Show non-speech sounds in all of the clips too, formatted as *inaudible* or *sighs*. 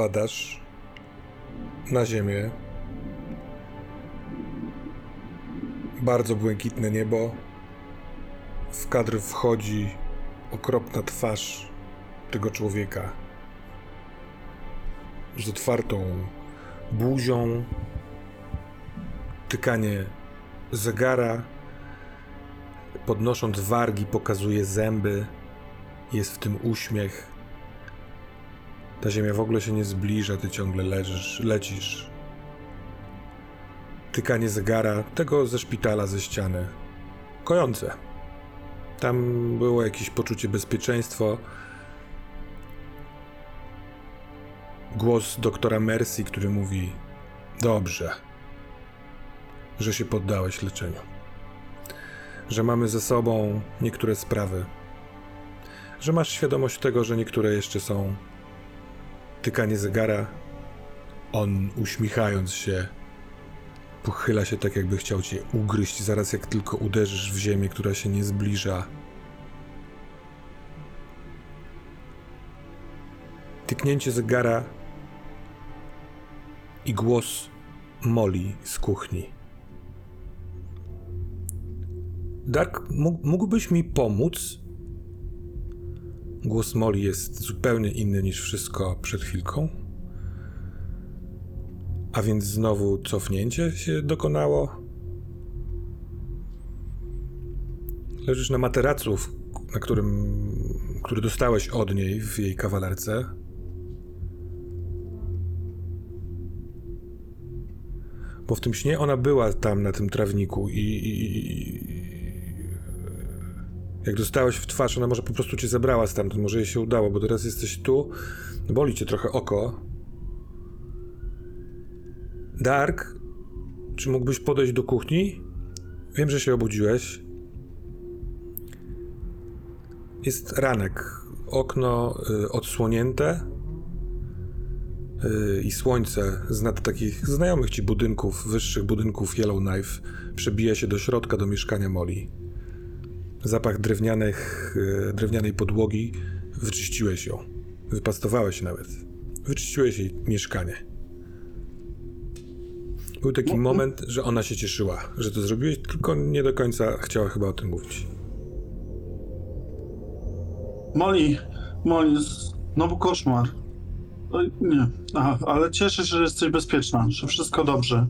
Opadasz na ziemię. Bardzo błękitne niebo. W kadr wchodzi okropna twarz tego człowieka. Z otwartą buzią. Tykanie zegara. Podnosząc wargi, pokazuje zęby. Jest w tym uśmiech. Ta ziemia w ogóle się nie zbliża, ty ciągle leżysz, lecisz. Tykanie zegara, tego ze szpitala, ze ściany. Kojące. Tam było jakieś poczucie bezpieczeństwa. Głos doktora Mercy, który mówi: Dobrze, że się poddałeś leczeniu. Że mamy ze sobą niektóre sprawy. Że masz świadomość tego, że niektóre jeszcze są tykanie zegara. On, uśmiechając się, pochyla się tak, jakby chciał cię ugryźć, zaraz jak tylko uderzysz w ziemię, która się nie zbliża. Tyknięcie zegara i głos Moli z kuchni. Dark, mógłbyś mi pomóc? Głos Moli jest zupełnie inny niż wszystko przed chwilką. A więc znowu cofnięcie się dokonało. Leżysz na materacu, na którym, który dostałeś od niej w jej kawalerce. Bo w tym śnie ona była tam na tym trawniku i, i, jak dostałeś w twarz, ona może po prostu cię zabrała stamtąd, może jej się udało, bo teraz jesteś tu, boli cię trochę oko. Dark, czy mógłbyś podejść do kuchni? Wiem, że się obudziłeś. Jest ranek. Okno y, odsłonięte y, i słońce z nad takich znajomych ci budynków, wyższych budynków Yellowknife przebija się do środka, do mieszkania Molly. Zapach drewnianych, e, drewnianej podłogi. Wyczyściłeś ją. Wypastowałeś nawet. Wyczyściłeś jej mieszkanie. Był taki no, moment, że ona się cieszyła, że to zrobiłeś, tylko nie do końca chciała chyba o tym mówić. Moli, Moli, znowu koszmar. Oj, nie, Aha, ale cieszę się, że jesteś bezpieczna, że wszystko dobrze.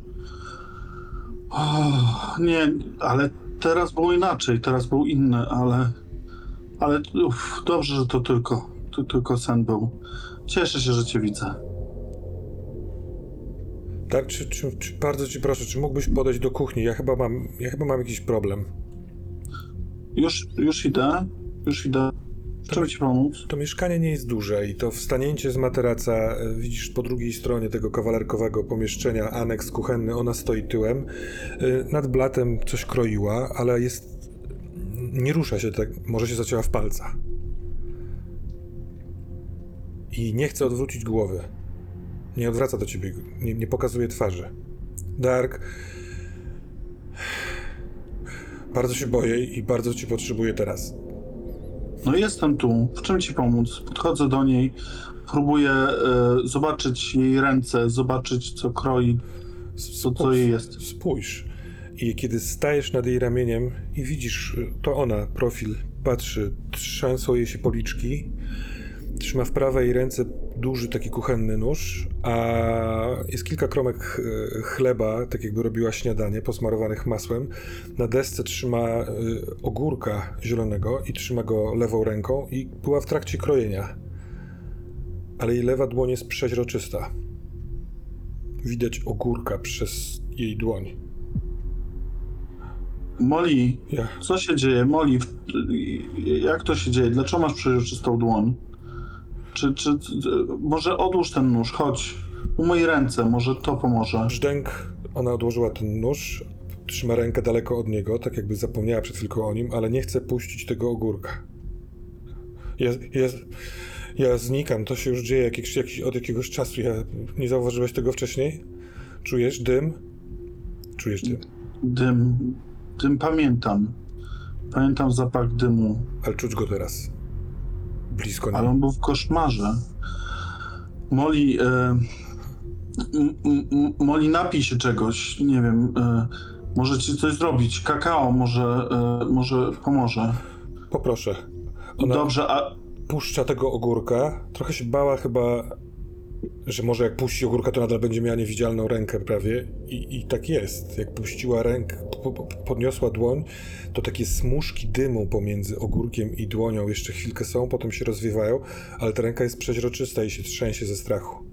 nie, ale teraz było inaczej, teraz był inny, ale. Ale uf, dobrze, że to tylko, to tylko sen był. Cieszę się, że cię widzę. Tak, czy, czy, czy, bardzo ci proszę, czy mógłbyś podejść do kuchni? Ja chyba mam, ja chyba mam jakiś problem. Już, już idę, już idę. Trzeba ci pomóc? To mieszkanie nie jest duże i to wstanięcie z materaca, e, widzisz po drugiej stronie tego kawalerkowego pomieszczenia, aneks kuchenny, ona stoi tyłem. E, nad blatem coś kroiła, ale jest... nie rusza się tak, może się zacięła w palca. I nie chce odwrócić głowy. Nie odwraca do ciebie, nie, nie pokazuje twarzy. Dark... *sighs* Bardzo się boję i bardzo cię potrzebuję teraz. No jestem tu. W czym ci pomóc? Podchodzę do niej, próbuję e, zobaczyć jej ręce, zobaczyć co kroi, co to jej jest. Spójrz. I kiedy stajesz nad jej ramieniem i widzisz, to ona, profil, patrzy, trzęsą jej się policzki, trzyma w prawej ręce duży taki kuchenny nóż, a jest kilka kromek e, chleba, tak jakby robiła śniadanie, posmarowanych masłem. Na desce trzyma e, ogórka zielonego i trzyma go lewą ręką i była w trakcie krojenia. Ale jej lewa dłoń jest przeźroczysta. Widać ogórka przez jej dłoń. Molly, Ja. co się dzieje? Molly, w- jak to się dzieje? Dlaczego masz przeźroczystą dłoń? Czy, czy, czy, może odłóż ten nóż, chodź. Umyj ręce, może to pomoże. Brzdęk, ona odłożyła ten nóż, trzyma rękę daleko od niego, tak jakby zapomniała przed chwilką o nim, ale nie chce puścić tego ogórka. Ja, ja, ja znikam, to się już dzieje jakiś, jakiś, od jakiegoś czasu. Ja, nie zauważyłeś tego wcześniej? Czujesz dym? Czujesz dym, Dym, dym pamiętam. Pamiętam zapach dymu, ale czuć go teraz. Blisko ale niej. on był w koszmarze. Molly, e, m, m, m, Molly napij się czegoś, nie wiem, e, może ci coś zrobić. Kakao może, e, może pomoże. Poproszę. Ona Dobrze, a puszcza tego ogórka. Trochę się bała chyba, że może jak puści ogórka, to nadal będzie miała niewidzialną rękę prawie. I, i tak jest. Jak puściła rękę, po, po, podniosła dłoń, to takie smuszki dymu pomiędzy ogórkiem i dłonią jeszcze chwilkę są, potem się rozwiewają, ale ta ręka jest przeźroczysta i się trzęsie ze strachu.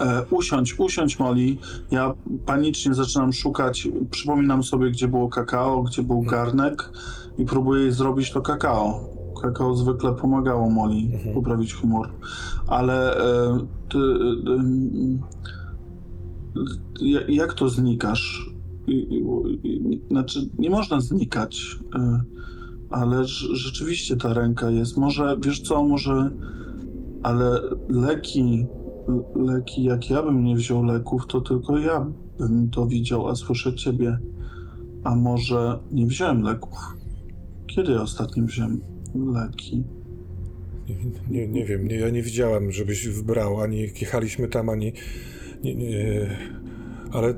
E, usiądź, usiądź Molly. Ja panicznie zaczynam szukać. Przypominam sobie, gdzie było kakao, gdzie był garnek i próbuję zrobić to kakao. Kakao zwykle pomagało Molly Mhm. poprawić humor. Ale e, ty, e, jak to znikasz? I- i- i- Znaczy, nie można znikać, e, ale rz- rzeczywiście ta ręka jest. Może, wiesz co, może, ale leki, leki, jak ja bym nie wziął leków, to tylko ja bym to widział, a słyszę ciebie. A może nie wziąłem leków? Kiedy ostatnio wziąłem leki? Nie, nie, nie wiem, nie, ja nie widziałem, żebyś wybrał, ani jechaliśmy tam, ani... Nie, nie, ale e,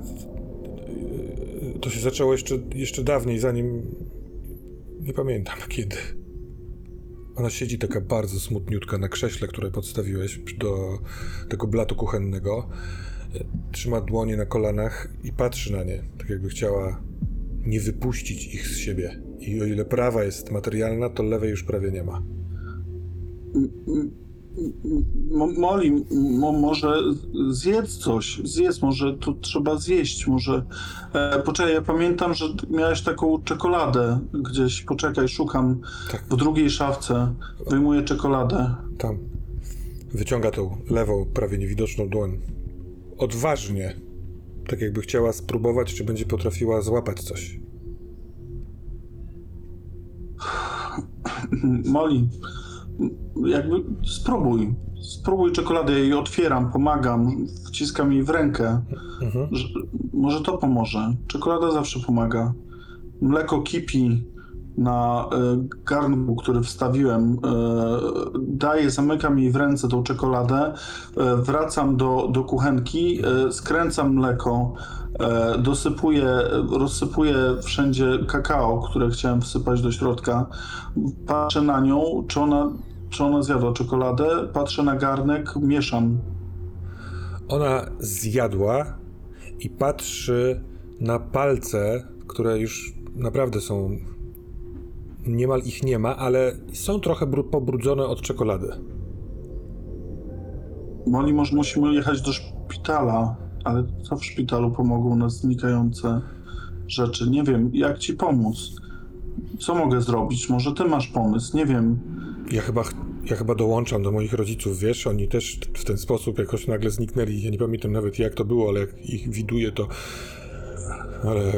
to się zaczęło jeszcze, jeszcze dawniej, zanim... Nie pamiętam kiedy. Ona siedzi taka bardzo smutniutka na krześle, które podstawiłeś do tego blatu kuchennego. E, Trzyma dłonie na kolanach i patrzy na nie, tak jakby chciała nie wypuścić ich z siebie. I o ile prawa jest materialna, to lewej już prawie nie ma. Mo- Moli, mo, może zjedz coś, zjedz, może tu trzeba zjeść, może... E, poczekaj, ja pamiętam, że miałeś taką czekoladę gdzieś, poczekaj, szukam Tak. w drugiej szafce, wyjmuję czekoladę. Tam. Wyciąga tą lewą, prawie niewidoczną dłoń. Odważnie. Tak jakby chciała spróbować, czy będzie potrafiła złapać coś. Moli, jakby spróbuj, spróbuj czekoladę, ja jej otwieram, pomagam, wciskam jej w rękę. Mhm. że może to pomoże. Czekolada zawsze pomaga. Mleko kipi na e, garnku, który wstawiłem. E, daję, zamykam jej w ręce tą czekoladę. E, wracam do, do kuchenki, e, skręcam mleko, e, dosypuję, rozsypuję wszędzie kakao, które chciałem wsypać do środka. Patrzę na nią, czy ona, czy ona zjadła czekoladę. Patrzę na garnek, mieszam. Ona zjadła i patrzy na palce, które już naprawdę są. Niemal ich nie ma, ale są trochę bru- pobrudzone od czekolady. Moli, może musimy jechać do szpitala, ale co w szpitalu pomogą nas znikające rzeczy? Nie wiem, jak ci pomóc? Co mogę zrobić? Może ty masz pomysł? Nie wiem. Ja chyba, ch- ja chyba dołączam do moich rodziców, wiesz? Oni też w ten sposób jakoś nagle zniknęli. Ja nie pamiętam nawet jak to było, ale jak ich widuję, to. Ale.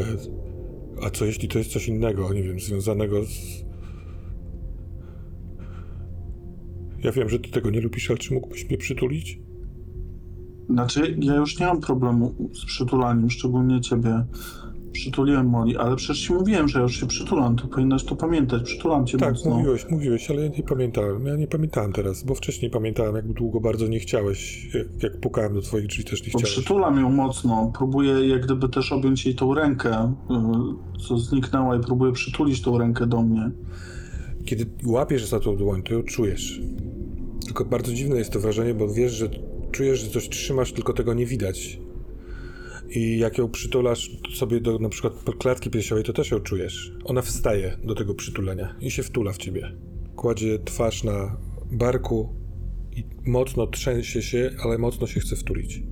A co jeśli to jest coś innego, nie wiem, związanego z. Ja wiem, że ty tego nie lubisz, ale czy mógłbyś mnie przytulić? Znaczy, ja już nie mam problemu z przytulaniem, szczególnie ciebie. Przytuliłem Moli, ale przecież ci mówiłem, że ja już się przytulam, to powinnaś to pamiętać. Przytulam cię Tak, mocno. mówiłeś, mówiłeś, ale ja nie pamiętałem. Ja nie pamiętałem teraz, bo wcześniej pamiętałem, jak długo bardzo nie chciałeś. Jak, jak pukałem do twoich drzwi, też nie Bo chciałeś. przytulam ją mocno, próbuję jak gdyby też objąć jej tą rękę, y, co zniknęła i próbuję przytulić tą rękę do mnie. Kiedy łapiesz za tą dłoń, to ją czujesz. Tylko bardzo dziwne jest to wrażenie, bo wiesz, że czujesz, że coś trzymasz, tylko tego nie widać. I jak ją przytulasz sobie do na przykład klatki piersiowej, to też ją czujesz. Ona wstaje do tego przytulenia i się wtula w ciebie. Kładzie twarz na barku i mocno trzęsie się, ale mocno się chce wtulić.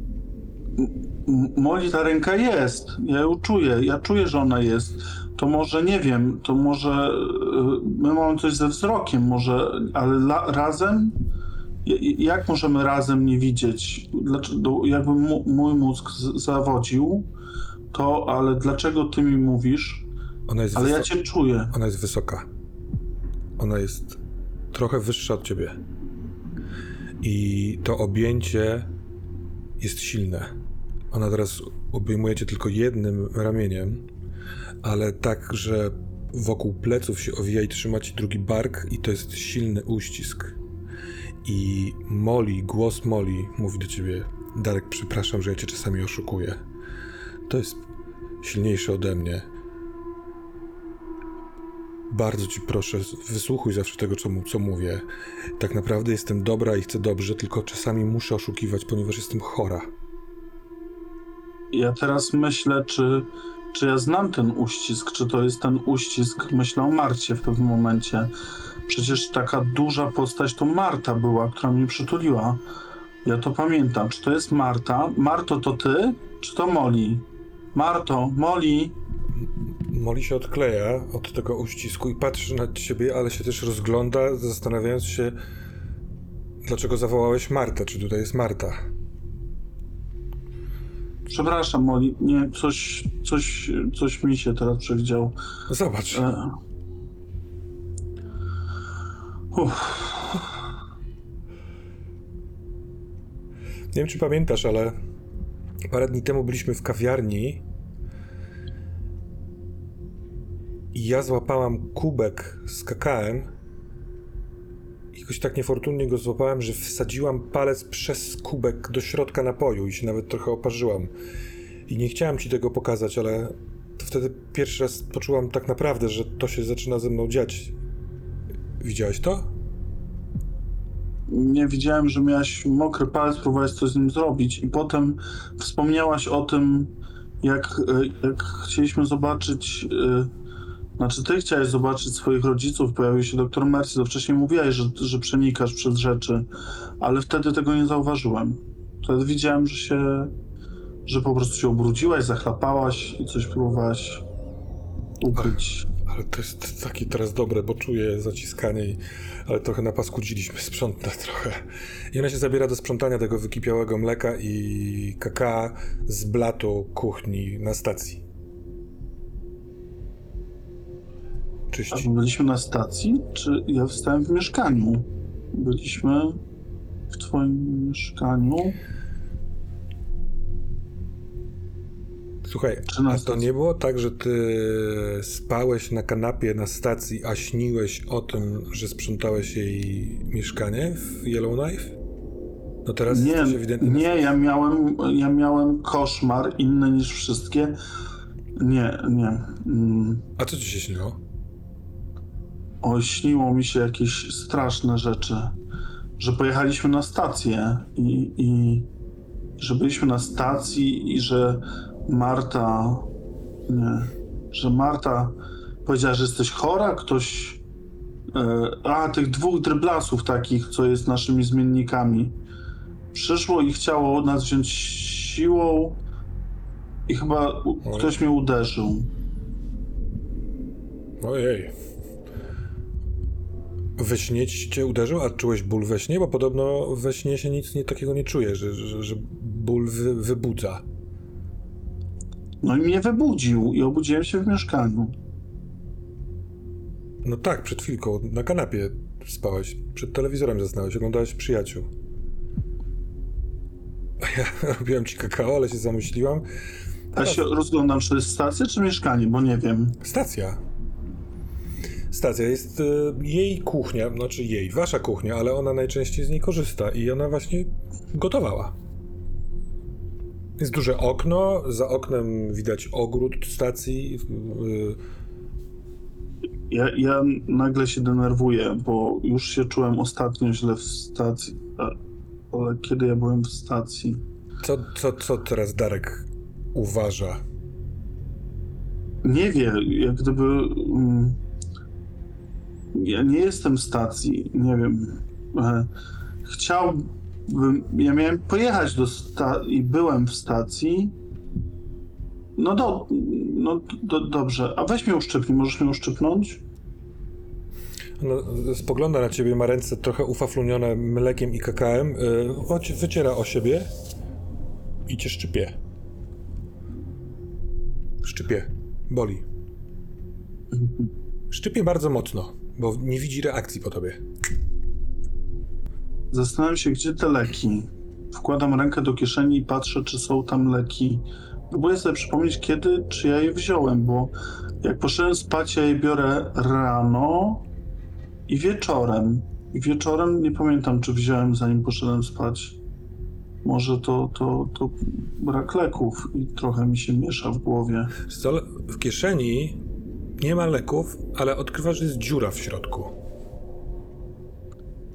M- Moli ta ręka jest, ja ją czuję, ja czuję, że ona jest. To może, nie wiem, to może y, my mamy coś ze wzrokiem, może, ale la, razem? Jak możemy razem nie widzieć? Dlaczego, jakby mój mózg zawodził, to, ale dlaczego ty mi mówisz? Ona jest, Ale ja cię czuję. Ona jest wysoka. Ona jest trochę wyższa od ciebie. I to objęcie jest silne. Ona teraz obejmuje cię tylko jednym ramieniem, ale tak, że wokół pleców się owija i trzyma ci drugi bark i to jest silny uścisk. I Molly, głos Molly mówi do ciebie Darek, przepraszam, że ja cię czasami oszukuję. To jest silniejsze ode mnie. Bardzo ci proszę, wysłuchuj zawsze tego, co, co mówię. Tak naprawdę jestem dobra i chcę dobrze, tylko czasami muszę oszukiwać, ponieważ jestem chora. Ja teraz myślę, czy, czy ja znam ten uścisk, czy to jest ten uścisk, myślę o Marcie w pewnym momencie. Przecież taka duża postać to Marta była, która mnie przytuliła. Ja to pamiętam. Czy to jest Marta? Marto, to ty? Czy to Moli? Marto, Moli. Molly się odkleja od tego uścisku i patrzy na ciebie, ale się też rozgląda, zastanawiając się, dlaczego zawołałeś Martę, czy tutaj jest Marta. Przepraszam, Moli. Nie, coś, coś, coś mi się teraz przewidział. Zobacz. E... Uff. Nie wiem, czy pamiętasz, ale parę dni temu byliśmy w kawiarni i ja złapałam kubek z kakałem jakoś tak niefortunnie go złapałem, że wsadziłam palec przez kubek do środka napoju i się nawet trochę oparzyłam. I nie chciałem ci tego pokazać, ale to wtedy pierwszy raz poczułam tak naprawdę, że to się zaczyna ze mną dziać. Widziałeś to? nie widziałem, że miałaś mokry palec, próbowałeś coś z nim zrobić i potem wspomniałaś o tym, jak, e, jak chcieliśmy zobaczyć, e, znaczy ty chciałeś zobaczyć swoich rodziców, pojawił się doktor Mercy, to wcześniej mówiłaś, że, że przenikasz przez rzeczy, ale wtedy tego nie zauważyłem. Wtedy widziałem, że się, że po prostu się ubrudziłaś, zachlapałaś i coś próbowałaś ukryć. Ale to jest takie teraz dobre, bo czuję zaciskanie, i, ale trochę napaskudziliśmy, sprzątnę *laughs* trochę. I ona się zabiera do sprzątania tego wykipiałego mleka i kakao z blatu kuchni na stacji. A Czyści. byliśmy na stacji, czy ja wstałem w mieszkaniu? Byliśmy w twoim mieszkaniu. Słuchaj, a to nie było tak, że ty spałeś na kanapie na stacji, a śniłeś o tym, że sprzątałeś jej mieszkanie w Yellowknife? No teraz Nie, jesteś ewidentnie nie, ja miałem, ja miałem koszmar inny niż wszystkie. Nie, nie. Mm. A co ci się śniło? Oj, śniło mi się jakieś straszne rzeczy. Że pojechaliśmy na stację i, i że byliśmy na stacji i że Marta. Nie. Że Marta powiedziała, że jesteś chora, ktoś. E, a, tych dwóch dryblasów takich, co jest naszymi zmiennikami. Przyszło i chciało nas wziąć siłą i chyba u, ktoś mnie uderzył. Ojej. We śnie ci cię uderzył, a czułeś ból we śnie? Bo podobno we śnie się nic nie, takiego nie czuje, że, że, że ból wy, wybudza. No i mnie wybudził i obudziłem się w mieszkaniu. No tak, przed chwilką na kanapie spałeś, przed telewizorem zasnąłeś, oglądałeś przyjaciół. A ja *laughs* robiłem ci kakao, ale się zamyśliłam, Ja się rozglądam, czy to jest stacja, czy mieszkanie, bo nie wiem. Stacja. Stacja jest y, jej kuchnia, znaczy jej, wasza kuchnia, ale ona najczęściej z niej korzysta i ona właśnie gotowała. Jest duże okno, za oknem widać ogród stacji. y, Ja, ja nagle się denerwuję, bo już się czułem ostatnio źle w stacji. Ale kiedy ja byłem w stacji? Co, co, co teraz Darek uważa? Nie wie, jak gdyby. Mm, ja nie jestem stacji, nie wiem. E, chciałbym. Ja miałem pojechać do stacji i byłem w stacji. No, do, no do, dobrze. A weź mnie uszczypnij, możesz mnie uszczypnąć? No, spogląda na ciebie, ma ręce trochę ufaflunione mlekiem i kakałem, y, choć wyciera o siebie i cię szczypie. Szczypie. Boli. Szczypie bardzo mocno, bo nie widzi reakcji po tobie. Zastanawiam się, gdzie te leki. Wkładam rękę do kieszeni i patrzę, czy są tam leki. Próbuję sobie przypomnieć, kiedy, czy ja je wziąłem, bo jak poszedłem spać, ja je biorę rano i wieczorem. I wieczorem nie pamiętam, czy wziąłem, zanim poszedłem spać. Może to, to, to brak leków i trochę mi się miesza w głowie. Co, w kieszeni nie ma leków, ale odkrywasz, że jest dziura w środku.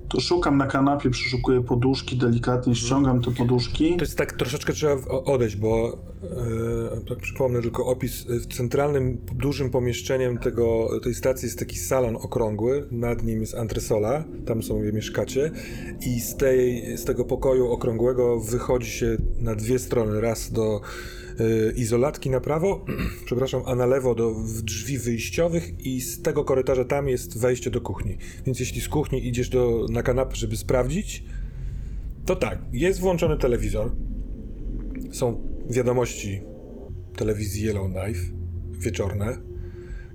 To szukam na kanapie, przeszukuję poduszki, delikatnie ściągam te poduszki. To jest tak, troszeczkę trzeba odejść, bo e, tak przypomnę tylko opis. W centralnym, dużym pomieszczeniem tego, tej stacji jest taki salon okrągły, nad nim jest antresola, tam sobie mieszkacie i z, tej, z tego pokoju okrągłego wychodzi się na dwie strony, raz do e, izolatki na prawo, *clears throat* przepraszam, a na lewo do drzwi wyjściowych i z tego korytarza tam jest wejście do kuchni. Więc jeśli z kuchni idziesz do, na kanapę, żeby sprawdzić, to tak, jest włączony telewizor. Są wiadomości telewizji Yellowknife, wieczorne.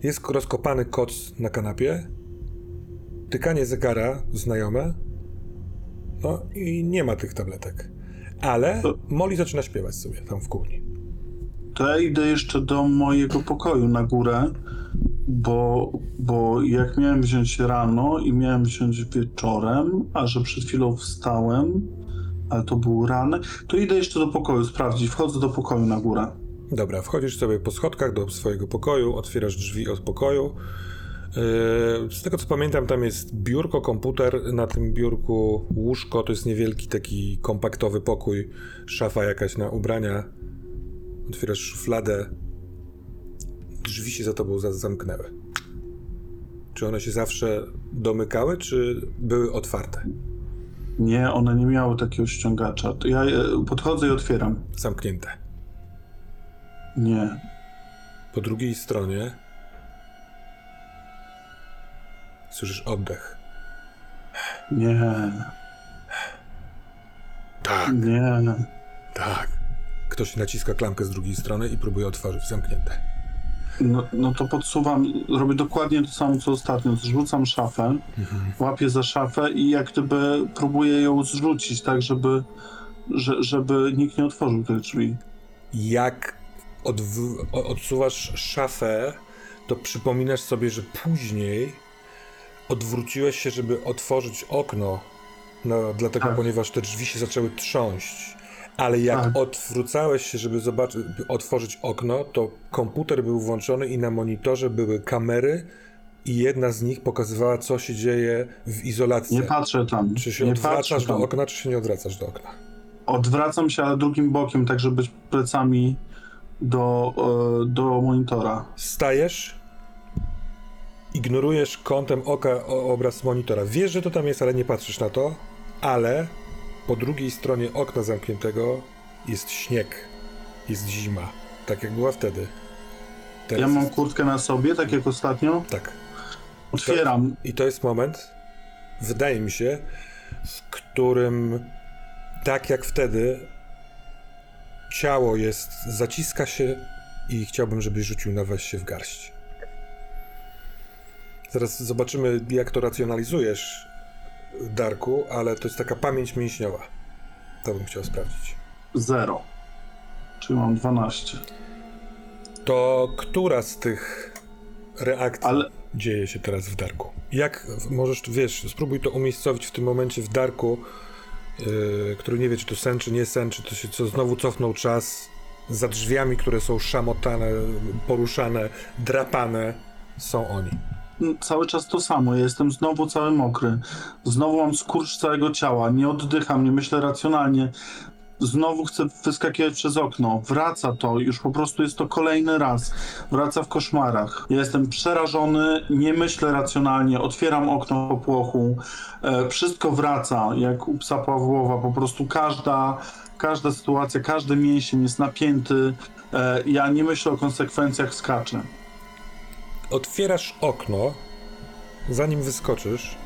Jest rozkopany koc na kanapie. Tykanie zegara znajome. No i nie ma tych tabletek. Ale Molly zaczyna śpiewać sobie tam w kuchni. Ja idę jeszcze do mojego pokoju na górę, bo, bo jak miałem wziąć rano i miałem wziąć wieczorem, a że przed chwilą wstałem, ale to był ranek, to idę jeszcze do pokoju sprawdzić. Wchodzę do pokoju na górę. Dobra, wchodzisz sobie po schodkach do swojego pokoju, otwierasz drzwi od pokoju. Yy, Z tego co pamiętam, tam jest biurko, komputer, na tym biurku łóżko, to jest niewielki taki kompaktowy pokój, szafa jakaś na ubrania. Otwierasz szufladę, drzwi się za tobą za- zamknęły. Czy one się zawsze domykały, czy były otwarte? Nie, one nie miały takiego ściągacza. Ja e, podchodzę i otwieram. Zamknięte. Nie. Po drugiej stronie słyszysz oddech. Nie. Tak. Nie. Tak. Ktoś naciska klamkę z drugiej strony i próbuje otworzyć zamknięte. No, no to podsuwam, robię dokładnie to samo co ostatnio. Zrzucam szafę, łapię za szafę i jak gdyby próbuję ją zrzucić, tak żeby, że, żeby nikt nie otworzył tych drzwi. Jak odw- odsuwasz szafę, to przypominasz sobie, że później odwróciłeś się, żeby otworzyć okno, no, dlatego, Tak. ponieważ te drzwi się zaczęły trząść. Ale jak Tak. odwrócałeś się, żeby zobaczyć, otworzyć okno, to komputer był włączony i na monitorze były kamery i jedna z nich pokazywała, co się dzieje w izolacji. Nie patrzę tam. Czy się nie odwracasz do okna, czy się nie odwracasz do okna? Odwracam się, ale drugim bokiem, tak żeby być plecami do, e, do monitora. Stajesz, ignorujesz kątem oka obraz monitora. Wiesz, że to tam jest, ale nie patrzysz na to, ale po drugiej stronie okna zamkniętego jest śnieg, jest zima, tak jak była wtedy. Teraz Ja mam jest- kurtkę na sobie, tak jak ostatnio. Tak. Otwieram. I to jest moment, wydaje mi się, w którym tak jak wtedy ciało jest, zaciska się i chciałbym, żebyś rzucił na weź się w garść. Zaraz zobaczymy, jak to racjonalizujesz, Darku, ale to jest taka pamięć mięśniowa. To bym chciał sprawdzić. Zero. Czyli mam 12. To która z tych reakcji Ale- dzieje się teraz w Darku? Jak możesz, wiesz, spróbuj to umiejscowić w tym momencie w Darku, yy, który nie wie, czy to sen, czy nie sen, czy to się co znowu cofnął czas za drzwiami, które są szamotane, poruszane, drapane, są oni. Cały czas to samo. Ja jestem znowu cały mokry. Znowu mam skurcz całego ciała. Nie oddycham, nie myślę racjonalnie. Znowu chcę wyskakiwać przez okno. Wraca to, już po prostu jest to kolejny raz. Wraca w koszmarach. Ja jestem przerażony, nie myślę racjonalnie, otwieram okno po płochu. E, wszystko wraca, jak u psa Pawłowa. Po prostu każda, każda sytuacja, każdy mięsień jest napięty. E, ja nie myślę o konsekwencjach, skaczę. Otwierasz okno, zanim wyskoczysz,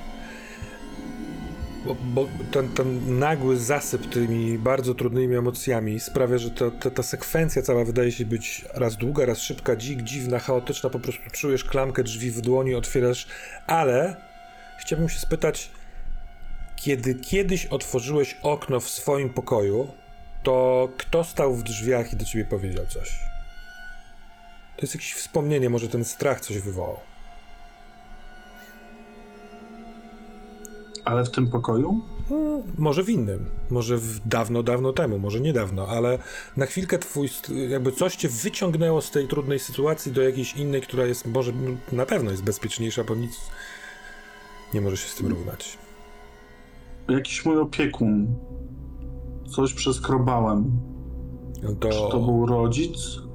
bo, bo ten, ten nagły zasyp tymi bardzo trudnymi emocjami sprawia, że to, to, ta sekwencja cała wydaje się być raz długa, raz szybka, dzik, dziwna, chaotyczna, po prostu czujesz klamkę drzwi w dłoni, otwierasz, ale chciałbym się spytać, kiedy kiedyś otworzyłeś okno w swoim pokoju, to kto stał w drzwiach i do ciebie powiedział coś? To jest jakieś wspomnienie, może ten strach coś wywołał. Ale w tym pokoju? Może w innym, może w dawno, dawno temu, może niedawno, ale na chwilkę twój, jakby coś cię wyciągnęło z tej trudnej sytuacji do jakiejś innej, która jest, może no, na pewno jest bezpieczniejsza, bo nic nie może się z tym równać. Jakiś mój opiekun. Coś przeskrobałem. No to, Czy to był rodzic?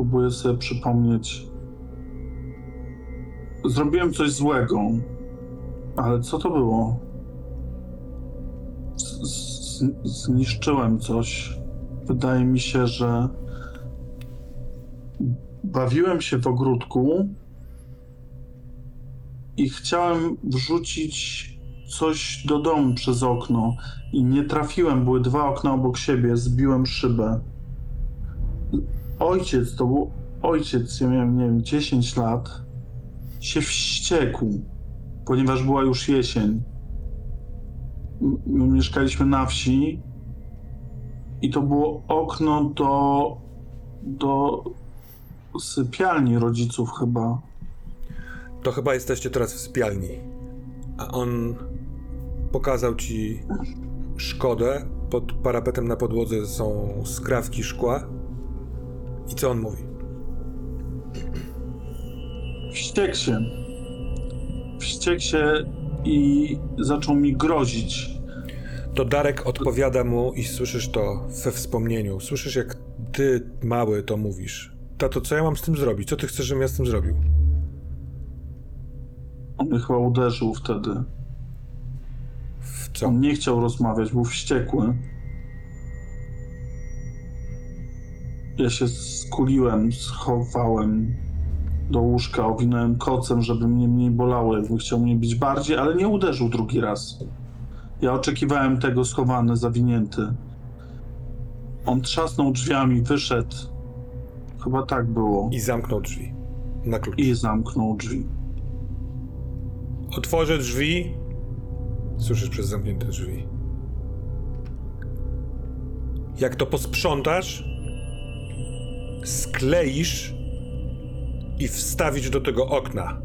Próbuję sobie przypomnieć. Zrobiłem coś złego. Ale co to było? Z- zniszczyłem coś. Wydaje mi się, że bawiłem się w ogródku i chciałem wrzucić coś do domu przez okno i nie trafiłem. Były dwa okna obok siebie, zbiłem szybę. Ojciec, to był ojciec, ja miałem, nie wiem, 10 lat, się wściekł, ponieważ była już jesień. My mieszkaliśmy na wsi i to było okno do, do sypialni rodziców chyba. to chyba jesteście teraz w sypialni. A on pokazał ci szkodę. Pod parapetem na podłodze są skrawki szkła. I co on mówi? Wściekł się. Wściekł się i zaczął mi grozić. To Darek odpowiada mu i słyszysz to we wspomnieniu. Słyszysz, jak ty, mały, to mówisz. Tato, co ja mam z tym zrobić? Co ty chcesz, żebym ja z tym zrobił? On mnie chyba uderzył wtedy. W co? On nie chciał rozmawiać, był wściekły. Ja się skuliłem, schowałem do łóżka, owinąłem kocem, żeby mnie mniej bolało, jakby chciał mnie bić bardziej, ale nie uderzył drugi raz. Ja oczekiwałem tego schowany, zawinięty. On trzasnął drzwiami, wyszedł. Chyba tak było. I zamknął drzwi. Na klucz. I zamknął drzwi. Otworzę drzwi. Słyszysz przez zamknięte drzwi. Jak to posprzątasz, skleisz i wstawisz do tego okna.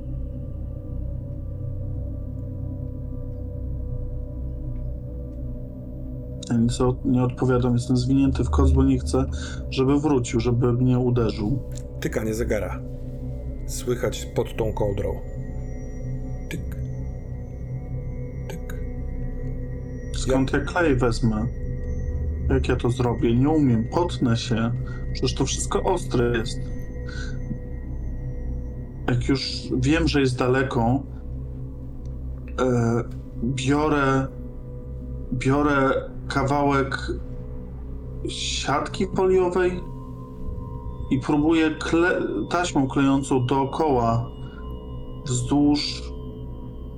Ja nic o- nie odpowiadam, jestem zwinięty w koc, bo nie chcę, żeby wrócił, żeby mnie uderzył. Tykanie zegara. Słychać pod tą kołdrą. Tyk. Tyk. Skąd ja klej wezmę? Jak ja to zrobię? Nie umiem, potnę się. Przecież to wszystko ostre jest. Jak już wiem, że jest daleko, e, biorę, biorę kawałek siatki foliowej i próbuję kle taśmą klejącą dookoła wzdłuż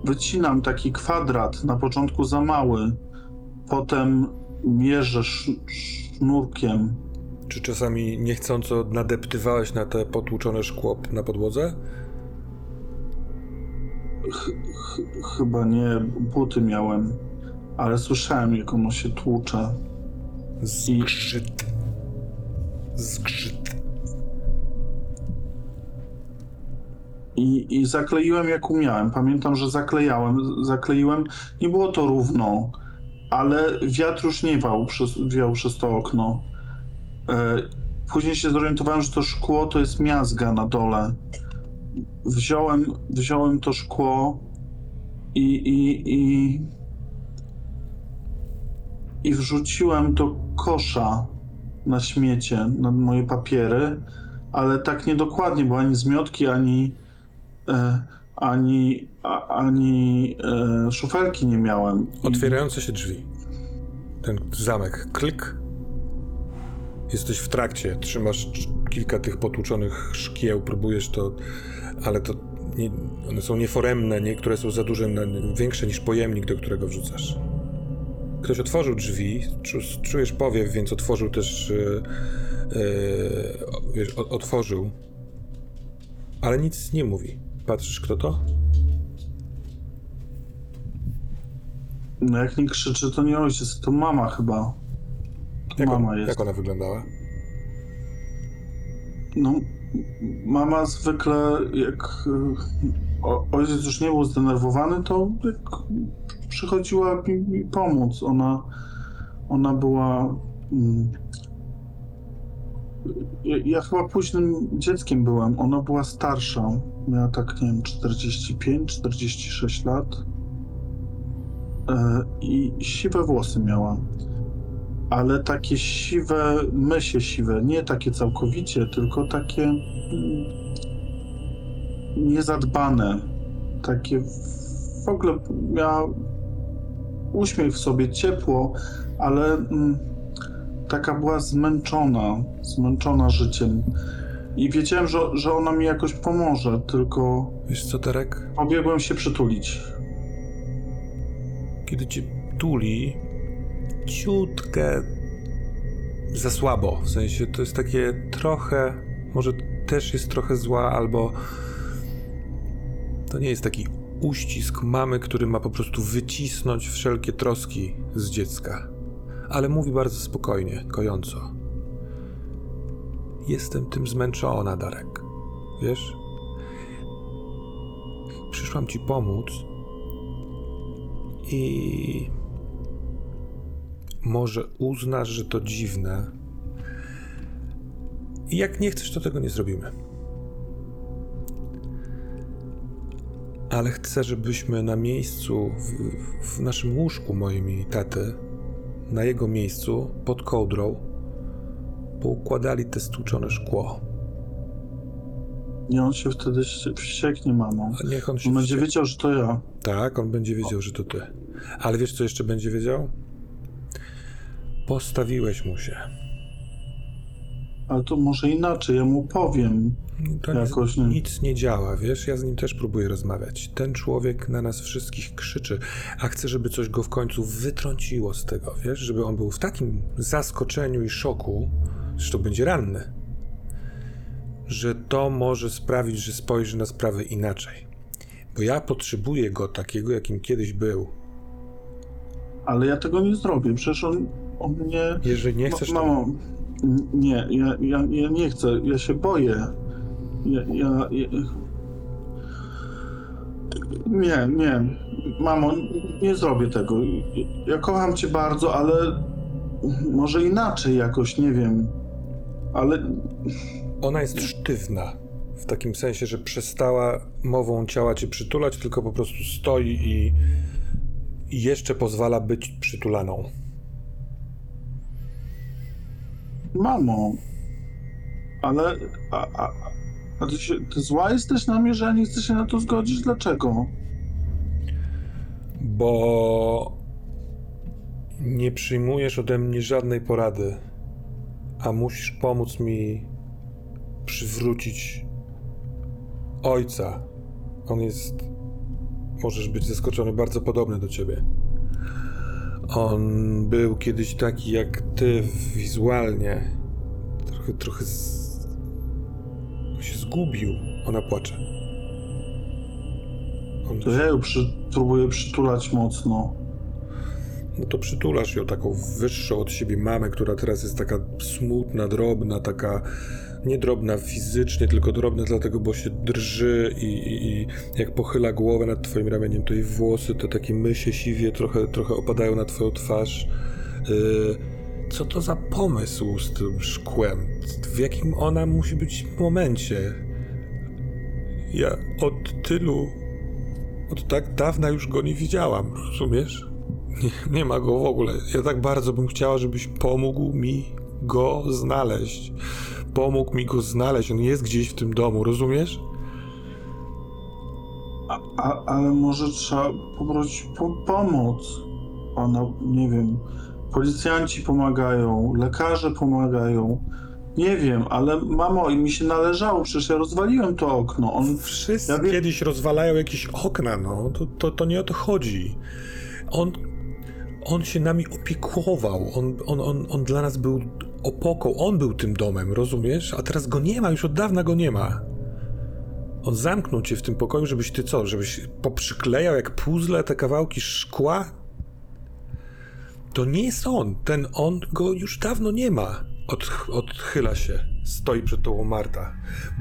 wycinam taki kwadrat, na początku za mały, potem mierzę sz sznurkiem. Czy czasami niechcąco nadeptywałeś na te potłuczone szkło na podłodze? Ch ch chyba nie, buty miałem, ale słyszałem, jak ono się tłucze. Zgrzyt. zgrzyt. I, I zakleiłem jak umiałem. Pamiętam, że zaklejałem, zakleiłem. Nie było to równo, ale wiatr już nie wał przez, wiał przez to okno. E, później się zorientowałem, że to szkło to jest miazga na dole. Wziąłem, wziąłem to szkło i, i, i, i wrzuciłem do kosza na śmiecie, na moje papiery, ale tak niedokładnie, bo ani zmiotki, ani, e, ani, a, ani e, szufelki nie miałem. Otwierające się drzwi. Ten zamek. Klik. Jesteś w trakcie. Trzymasz kilka tych potłuczonych szkieł, próbujesz to, ale to nie, one są nieforemne, niektóre są za duże, większe niż pojemnik, do którego wrzucasz. Ktoś otworzył drzwi, czu- czujesz powiew, więc otworzył też. Yy, otworzył, ale nic nie mówi. Patrzysz, kto to? No jak nie krzyczy, to nie ojciec, to mama chyba. Jak, mama on, jest. jak ona wyglądała? No, mama zwykle, jak y, o, ojciec już nie był zdenerwowany, to jak przychodziła mi, mi pomóc. Ona, ona była. Mm, ja, ja chyba późnym dzieckiem byłem. Ona była starsza. Miała tak, nie wiem, 45, 46 lat. E, I siwe włosy miała ale takie siwe, mysie siwe, nie takie całkowicie, tylko takie mm, niezadbane, takie w- ogóle miała uśmiech w sobie, ciepło, ale mm, taka była zmęczona, zmęczona życiem. I wiedziałem, że, że ona mi jakoś pomoże, tylko Wiesz co, Terek? pobiegłem się przytulić. Kiedy cię tuli, ciutkę za słabo. W sensie to jest takie trochę, może też jest trochę zła, albo to nie jest taki uścisk mamy, który ma po prostu wycisnąć wszelkie troski z dziecka. Ale mówi bardzo spokojnie, kojąco. Jestem tym zmęczona, Darek. Wiesz? Przyszłam ci pomóc, i może uznasz, że to dziwne. I jak nie chcesz, to tego nie zrobimy. Ale chcę, żebyśmy na miejscu, w, w naszym łóżku moim i taty, na jego miejscu, pod kołdrą, poukładali te stłuczone szkło. Nie, on się wtedy wścieknie, mamo. A niech on się On będzie wiedział, że to ja. Tak, on będzie wiedział, że to ty. Ale wiesz, co jeszcze będzie wiedział? Postawiłeś mu się. Ale to może inaczej, ja mu powiem. To Jakoś nic, nie. nic nie działa, wiesz? Ja z nim też próbuję rozmawiać. Ten człowiek na nas wszystkich krzyczy, a chcę, żeby coś go w końcu wytrąciło z tego, wiesz? Żeby on był w takim zaskoczeniu i szoku, że to będzie ranny, że to może sprawić, że spojrzy na sprawę inaczej. Bo ja potrzebuję go takiego, jakim kiedyś był. Ale ja tego nie zrobię. Przecież on, on mnie. Jeżeli nie chcesz, Ma- to... Nie, ja, ja, ja nie chcę. Ja się boję. Ja, ja, ja... Nie, nie. Mamo, nie zrobię tego. Ja kocham cię bardzo, ale może inaczej jakoś, nie wiem. Ale Ona jest sztywna. W takim sensie, że przestała mową ciała cię przytulać, tylko po prostu stoi i, i jeszcze pozwala być przytulaną. Mamo, ale. A, a, a ty, się, ty zła jesteś na mnie, że ja nie chcę się na to zgodzić? Dlaczego? Bo nie przyjmujesz ode mnie żadnej porady, a musisz pomóc mi przywrócić ojca. On jest, możesz być zaskoczony, bardzo podobny do ciebie. On był kiedyś taki jak ty wizualnie. Trochę, trochę z... Się zgubił. Ona płacze. On To ja ją przy, próbuję przytulać mocno. no to przytulasz ją, taką wyższą od siebie mamę, która teraz jest taka smutna, drobna, taka nie drobna fizycznie, tylko drobna dlatego, bo się drży i, i, i jak pochyla głowę nad twoim ramieniem, to jej włosy, te takie mysie siwie trochę, trochę opadają na twoją twarz. Yy, co to za pomysł z tym szkłem? W jakim ona musi być momencie? Ja od tylu, od tak dawna już go nie widziałam, rozumiesz? Nie, nie ma go w ogóle. Ja tak bardzo bym chciała, żebyś pomógł mi go znaleźć. Pomógł mi go znaleźć. On jest gdzieś w tym domu, rozumiesz? A, a, ale może trzeba poprosić po pomoc. Pana, nie wiem, policjanci pomagają, lekarze pomagają. Nie wiem, ale mamo, i mi się należało, przecież ja rozwaliłem to okno. On, Wszyscy Ja wiem- kiedyś rozwalają jakieś okna, no. To, to, to nie o to chodzi. On, on się nami opiekował. On, on, on, on dla nas był opoką. On był tym domem, rozumiesz? A teraz go nie ma, już od dawna go nie ma. On zamknął cię w tym pokoju, żebyś ty co? Żebyś poprzyklejał jak puzzle te kawałki szkła? To nie jest on. Ten on go już dawno nie ma. Od, odchyla się. Stoi przed tobą Marta.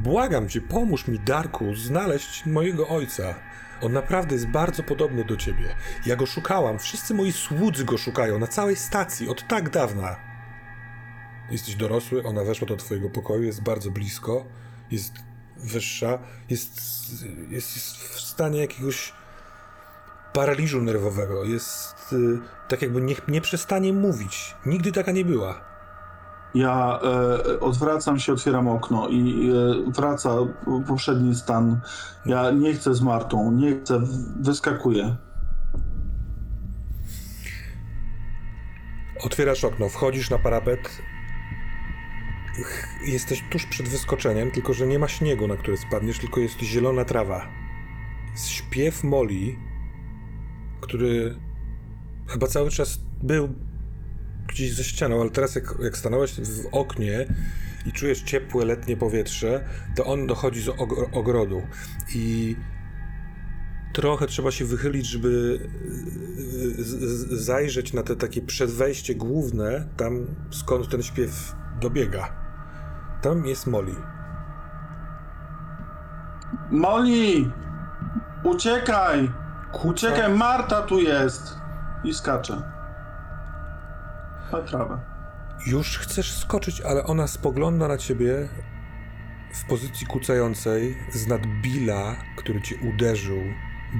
Błagam cię, pomóż mi, Darku, znaleźć mojego ojca. On naprawdę jest bardzo podobny do ciebie. Ja go szukałam. Wszyscy moi słudzy go szukają na całej stacji od tak dawna. Jesteś dorosły, ona weszła do twojego pokoju, jest bardzo blisko, jest wyższa, jest, jest, jest w stanie jakiegoś paraliżu nerwowego. Jest y, tak jakby nie, nie przestanie mówić. Nigdy taka nie była. ja e, odwracam się, otwieram okno i e, wraca poprzedni stan. Ja nie chcę z Martą, nie chcę, wyskakuję. Otwierasz okno, wchodzisz na parapet. Jesteś tuż przed wyskoczeniem, tylko że nie ma śniegu, na który spadniesz, tylko jest zielona trawa. Śpiew Moli, który chyba cały czas był gdzieś ze ścianą, ale teraz jak, jak stanąłeś w oknie i czujesz ciepłe letnie powietrze, to on dochodzi z og- ogrodu i trochę trzeba się wychylić, żeby y, z- zajrzeć na te takie przedwejście główne, tam skąd ten śpiew dobiega. Tam jest Molly. Moli! Uciekaj! Uciekaj, Marta tu jest! I skacze. Na trawę. Już chcesz skoczyć, ale ona spogląda na ciebie w pozycji kucającej z nad Billa, który cię uderzył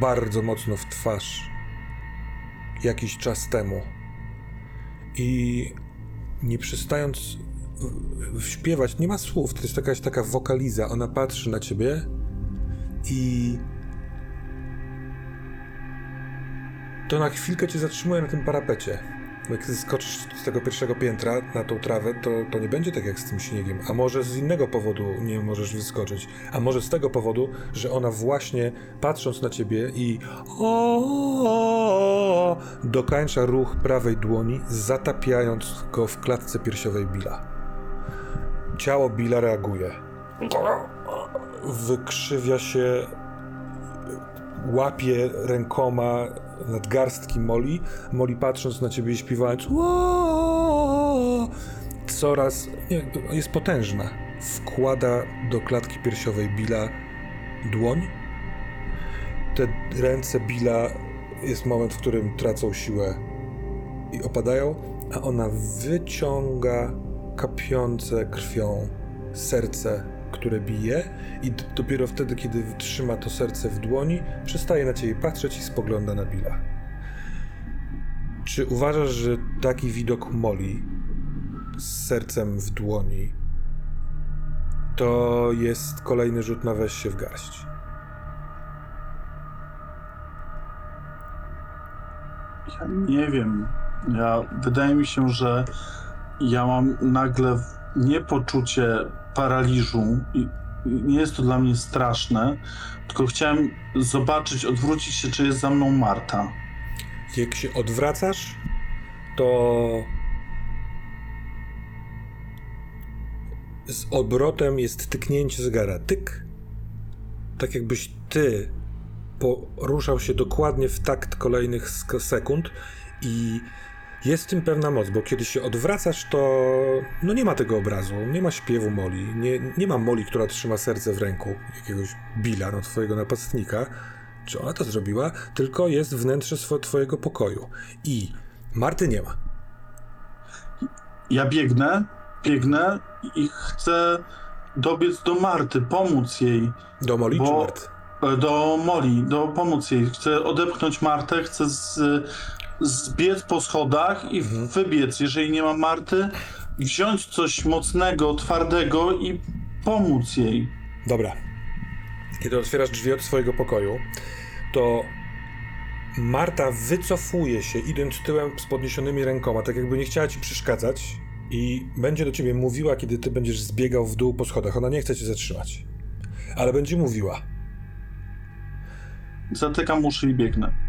bardzo mocno w twarz jakiś czas temu. I nie w- śpiewać, nie ma słów, to jest jakaś taka wokaliza. Ona patrzy na ciebie i to na chwilkę cię zatrzymuje na tym parapecie. Jak skoczysz z tego pierwszego piętra na tą trawę, to, to nie będzie tak jak z tym śniegiem. A może z innego powodu nie możesz wyskoczyć. A może z tego powodu, że ona właśnie patrząc na ciebie i o dokańcza ruch prawej dłoni, zatapiając go w klatce piersiowej Billa. Ciało Billa reaguje. Wykrzywia się łapie rękoma nadgarstki Moli. Moli patrząc na ciebie i śpiewając coraz jest potężna. Wkłada do klatki piersiowej Billa dłoń. Te ręce Billa jest moment, w którym tracą siłę i opadają, a ona wyciąga kapiące krwią serce, które bije i dopiero wtedy, kiedy trzyma to serce w dłoni, przestaje na ciebie patrzeć i spogląda na Billa. Czy uważasz, że taki widok Moli z sercem w dłoni to jest kolejny rzut na weź się w garść? Ja nie wiem. Ja, wydaje mi się, że ja mam nagle w- nie poczucie paraliżu i nie jest to dla mnie straszne, tylko chciałem zobaczyć, odwrócić się, czy jest za mną Marta. Jak się odwracasz, to z obrotem jest tyknięcie zegara. Tyk. Tak jakbyś ty poruszał się dokładnie w takt kolejnych sekund I jest w tym pewna moc, bo kiedy się odwracasz, to no nie ma tego obrazu, nie ma śpiewu Moli, nie, nie ma Moli, która trzyma serce w ręku jakiegoś Billa, no twojego napastnika. Czy ona to zrobiła? Tylko jest wnętrze swo- twojego pokoju. I Marty nie ma. Ja biegnę, biegnę i chcę dobiec do Marty, pomóc jej. Do Moli czy Bo- Marty? E, Do Moli, do pomóc jej. Chcę odepchnąć Martę, chcę z, zbiec po schodach i Mhm. wybiec, jeżeli nie ma Marty, wziąć coś mocnego, twardego i pomóc jej. Dobra. Kiedy otwierasz drzwi od swojego pokoju, to Marta wycofuje się, idąc tyłem z podniesionymi rękoma, tak jakby nie chciała ci przeszkadzać i będzie do ciebie mówiła, kiedy ty będziesz zbiegał w dół po schodach. Ona nie chce cię zatrzymać, ale będzie mówiła. Zatykam uszy i biegnę.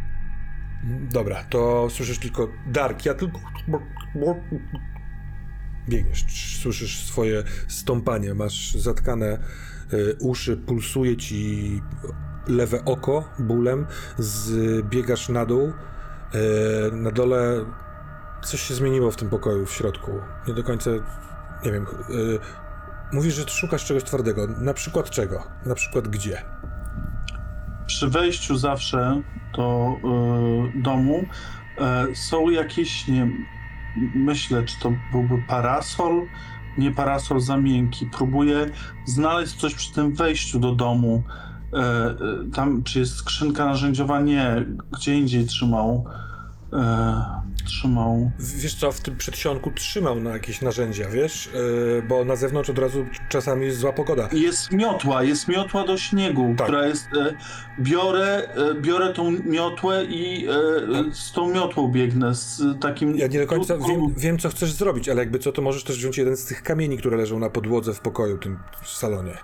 Dobra, to słyszysz tylko Dark, ja tylko... Biegniesz, słyszysz swoje stąpanie, masz zatkane y, uszy, pulsuje ci lewe oko bólem, zbiegasz na dół, y, na dole coś się zmieniło w tym pokoju, w środku. Nie do końca, nie wiem, y, mówisz, że szukasz czegoś twardego. Na przykład czego? Na przykład gdzie? Przy wejściu zawsze do y, domu y, są jakieś, nie myślę, czy to byłby parasol, nie parasol za miękki. Próbuję znaleźć coś przy tym wejściu do domu. Y, tam, czy jest skrzynka narzędziowa? Nie. Gdzie indziej trzymał. Y, trzymał. Wiesz co, w tym przedsionku trzymał na jakieś narzędzia, wiesz? Yy, bo na zewnątrz od razu czasami jest zła pogoda. Jest miotła, jest miotła do śniegu, Tak. która jest. E, biorę, e, biorę tą miotłę i e, z tą miotłą biegnę. Z takim. Ja nie do końca wiem, wiem, co chcesz zrobić, ale jakby co, to możesz też wziąć jeden z tych kamieni, które leżą na podłodze w pokoju, tym w salonie.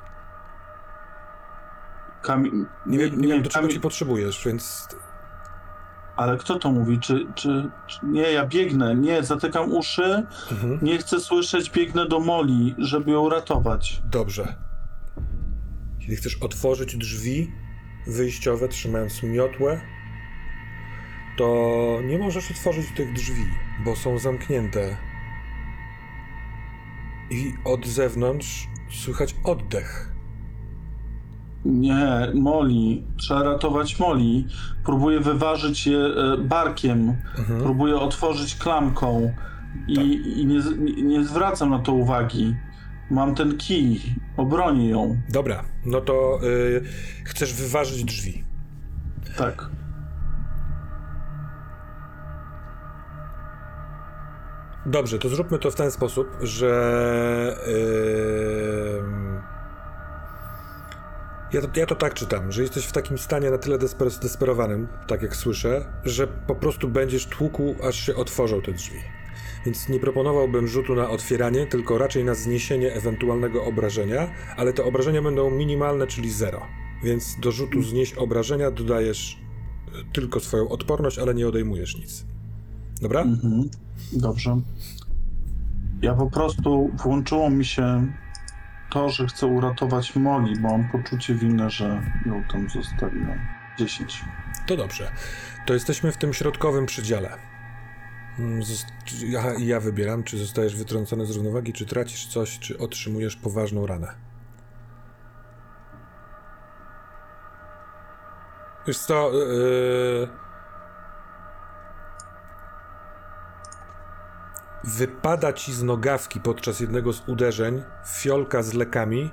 Kami... Nie, wiem, nie wiem, do czego kami- ci potrzebujesz, więc... Ale kto to mówi? Czy, czy, czy. Nie, ja biegnę. Nie, zatykam uszy. Mhm. Nie chcę słyszeć, biegnę do Moli, żeby ją ratować. Dobrze. Kiedy chcesz otworzyć drzwi wyjściowe, trzymając miotłę, to nie możesz otworzyć tych drzwi, bo są zamknięte. I od zewnątrz słychać oddech. Nie, Moli. Trzeba ratować Moli. Próbuję wyważyć je e, barkiem. Mhm. Próbuję otworzyć klamką i, Tak. i nie, nie, zwracam na to uwagi. Mam ten kij, obronię ją. Dobra, no to y, chcesz wyważyć drzwi. Tak. Dobrze, to zróbmy to w ten sposób, że. ym, ja, to, ja to tak czytam, że jesteś w takim stanie na tyle desper, zdesperowanym, tak jak słyszę, że po prostu będziesz tłukł, aż się otworzą te drzwi. Więc nie proponowałbym rzutu na otwieranie, tylko raczej na zniesienie ewentualnego obrażenia, ale te obrażenia będą minimalne, czyli zero. Więc do rzutu znieść obrażenia dodajesz y, tylko swoją odporność, ale nie odejmujesz nic. Dobra? Mhm. Dobrze. Ja po prostu włączyło mi się to, że chcę uratować Moli, bo mam poczucie winy, że ją tam zostawiłem. 10. To dobrze. To jesteśmy w tym środkowym przedziale. Mm, Ja, ja wybieram, czy zostajesz wytrącony z równowagi, czy tracisz coś, czy otrzymujesz poważną ranę. Wiesz co, yy... Wypada ci z nogawki podczas jednego z uderzeń fiolka z lekami.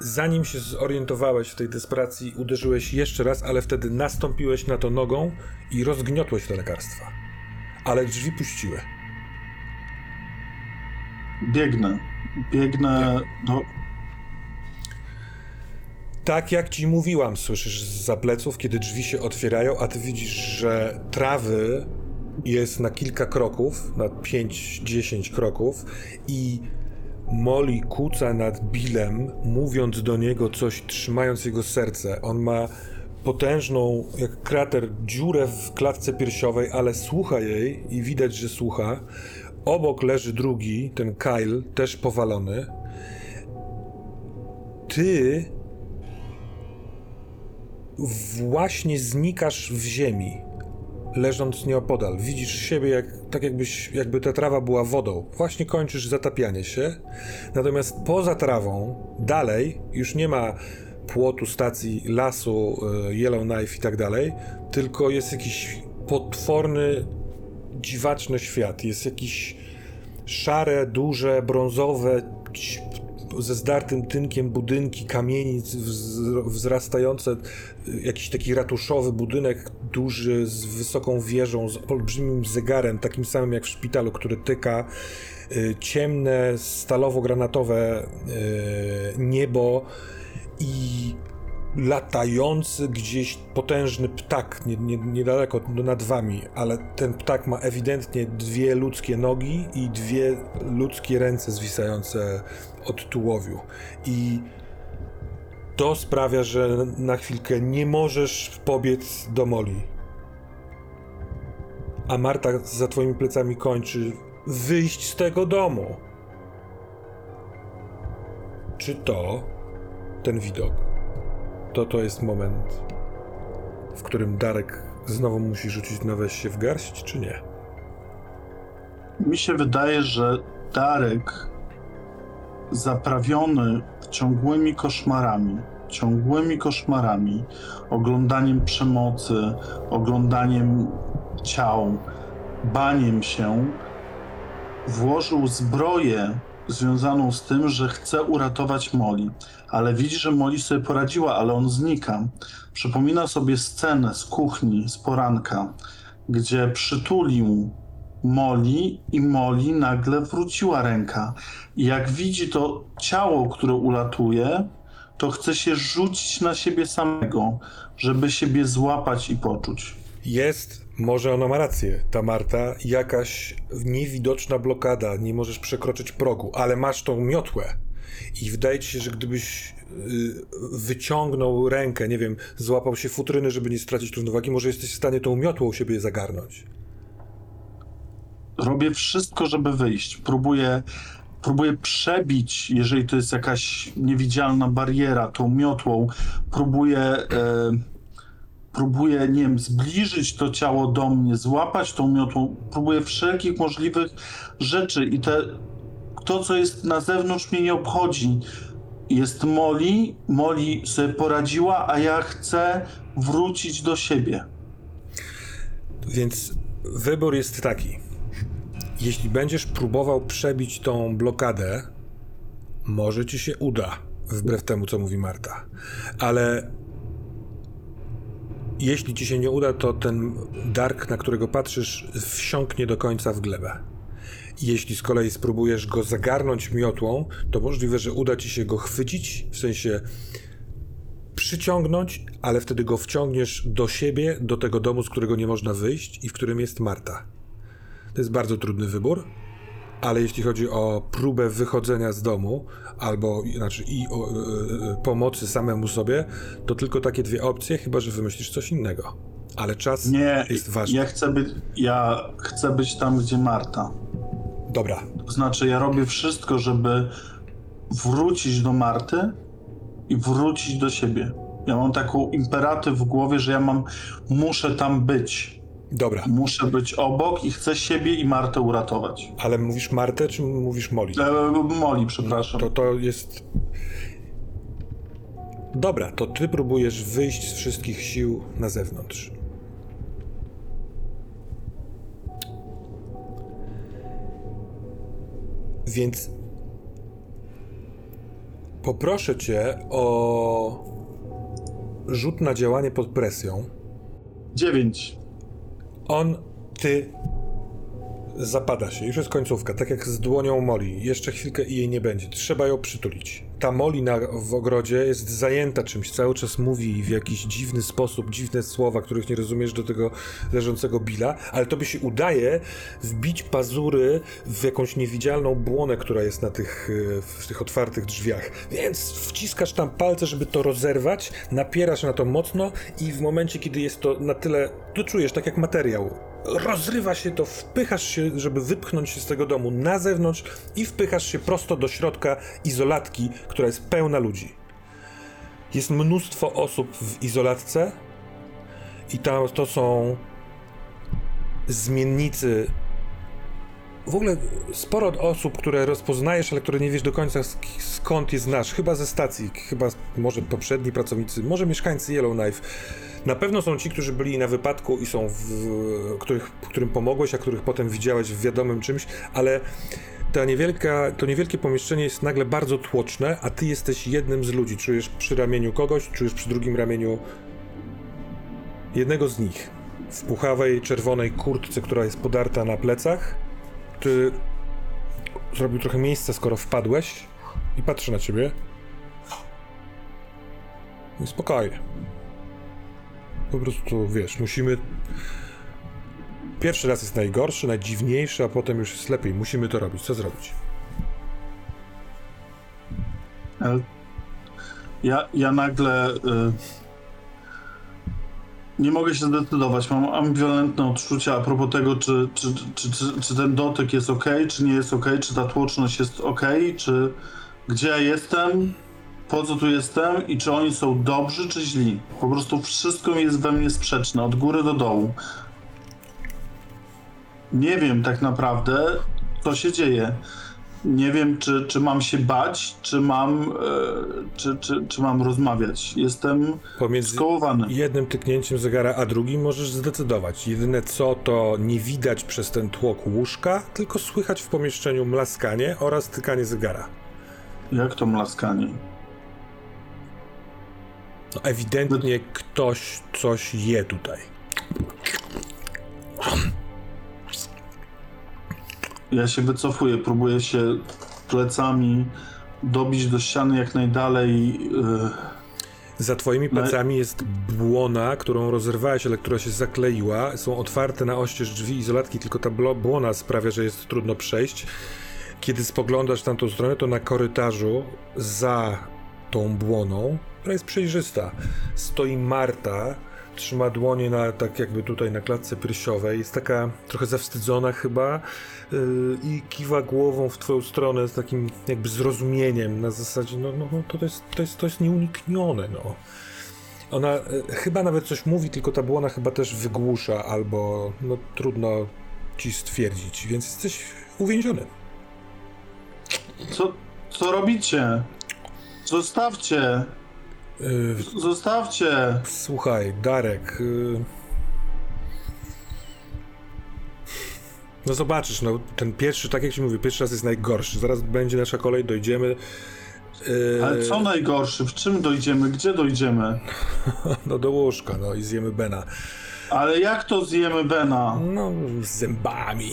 Zanim się zorientowałeś w tej desperacji, uderzyłeś jeszcze raz, ale wtedy nastąpiłeś na to nogą i rozgniotłeś te lekarstwa. Ale drzwi puściły. Biegnę. Biegnę do... Tak jak ci mówiłam, słyszysz za pleców, kiedy drzwi się otwierają, a ty widzisz, że trawy jest na kilka kroków, na 5-10 kroków i Molly kuca nad Billem, mówiąc do niego coś, trzymając jego serce. On ma potężną, jak krater, dziurę w klatce piersiowej, ale słucha jej i widać, że słucha. Obok leży drugi, ten Kyle, też powalony. Ty właśnie znikasz w ziemi. Leżąc nieopodal. Widzisz siebie jak, tak jakbyś, jakby ta trawa była wodą. Właśnie kończysz zatapianie się. Natomiast poza trawą, dalej, już nie ma płotu, stacji, lasu, y, Yellowknife i tak dalej, tylko jest jakiś potworny, dziwaczny świat. Jest jakiś szare, duże, brązowe, ze zdartym tynkiem budynki, kamienic wz- wzrastające, y, jakiś taki ratuszowy budynek duży z wysoką wieżą, z olbrzymim zegarem, takim samym jak w szpitalu, który tyka, y, ciemne, stalowo-granatowe y, niebo i latający gdzieś potężny ptak nie, nie, niedaleko no, nad wami, ale ten ptak ma ewidentnie dwie ludzkie nogi i dwie ludzkie ręce zwisające od tułowiu. I to sprawia, że na chwilkę nie możesz pobiec do Moli. A Marta za twoimi plecami kończy wyjść z tego domu. Czy to ten widok? To to jest moment, w którym Darek znowu musi rzucić na weź się w garść, czy nie? Mi się wydaje, że Darek zaprawiony ciągłymi koszmarami, ciągłymi koszmarami, oglądaniem przemocy, oglądaniem ciał, baniem się, włożył zbroję związaną z tym, że chce uratować Moli. Ale widzi, że Moli sobie poradziła, ale on znika. Przypomina sobie scenę z kuchni, z poranka, gdzie przytulił Moli i Moli nagle wróciła ręka. I jak widzi to ciało, które ulatuje, to chce się rzucić na siebie samego, żeby siebie złapać i poczuć. Jest, może ona ma rację, ta Marta, jakaś niewidoczna blokada, nie możesz przekroczyć progu, ale masz tą miotłę. I wydaje ci się, że gdybyś y, wyciągnął rękę, nie wiem, złapał się futryny, żeby nie stracić równowagi, może jesteś w stanie tą miotłą siebie zagarnąć. Robię wszystko, żeby wyjść. Próbuję, próbuję przebić, jeżeli to jest jakaś niewidzialna bariera, tą miotłą. Próbuję, e, próbuję, nie wiem, zbliżyć to ciało do mnie, złapać tą miotłą. Próbuję wszelkich możliwych rzeczy i te, to, co jest na zewnątrz, mnie nie obchodzi. Jest Moli, Moli sobie poradziła, a ja chcę wrócić do siebie. Więc wybór jest taki. Jeśli będziesz próbował przebić tą blokadę, może ci się uda, wbrew temu, co mówi Marta. Ale jeśli ci się nie uda, to ten dark, na którego patrzysz, wsiąknie do końca w glebę. Jeśli z kolei spróbujesz go zagarnąć miotłą, to możliwe, że uda ci się go chwycić, w sensie przyciągnąć, ale wtedy go wciągniesz do siebie, do tego domu, z którego nie można wyjść i w którym jest Marta. To jest bardzo trudny wybór, ale jeśli chodzi o próbę wychodzenia z domu, albo znaczy i o, e, pomocy samemu sobie, to tylko takie dwie opcje, chyba że wymyślisz coś innego. Ale czas Nie, jest ważny. ja chcę być, ja chcę być tam, gdzie Marta. Dobra, To znaczy, ja robię wszystko, żeby wrócić do Marty i wrócić do siebie. Ja mam taką imperatyw w głowie, że ja mam, muszę tam być. Dobra. Muszę być obok i chcę siebie i Martę uratować. Ale mówisz Martę, czy mówisz Molly? E, Moli, przepraszam. To to jest. Dobra, to ty próbujesz wyjść z wszystkich sił na zewnątrz. Więc poproszę cię o rzut na działanie pod presją. Dziewięć. On, ty, zapada się. Już jest końcówka, tak jak z dłonią Moli. Jeszcze chwilkę i jej nie będzie. Trzeba ją przytulić. Ta Moli na, w ogrodzie jest zajęta czymś. Cały czas mówi w jakiś dziwny sposób, dziwne słowa, których nie rozumiesz do tego leżącego Billa, ale tobie się udaje wbić pazury w jakąś niewidzialną błonę, która jest na tych, y, w tych otwartych drzwiach. Więc wciskasz tam palce, żeby to rozerwać, napierasz na to mocno i w momencie, kiedy jest to na tyle, to czujesz tak jak materiał, rozrywa się to, wpychasz się, żeby wypchnąć się z tego domu na zewnątrz i wpychasz się prosto do środka izolatki, która jest pełna ludzi. Jest mnóstwo osób w izolatce i tam to są zmiennicy. W ogóle sporo osób, które rozpoznajesz, ale które nie wiesz do końca sk- skąd je znasz. Chyba ze stacji, chyba może poprzedni pracownicy, może mieszkańcy Yellowknife. Na pewno są ci, którzy byli na wypadku i są w, których, którym pomogłeś, a których potem widziałeś w wiadomym czymś, ale ta niewielka, to niewielkie pomieszczenie jest nagle bardzo tłoczne, a ty jesteś jednym z ludzi. Czujesz przy ramieniu kogoś, czujesz przy drugim ramieniu jednego z nich. W puchawej, czerwonej kurtce, która jest podarta na plecach. Ty zrobił trochę miejsca, skoro wpadłeś i patrzy na ciebie. I spokojnie. Po prostu, wiesz, musimy... Pierwszy raz jest najgorszy, najdziwniejszy, a potem już jest lepiej. Musimy to robić. Co zrobić? Ale Ja, ja nagle y, nie mogę się zdecydować. Mam ambiwalentne odczucia a propos tego, czy, czy, czy, czy, czy ten dotyk jest ok, czy nie jest ok, czy ta tłoczność jest ok, czy gdzie ja jestem, po co tu jestem i czy oni są dobrzy, czy źli. Po prostu wszystko jest we mnie sprzeczne, od góry do dołu. Nie wiem tak naprawdę, co się dzieje. Nie wiem, czy, czy mam się bać, czy mam, e, czy, czy, czy mam rozmawiać. Jestem Pomiędzy skołowany. jednym tyknięciem zegara a drugim możesz zdecydować. Jedyne co to nie widać przez ten tłok łóżka, tylko słychać w pomieszczeniu mlaskanie oraz tykanie zegara. Jak to mlaskanie? No, ewidentnie ktoś coś je tutaj. Ja się wycofuję, próbuję się plecami dobić do ściany jak najdalej. e, Za twoimi No plecami jest błona, którą rozerwałeś, ale która się zakleiła. Są otwarte na oścież drzwi izolatki, tylko ta błona sprawia, że jest trudno przejść. Kiedy spoglądasz w tamtą stronę, to na korytarzu za tą błoną, która jest przejrzysta, stoi Marta, trzyma dłonie na, tak jakby tutaj na klatce piersiowej, jest taka trochę zawstydzona chyba yy, i kiwa głową w twoją stronę z takim jakby zrozumieniem na zasadzie, no, no, no to, jest, to, jest, to jest nieuniknione, no. Ona e, chyba nawet coś mówi, tylko ta błona chyba też wygłusza, albo no trudno ci stwierdzić, więc jesteś uwięziony. Co, co robicie? Zostawcie! Yy, Zostawcie! słuchaj, Darek. Yy... No zobaczysz, no ten pierwszy, tak jak ci mówię, pierwszy raz jest najgorszy. Zaraz będzie nasza kolej, dojdziemy. Yy, Ale co najgorsze? W czym dojdziemy? Gdzie dojdziemy? *laughs* No do łóżka, no i zjemy Bena. Ale jak to zjemy Bena? No, z zębami.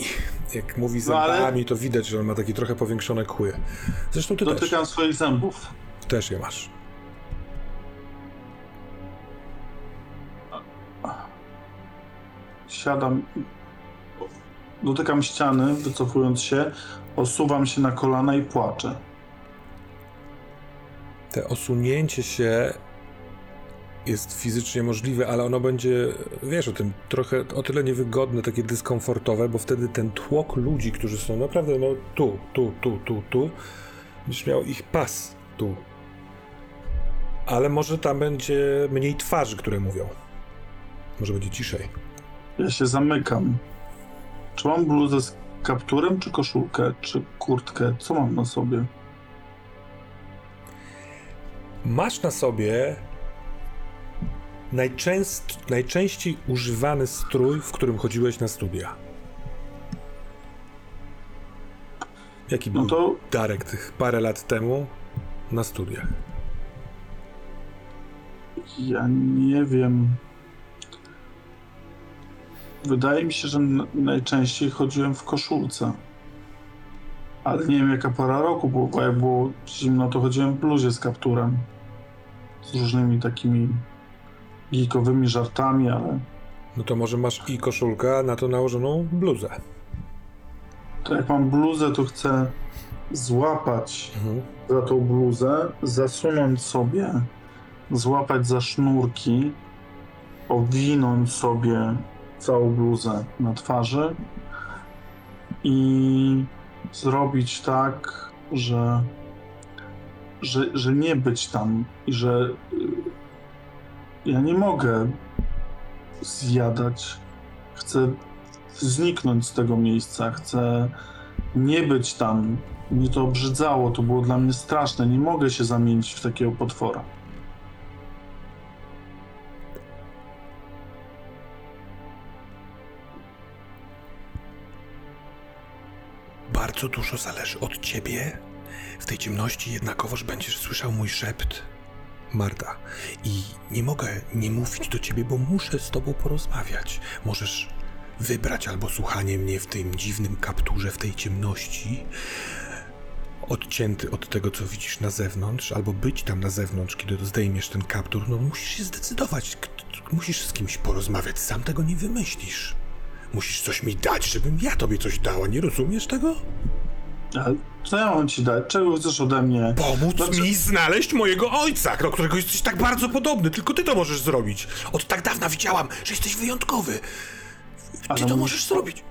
Jak mówi No, zębami, to widać, że on ma takie trochę powiększone kły. Zresztą ty też. Dotykam swoich zębów. Też je masz. Siadam, dotykam ściany, wycofując się, osuwam się na kolana i płaczę. Te osunięcie się jest fizycznie możliwe, ale ono będzie, wiesz o tym, trochę o tyle niewygodne, takie dyskomfortowe, bo wtedy ten tłok ludzi, którzy są naprawdę no tu, tu, tu, tu, tu, będziesz miał ich pas tu. Ale może tam będzie mniej twarzy, które mówią. Może będzie ciszej. Ja się zamykam. Czy mam bluzę z kapturem, czy koszulkę, czy kurtkę? Co mam na sobie? Masz na sobie najczęst, najczęściej używany strój, w którym chodziłeś na studia. Jaki był No to Darek tych parę lat temu na studiach? ja nie wiem. Wydaje mi się, że najczęściej chodziłem w koszulce. Ale nie wiem jaka pora roku było, bo jak było zimno, to chodziłem w bluzie z kapturem. Z różnymi takimi geekowymi żartami, ale No to może masz i koszulkę, a na to nałożoną bluzę. to jak mam bluzę, to chcę złapać Mhm. za tą bluzę, zasunąć sobie, złapać za sznurki, owinąć sobie całą bluzę na twarzy i zrobić tak, że, że, że nie być tam i że y, ja nie mogę zjadać. Chcę zniknąć z tego miejsca, chcę nie być tam. Mnie to obrzydzało, to było dla mnie straszne. Nie mogę się zamienić w takiego potwora. Bardzo dużo zależy od ciebie. W tej ciemności jednakowoż będziesz słyszał mój szept. Marta, i nie mogę nie mówić do ciebie, bo muszę z tobą porozmawiać. Możesz wybrać albo słuchanie mnie w tym dziwnym kapturze, w tej ciemności, odcięty od tego, co widzisz na zewnątrz, albo być tam na zewnątrz, kiedy zdejmiesz ten kaptur. No musisz się zdecydować. Musisz z kimś porozmawiać, sam tego nie wymyślisz. Musisz coś mi dać, żebym ja tobie coś dała. Nie rozumiesz tego? Ale co ja mam ci dać? Czego chcesz ode mnie? Pomóc mi znaleźć mojego ojca, do którego jesteś tak bardzo podobny. Tylko ty to możesz zrobić. Od tak dawna widziałam, że jesteś wyjątkowy. Ty Ale to możesz zrobić.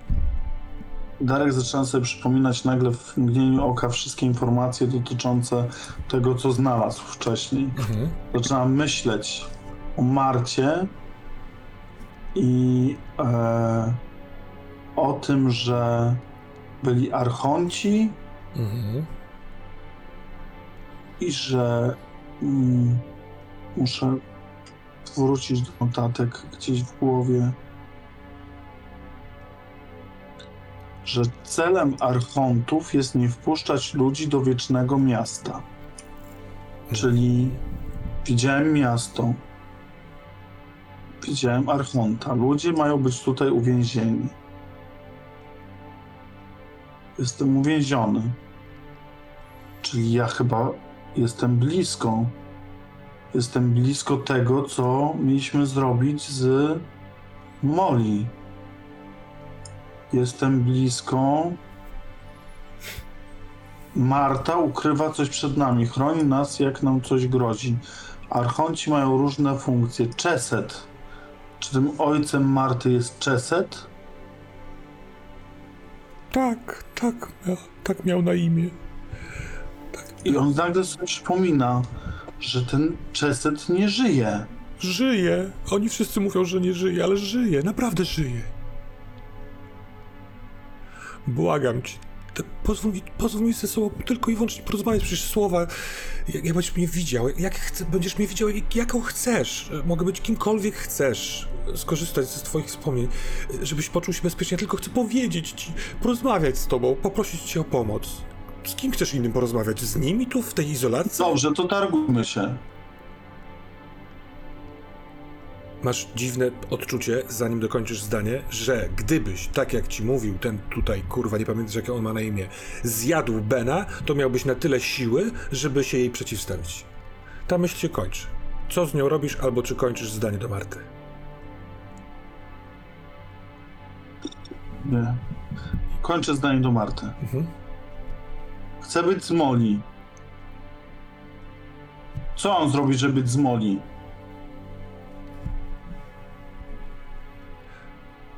Darek zaczyna sobie przypominać nagle w mgnieniu oka wszystkie informacje dotyczące tego, co znalazł wcześniej. Mhm. Zaczyna myśleć o Marcie i e, o tym, że byli archonci Mhm. i że mm, muszę wrócić do notatek gdzieś w głowie, że celem archontów jest nie wpuszczać ludzi do wiecznego miasta. Czyli widziałem miasto, widziałem archonta. Ludzie mają być tutaj uwięzieni. Jestem uwięziony. Czyli ja chyba jestem blisko. Jestem blisko tego, co mieliśmy zrobić z Molly. Jestem blisko. Marta ukrywa coś przed nami, chroni nas, jak nam coś grozi. Archonci mają różne funkcje. Czeset. Czy tym ojcem Marty jest Czeset? Tak, tak, tak miał na imię. I on nagle sobie przypomina, że ten Czeset nie żyje. Żyje. Oni wszyscy mówią, że nie żyje, ale żyje, naprawdę żyje. Błagam cię. Pozwól mi, pozwól mi ze sobą tylko i wyłącznie porozmawiać, przecież słowa, jak, jak będziesz mnie widział, jak chce, będziesz mnie widział, jak, jaką chcesz. Mogę być kimkolwiek chcesz, skorzystać ze twoich wspomnień, żebyś poczuł się bezpiecznie, tylko chcę powiedzieć ci, porozmawiać z tobą, poprosić cię o pomoc. Z kim chcesz innym porozmawiać? Z nimi tu, w tej izolacji? Dobrze, to targujmy się. Masz dziwne odczucie, zanim dokończysz zdanie, że gdybyś, tak jak ci mówił ten tutaj, kurwa, nie pamiętasz jakie on ma na imię, zjadł Bena, to miałbyś na tyle siły, żeby się jej przeciwstawić. Ta myśl się kończy. Co z nią robisz, albo czy kończysz zdanie do Marty? Nie. Kończę zdanie do Marty. Mhm. Chcę być z Moli. Co on zrobi, żeby być z Moli?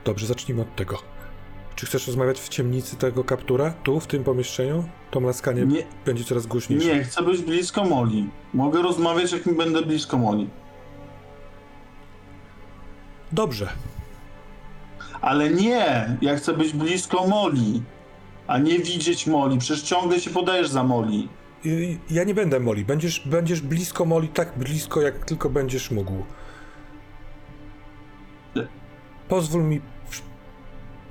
Dobrze, zacznijmy od tego. Czy chcesz rozmawiać w ciemnicy tego kaptura? Tu, w tym pomieszczeniu? To mlaskanie Nie, będzie coraz głośniejsze. nie, chcę być blisko Moli. Mogę rozmawiać, jak mi będę blisko Moli. Dobrze. Ale nie, ja chcę być blisko Moli, a nie widzieć Moli. Przecież ciągle się podajesz za Moli. Ja nie będę Moli. Będziesz, będziesz blisko Moli, tak blisko, jak tylko będziesz mógł. Pozwól mi prz-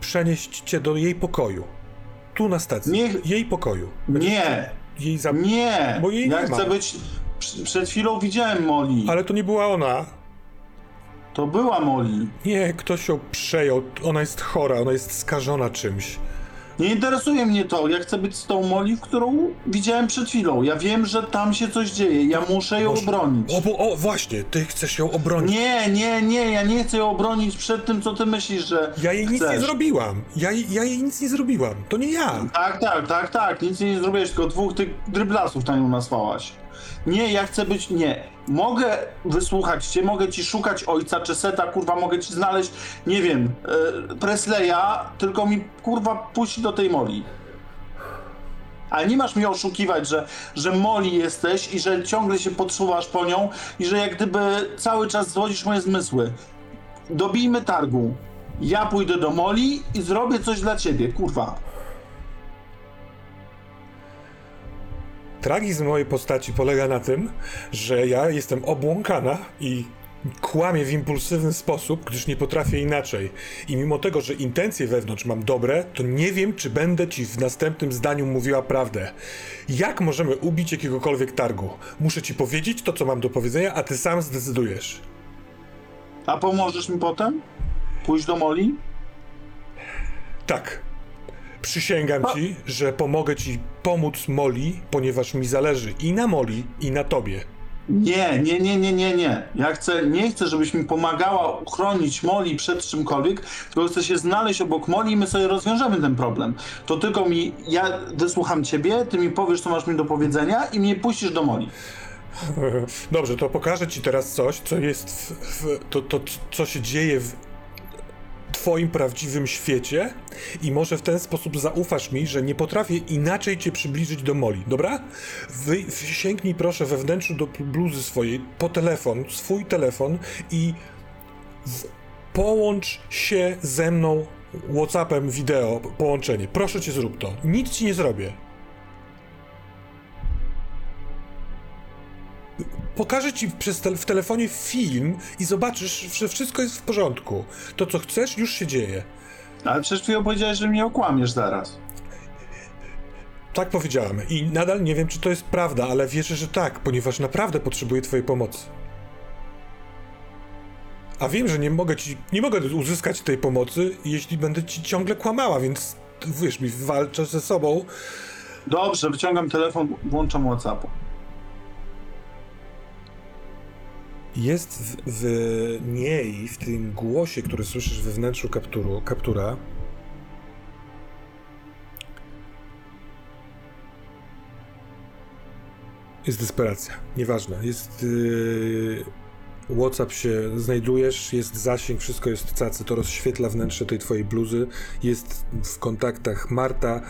przenieść cię do jej pokoju. Tu na stacji. Niech- Jej pokoju. Będziesz Nie, Jej za... nie. Bo jej ja nie ma. chcę być... przy- Przed chwilą widziałem Moli. Ale to nie była ona. To była Moli. Nie, ktoś ją przejął. Ona jest chora, ona jest skażona czymś. Nie interesuje mnie to. Ja chcę być z tą Moli, którą widziałem przed chwilą. Ja wiem, że tam się coś dzieje. Ja muszę ją Może- obronić. O, bo, o, właśnie, ty chcesz ją obronić. Nie, nie, nie. Ja nie chcę ją obronić przed tym, co ty myślisz, że Ja jej nic chcesz. nie zrobiłam. Ja, jej- ja jej nic nie zrobiłam. To nie ja. Tak, tak, tak, tak. Nic nie zrobiłeś, tylko dwóch tych dryblasów na nią nasłałaś. Nie, ja chcę być. Nie. Mogę wysłuchać cię, mogę ci szukać ojca czy seta, kurwa, mogę ci znaleźć, nie wiem, e, Presleya, tylko mi kurwa puść do tej moli. Ale nie masz mnie oszukiwać, że, że moli jesteś i że ciągle się podsuwasz po nią i że jak gdyby cały czas zwodzisz moje zmysły. Dobijmy targu. Ja pójdę do Moli i zrobię coś dla ciebie, kurwa. Tragizm mojej postaci polega na tym, że ja jestem obłąkana i kłamię w impulsywny sposób, gdyż nie potrafię inaczej. I mimo tego, że intencje wewnątrz mam dobre, to nie wiem, czy będę ci w następnym zdaniu mówiła prawdę. Jak możemy ubić jakiegokolwiek targu? Muszę ci powiedzieć to, co mam do powiedzenia, a ty sam zdecydujesz. A pomożesz mi potem? Pójść do Moli? Tak. Przysięgam ci, że pomogę ci pomóc Moli, ponieważ mi zależy i na Moli, i na tobie. Nie, nie, nie, nie, nie, nie. Ja chcę, nie chcę, żebyś mi pomagała uchronić Moli przed czymkolwiek, tylko chcę się znaleźć obok Moli i my sobie rozwiążemy ten problem. To tylko mi, ja wysłucham ciebie, ty mi powiesz, co masz mi do powiedzenia i mnie puścisz do Moli. *laughs* Dobrze, to pokażę ci teraz coś, co jest w, w, to, to, co się dzieje w twoim prawdziwym świecie i może w ten sposób zaufasz mi, że nie potrafię inaczej cię przybliżyć do Moli, dobra? Wy, sięgnij proszę we wnętrzu do bluzy swojej po telefon, swój telefon i w, połącz się ze mną Whatsappem wideo, połączenie. Proszę cię zrób to. Nic ci nie zrobię. Pokażę ci te, w telefonie film i zobaczysz, że wszystko jest w porządku. To, co chcesz, już się dzieje. Ale przecież chwilę powiedziałeś, że mnie okłamiesz zaraz. Tak powiedziałem. I nadal nie wiem, czy to jest prawda, ale wierzę, że tak, ponieważ naprawdę potrzebuję twojej pomocy. A wiem, że nie mogę ci, nie mogę uzyskać tej pomocy, jeśli będę ci ciągle kłamała, więc wiesz mi, walczę ze sobą. Dobrze, wyciągam telefon, włączam WhatsApp. Jest w, w niej, w tym głosie, który słyszysz we wnętrzu kapturu, kaptura, jest desperacja. Nieważne. Jest. Yy, WhatsApp się znajdujesz, jest zasięg, wszystko jest cacy, to rozświetla wnętrze tej twojej bluzy. Jest w kontaktach Marta.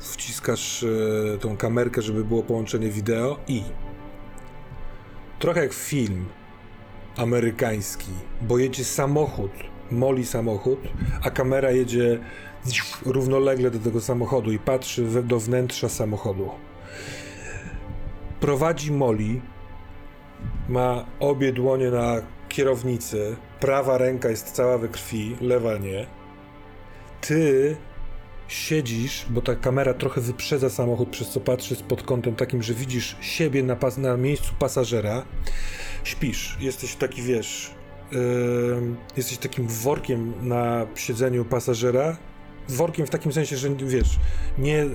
Wciskasz yy, tą kamerkę, żeby było połączenie wideo i trochę jak film amerykański, bo jedzie samochód, moli samochód, a kamera jedzie równolegle do tego samochodu i patrzy do wnętrza samochodu. Prowadzi Moli, ma obie dłonie na kierownicy, prawa ręka jest cała we krwi, lewa nie. Ty siedzisz, bo ta kamera trochę wyprzedza samochód, przez co patrzysz pod kątem takim, że widzisz siebie na, pas na miejscu pasażera. Śpisz, jesteś taki, wiesz, yy, jesteś takim workiem na siedzeniu pasażera. Workiem w takim sensie, że wiesz, nie,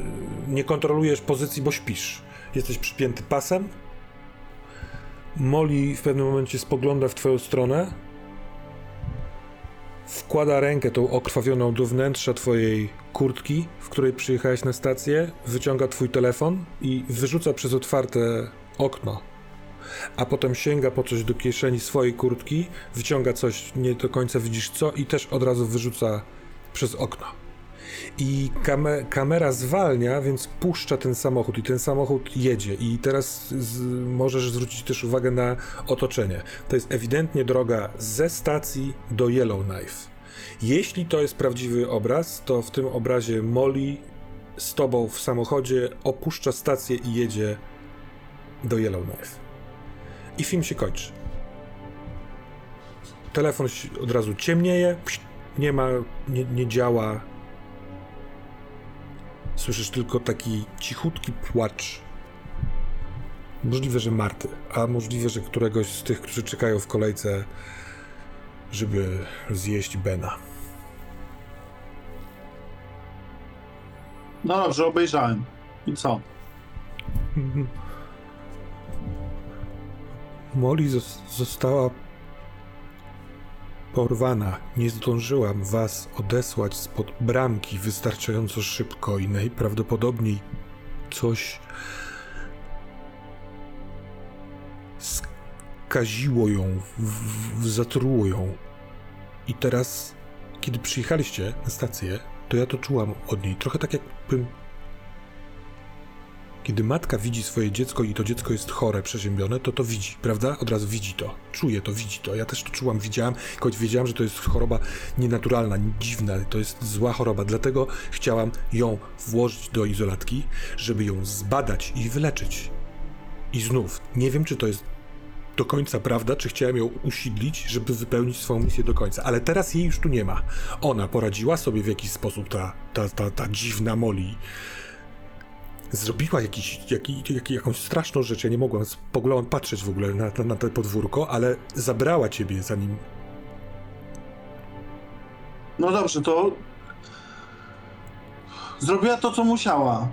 nie kontrolujesz pozycji, bo śpisz. Jesteś przypięty pasem. Molly w pewnym momencie spogląda w twoją stronę. Wkłada rękę tą okrwawioną do wnętrza twojej kurtki, w której przyjechałeś na stację, wyciąga twój telefon i wyrzuca przez otwarte okno. A potem sięga po coś do kieszeni swojej kurtki, wyciąga coś, nie do końca widzisz co, i też od razu wyrzuca przez okno. I kame kamera zwalnia, więc puszcza ten samochód, i ten samochód jedzie. I teraz możesz zwrócić też uwagę na otoczenie. To jest ewidentnie droga ze stacji do Yellowknife. Jeśli to jest prawdziwy obraz, to w tym obrazie Molly z tobą w samochodzie opuszcza stację i jedzie do Yellowknife. I film się kończy. Telefon od razu ciemnieje, nie ma, nie, nie działa. Słyszysz tylko taki cichutki płacz. Możliwe, że Marty, a możliwe, że któregoś z tych, którzy czekają w kolejce, żeby zjeść Bena. No dobrze, obejrzałem. I co? *laughs* Molly została porwana. Nie zdążyłam was odesłać spod bramki wystarczająco szybko i najprawdopodobniej coś skaziło ją, w, w, zatruło ją. I teraz, kiedy przyjechaliście na stację, to ja to czułam od niej. Trochę tak jakbym Kiedy matka widzi swoje dziecko i to dziecko jest chore, przeziębione, to to widzi, prawda? Od razu widzi to, czuje to, widzi to. Ja też to czułam, widziałam, choć wiedziałam, że to jest choroba nienaturalna, dziwna, to jest zła choroba. Dlatego chciałam ją włożyć do izolatki, żeby ją zbadać i wyleczyć. I znów, nie wiem, czy to jest do końca prawda, czy chciałem ją usidlić, żeby wypełnić swoją misję do końca, ale teraz jej już tu nie ma. Ona poradziła sobie w jakiś sposób, ta, ta, ta, ta dziwna Molly. Zrobiła jakiś, jaki, jaki, jakąś straszną rzecz, ja nie mogłam spoglądać, patrzeć w ogóle na, na, na to podwórko, ale zabrała ciebie zanim... No dobrze, to zrobiła to, co musiała.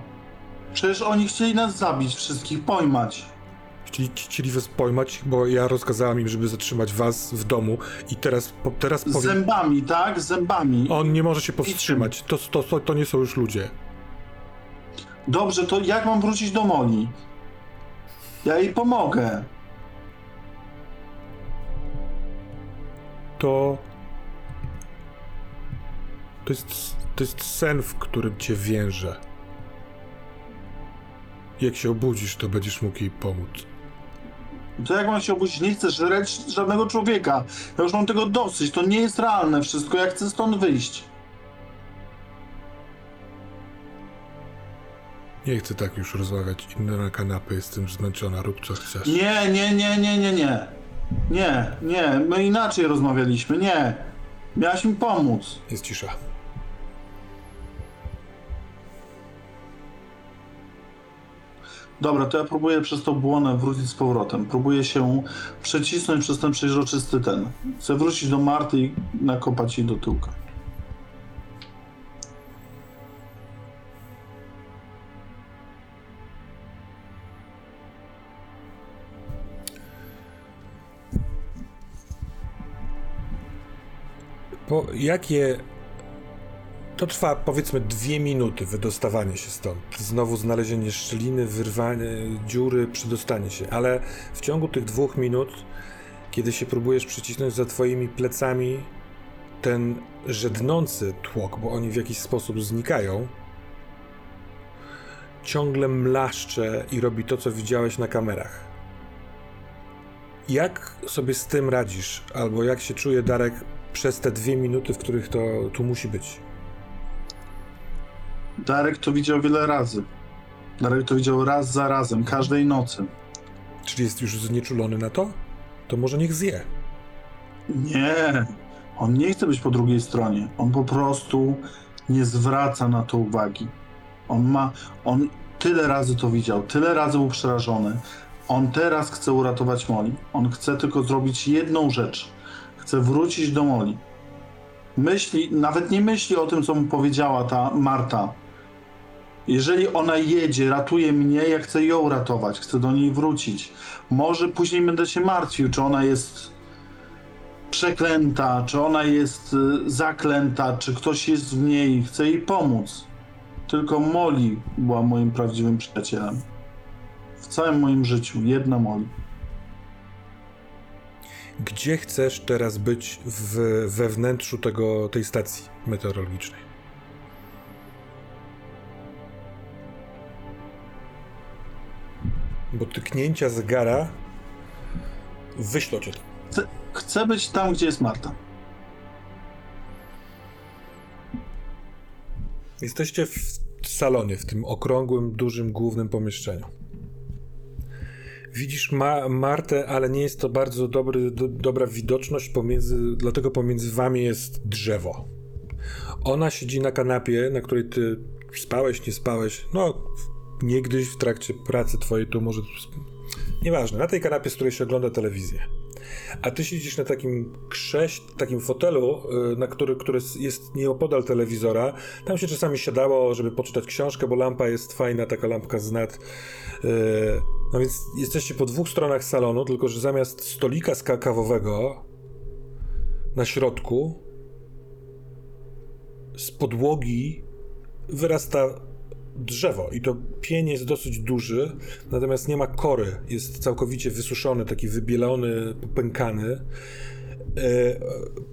Przecież oni chcieli nas zabić wszystkich, pojmać. Chcieli, chcieli was pojmać, bo ja rozkazałam im, żeby zatrzymać was w domu i teraz, po, teraz powiem... zębami, tak? Zębami. On nie może się powstrzymać, to, to, to, to nie są już ludzie. Dobrze, to jak mam wrócić do Moli? Ja jej pomogę. to. To jest, to jest sen, w którym cię wiąże. Jak się obudzisz, to będziesz mógł jej pomóc. To jak mam się obudzić? Nie chcę żreć żadnego człowieka. Ja już mam tego dosyć. To nie jest realne wszystko. Ja chcę stąd wyjść. Nie chcę tak już rozmawiać. Inna na kanapę, jestem zmęczona, rób co chcesz. Nie, nie, nie, nie, nie, nie. Nie, nie. My inaczej rozmawialiśmy. Nie. Miałaś mi pomóc. Jest cisza. Dobra, to ja próbuję przez tą błonę wrócić z powrotem. Próbuję się przecisnąć przez ten przeźroczysty ten. Chcę wrócić do Marty i nakopać jej do tyłka. Po jakie. To trwa powiedzmy dwie minuty wydostawanie się stąd. Znowu znalezienie szczeliny, wyrwanie dziury, przedostanie się. Ale w ciągu tych dwóch minut, kiedy się próbujesz przycisnąć za twoimi plecami, ten żednący tłok, bo oni w jakiś sposób znikają, ciągle mlaszcze i robi to, co widziałeś na kamerach. Jak sobie z tym radzisz? Albo jak się czuje Darek przez te dwie minuty, w których to tu musi być? Darek to widział wiele razy. Darek to widział raz za razem, każdej nocy. Czyli jest już znieczulony na to? To może niech zje. Nie, on nie chce być po drugiej stronie. On po prostu nie zwraca na to uwagi. On ma, on tyle razy to widział, tyle razy był przerażony. On teraz chce uratować Moli. On chce tylko zrobić jedną rzecz. Chce wrócić do Moli. Myśli, nawet nie myśli o tym, co mu powiedziała ta Marta. Jeżeli ona jedzie, ratuje mnie, ja chcę ją ratować, chcę do niej wrócić. Może później będę się martwił, czy ona jest przeklęta, czy ona jest y, zaklęta, czy ktoś jest w niej, chcę jej pomóc. Tylko Molly była moim prawdziwym przyjacielem. W całym moim życiu, jedna Molly. Gdzie chcesz teraz być w, we wnętrzu tego, tej stacji meteorologicznej? Bo tyknięcia zegara wyślą cię tam. Chcę, chcę być tam, gdzie jest Marta. Jesteście w salonie, w tym okrągłym, dużym, głównym pomieszczeniu. Widzisz Ma Martę, ale nie jest to bardzo dobry, do, dobra widoczność, pomiędzy, dlatego pomiędzy wami jest drzewo. Ona siedzi na kanapie, na której ty spałeś, nie spałeś. No, niegdyś w trakcie pracy twojej to może. Nieważne, na tej kanapie, z której się ogląda telewizję. A ty siedzisz na takim krześ, takim fotelu, y, na który, który jest nieopodal telewizora. Tam się czasami siadało, żeby poczytać książkę, bo lampa jest fajna, taka lampka z net. Y, No więc jesteście po dwóch stronach salonu, tylko że zamiast stolika skakawowego na środku z podłogi wyrasta drzewo i to pień jest dosyć duży, natomiast nie ma kory, jest całkowicie wysuszony, taki wybielony, popękany. E,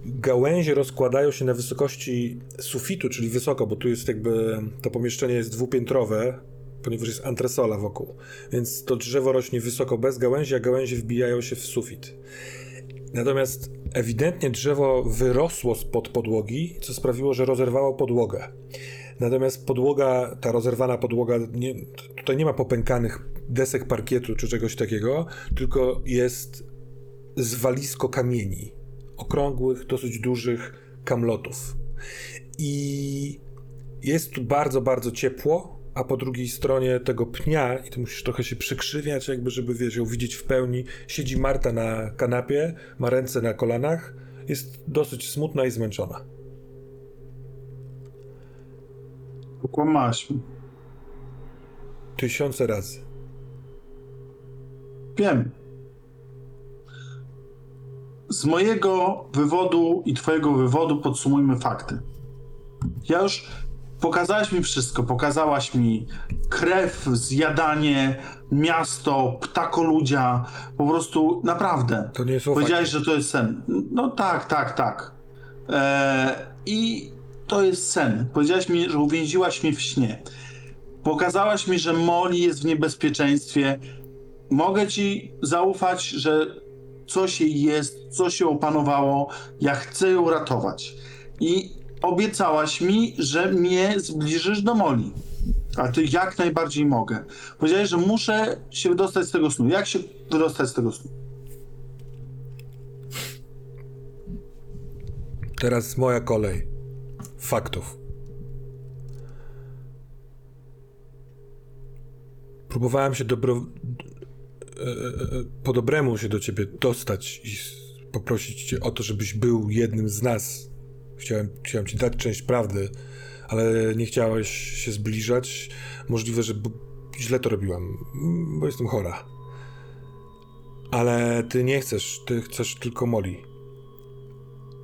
Gałęzie rozkładają się na wysokości sufitu, czyli wysoko, bo tu jest jakby to pomieszczenie jest dwupiętrowe, ponieważ jest antresola wokół. Więc to drzewo rośnie wysoko bez gałęzi, a gałęzie wbijają się w sufit. Natomiast ewidentnie drzewo wyrosło spod podłogi, co sprawiło, że rozerwało podłogę. Natomiast podłoga, ta rozerwana podłoga, nie, tutaj nie ma popękanych desek parkietu czy czegoś takiego, tylko jest zwalisko kamieni. Okrągłych, dosyć dużych kamlotów. I jest tu bardzo, bardzo ciepło, a po drugiej stronie tego pnia, i ty musisz trochę się przykrzywiać, jakby, żeby wiesz, ją widzieć w pełni, siedzi Marta na kanapie, ma ręce na kolanach, jest dosyć smutna i zmęczona. Okłamałaś mi. Tysiące razy. Wiem. Z mojego wywodu i twojego wywodu podsumujmy fakty. Ja już pokazałaś mi wszystko. Pokazałaś mi krew, zjadanie, miasto, ptakoludzia. Po prostu naprawdę. To nie są Powiedziałeś, że to jest sen. No tak, tak, tak. Eee, I to jest sen. Powiedziałaś mi, że uwięziłaś mnie w śnie. Pokazałaś mi, że Molly jest w niebezpieczeństwie. Mogę ci zaufać, że coś jej jest, coś ją opanowało. Ja chcę ją ratować. I obiecałaś mi, że mnie zbliżysz do Molly. A ty jak najbardziej mogę. Powiedziałeś, że muszę się wydostać z tego snu. Jak się wydostać z tego snu? Teraz moja kolej. Faktów. Próbowałem się dobro... e, e, e, po dobremu się do ciebie dostać i poprosić cię o to, żebyś był jednym z nas. Chciałem, chciałem ci dać część prawdy, ale nie chciałeś się zbliżać. Możliwe, że źle to robiłem, mm, bo jestem chora. Ale ty nie chcesz, ty chcesz tylko Molly.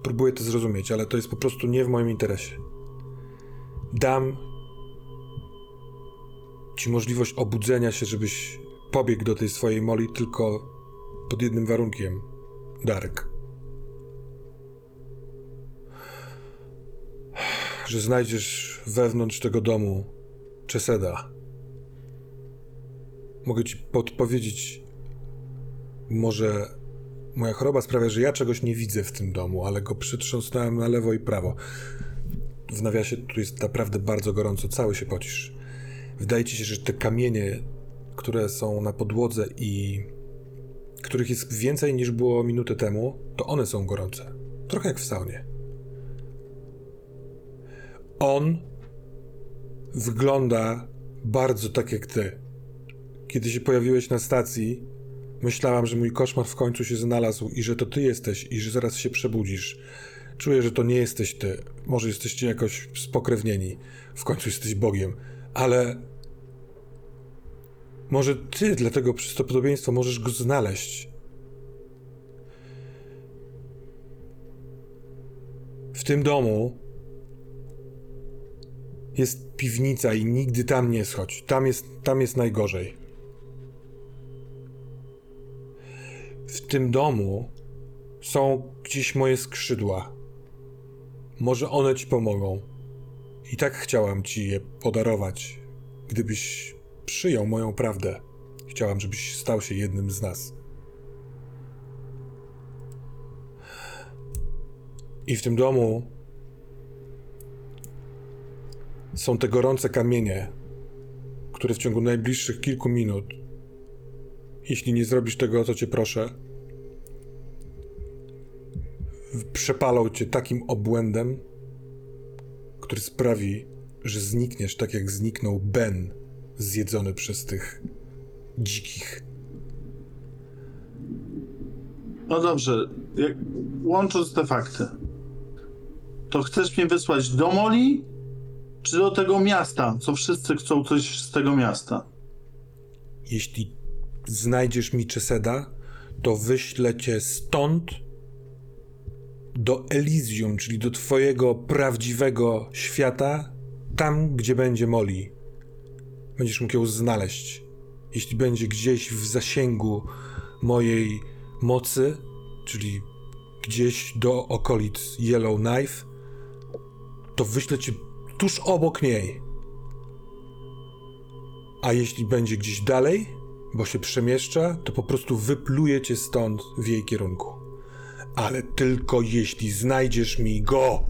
Próbuję to zrozumieć, ale to jest po prostu nie w moim interesie. Dam ci możliwość obudzenia się, żebyś pobiegł do tej swojej moli tylko pod jednym warunkiem. Darek. Że znajdziesz wewnątrz tego domu Czeseda. Mogę ci podpowiedzieć, może Moja choroba sprawia, że ja czegoś nie widzę w tym domu, ale go przytrząsnąłem na lewo i prawo. W nawiasie tu jest naprawdę bardzo gorąco, cały się pocisz. Wydaje ci się, że te kamienie, które są na podłodze i których jest więcej niż było minutę temu, to one są gorące. Trochę jak w saunie. On wygląda bardzo tak jak ty. Kiedy się pojawiłeś na stacji, Myślałam, że mój koszmar w końcu się znalazł i że to ty jesteś i że zaraz się przebudzisz. Czuję, że to nie jesteś ty. Może jesteście jakoś spokrewnieni. W końcu jesteś Bogiem. Ale... Może ty dla tego przystopodobieństwa możesz go znaleźć. W tym domu jest piwnica i nigdy tam nie schodź. Tam jest, tam jest najgorzej. W tym domu są gdzieś moje skrzydła. Może one ci pomogą. I tak chciałam ci je podarować, gdybyś przyjął moją prawdę. Chciałam, żebyś stał się jednym z nas. I w tym domu są te gorące kamienie, które w ciągu najbliższych kilku minut jeśli nie zrobisz tego, o co cię proszę, przepalą cię takim obłędem, który sprawi, że znikniesz tak jak zniknął Ben zjedzony przez tych dzikich. No dobrze, łącząc te fakty, to chcesz mnie wysłać do Moli, czy do tego miasta, co wszyscy chcą coś z tego miasta? Jeśli znajdziesz mi Czeseda, to wyślę cię stąd do Elysium, czyli do twojego prawdziwego świata, tam gdzie będzie Moli. Będziesz mógł ją znaleźć. Jeśli będzie gdzieś w zasięgu mojej mocy, czyli gdzieś do okolic Yellowknife, to wyślę cię tuż obok niej. A jeśli będzie gdzieś dalej, bo się przemieszcza, to po prostu wypluje cię stąd w jej kierunku. Ale tylko jeśli znajdziesz mi go.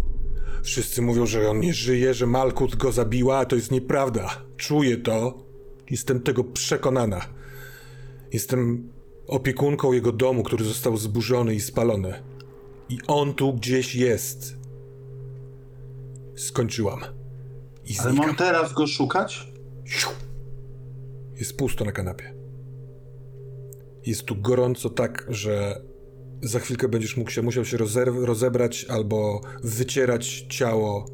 Wszyscy mówią, że on nie żyje, że Malkut go zabiła, a to jest nieprawda. Czuję to. Jestem tego przekonana. Jestem opiekunką jego domu, który został zburzony i spalony. I on tu gdzieś jest. Skończyłam. I Ale znikam. mam teraz go szukać? Jest pusto na kanapie. Jest tu gorąco tak, że za chwilkę będziesz mógł się, musiał się rozebrać albo wycierać ciało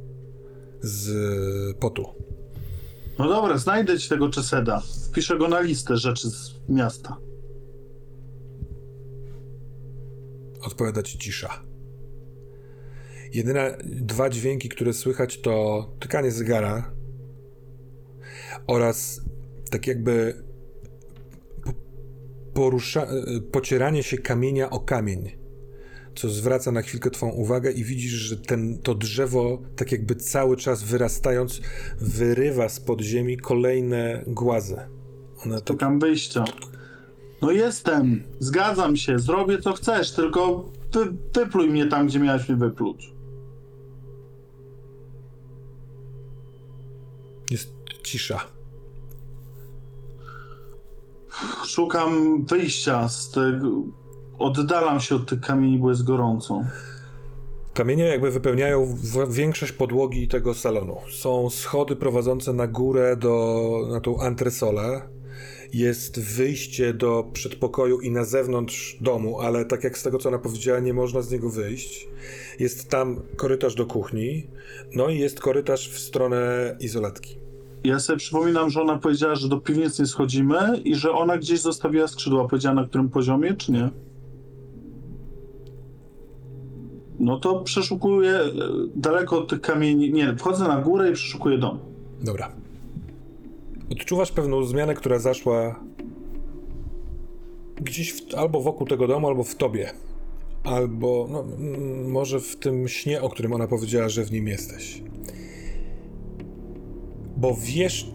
z potu. No dobra, znajdę ci tego Czeseda. Wpiszę go na listę rzeczy z miasta. Odpowiada ci cisza. Jedyne dwa dźwięki, które słychać, to tykanie zegara oraz tak jakby po- porusza, e, pocieranie się kamienia o kamień, co zwraca na chwilkę twą uwagę i widzisz, że ten, to drzewo, tak jakby cały czas wyrastając, wyrywa spod ziemi kolejne głazy. One tak Szukam wyjścia. No jestem, zgadzam się, zrobię co chcesz, tylko wy, wypluj mnie tam, gdzie miałeś mnie wypluć. Jest cisza. Szukam wyjścia z tego. Oddalam się od tych kamieni, bo jest gorąco. Kamienie jakby wypełniają większość podłogi tego salonu. Są schody prowadzące na górę do, na tą antresolę. Jest wyjście do przedpokoju i na zewnątrz domu, ale tak jak z tego co ona powiedziała, nie można z niego wyjść. Jest tam korytarz do kuchni, no i jest korytarz w stronę izolatki. Ja sobie przypominam, że ona powiedziała, że do piwnicy nie schodzimy i że ona gdzieś zostawiła skrzydła. Powiedziała na którym poziomie, czy nie? No to przeszukuję e, daleko od tych kamieni. Nie, wchodzę na górę i przeszukuję dom. Dobra. Odczuwasz pewną zmianę, która zaszła gdzieś w, albo wokół tego domu, albo w tobie. Albo no, może w tym śnie, o którym ona powiedziała, że w nim jesteś. Bo wiesz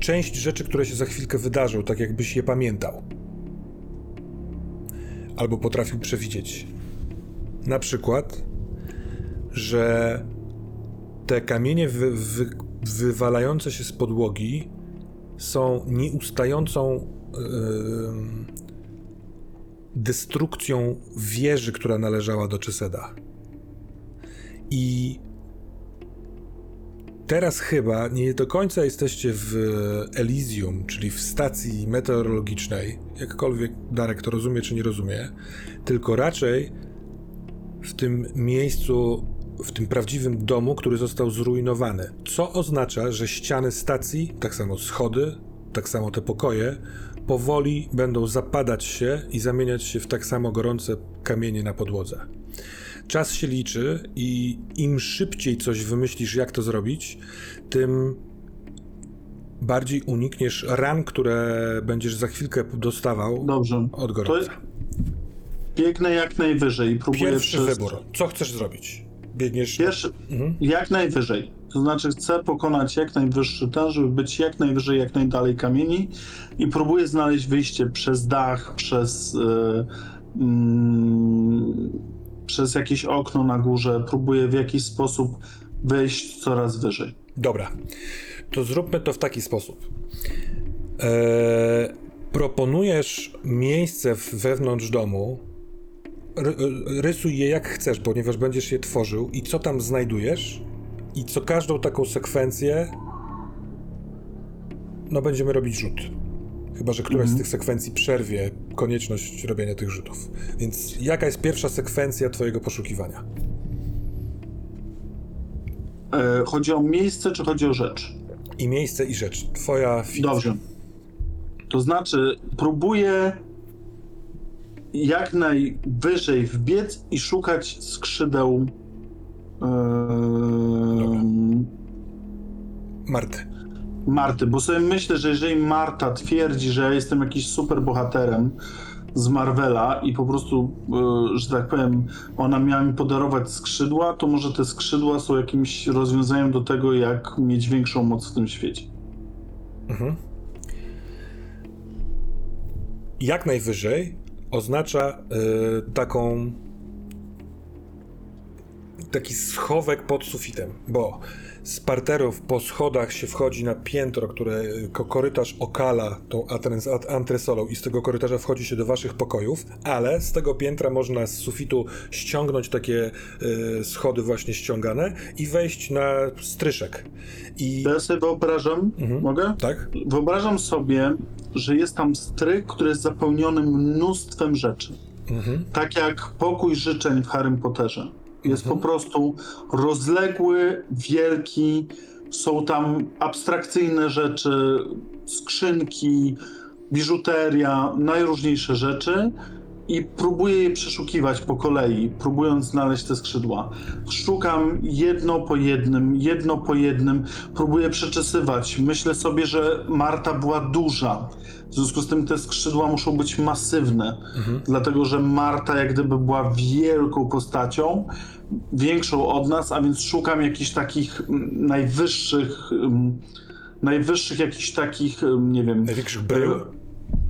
część rzeczy, które się za chwilkę wydarzą, tak jakbyś je pamiętał. Albo potrafił przewidzieć. Na przykład, że te kamienie wy, wy, wywalające się z podłogi są nieustającą ym, destrukcją wieży, która należała do Czeseda. I teraz chyba nie do końca jesteście w Elysium, czyli w stacji meteorologicznej, jakkolwiek Darek to rozumie czy nie rozumie, tylko raczej w tym miejscu, w tym prawdziwym domu, który został zrujnowany. Co oznacza, że ściany stacji, tak samo schody, tak samo te pokoje, powoli będą zapadać się i zamieniać się w tak samo gorące kamienie na podłodze. Czas się liczy i im szybciej coś wymyślisz, jak to zrobić, tym bardziej unikniesz ran, które będziesz za chwilkę dostawał Dobrze. od To gorąca. biegnę jak najwyżej i próbuję Pierwszy przez... wybór. Co chcesz zrobić? Biegniesz. Pierwszy, Mhm. jak najwyżej. To znaczy chcę pokonać jak najwyższy ten, żeby być jak najwyżej, jak najdalej kamieni i próbuję znaleźć wyjście przez dach, przez mm, przez jakieś okno na górze. Próbuję w jakiś sposób wejść coraz wyżej. Dobra. To zróbmy to w taki sposób. Eee, proponujesz miejsce wewnątrz domu. Ry- rysuj je jak chcesz, ponieważ będziesz je tworzył. I co tam znajdujesz? I co każdą taką sekwencję. No, będziemy robić rzut. Chyba, że któraś z tych sekwencji przerwie konieczność robienia tych rzutów. Więc jaka jest pierwsza sekwencja Twojego poszukiwania? E, chodzi o miejsce, czy chodzi o rzecz? I miejsce, i rzecz. Twoja fikcja. Dobrze. To znaczy, próbuję jak najwyżej wbiec i szukać skrzydeł. Marty. Marty, bo sobie myślę, że jeżeli Marta twierdzi, że ja jestem jakiś super bohaterem z Marvela i po prostu, e, że tak powiem, ona miała mi podarować skrzydła, to może te skrzydła są jakimś rozwiązaniem do tego, jak mieć większą moc w tym świecie. Mhm. jak najwyżej oznacza y, taką taki schowek pod sufitem, bo z parterów po schodach się wchodzi na piętro, które ko- korytarz okala tą antresolą i z tego korytarza wchodzi się do waszych pokojów, ale z tego piętra można z sufitu ściągnąć takie y, schody właśnie ściągane i wejść na stryszek. I ja sobie wyobrażam, mogę? tak? Wyobrażam sobie, że jest tam stryk, który jest zapełniony mnóstwem rzeczy. Tak jak pokój życzeń w Harrym Potterze. Jest po prostu rozległy, wielki, są tam abstrakcyjne rzeczy, skrzynki, biżuteria, najróżniejsze rzeczy i próbuję je przeszukiwać po kolei, próbując znaleźć te skrzydła. Szukam jedno po jednym, jedno po jednym, próbuję przeczesywać. Myślę sobie, że Marta była duża. W związku z tym te skrzydła muszą być masywne, dlatego że Marta jak gdyby była wielką postacią, większą od nas, a więc szukam jakichś takich mm, najwyższych, mm, najwyższych jakichś takich, mm, nie wiem, Największych brył.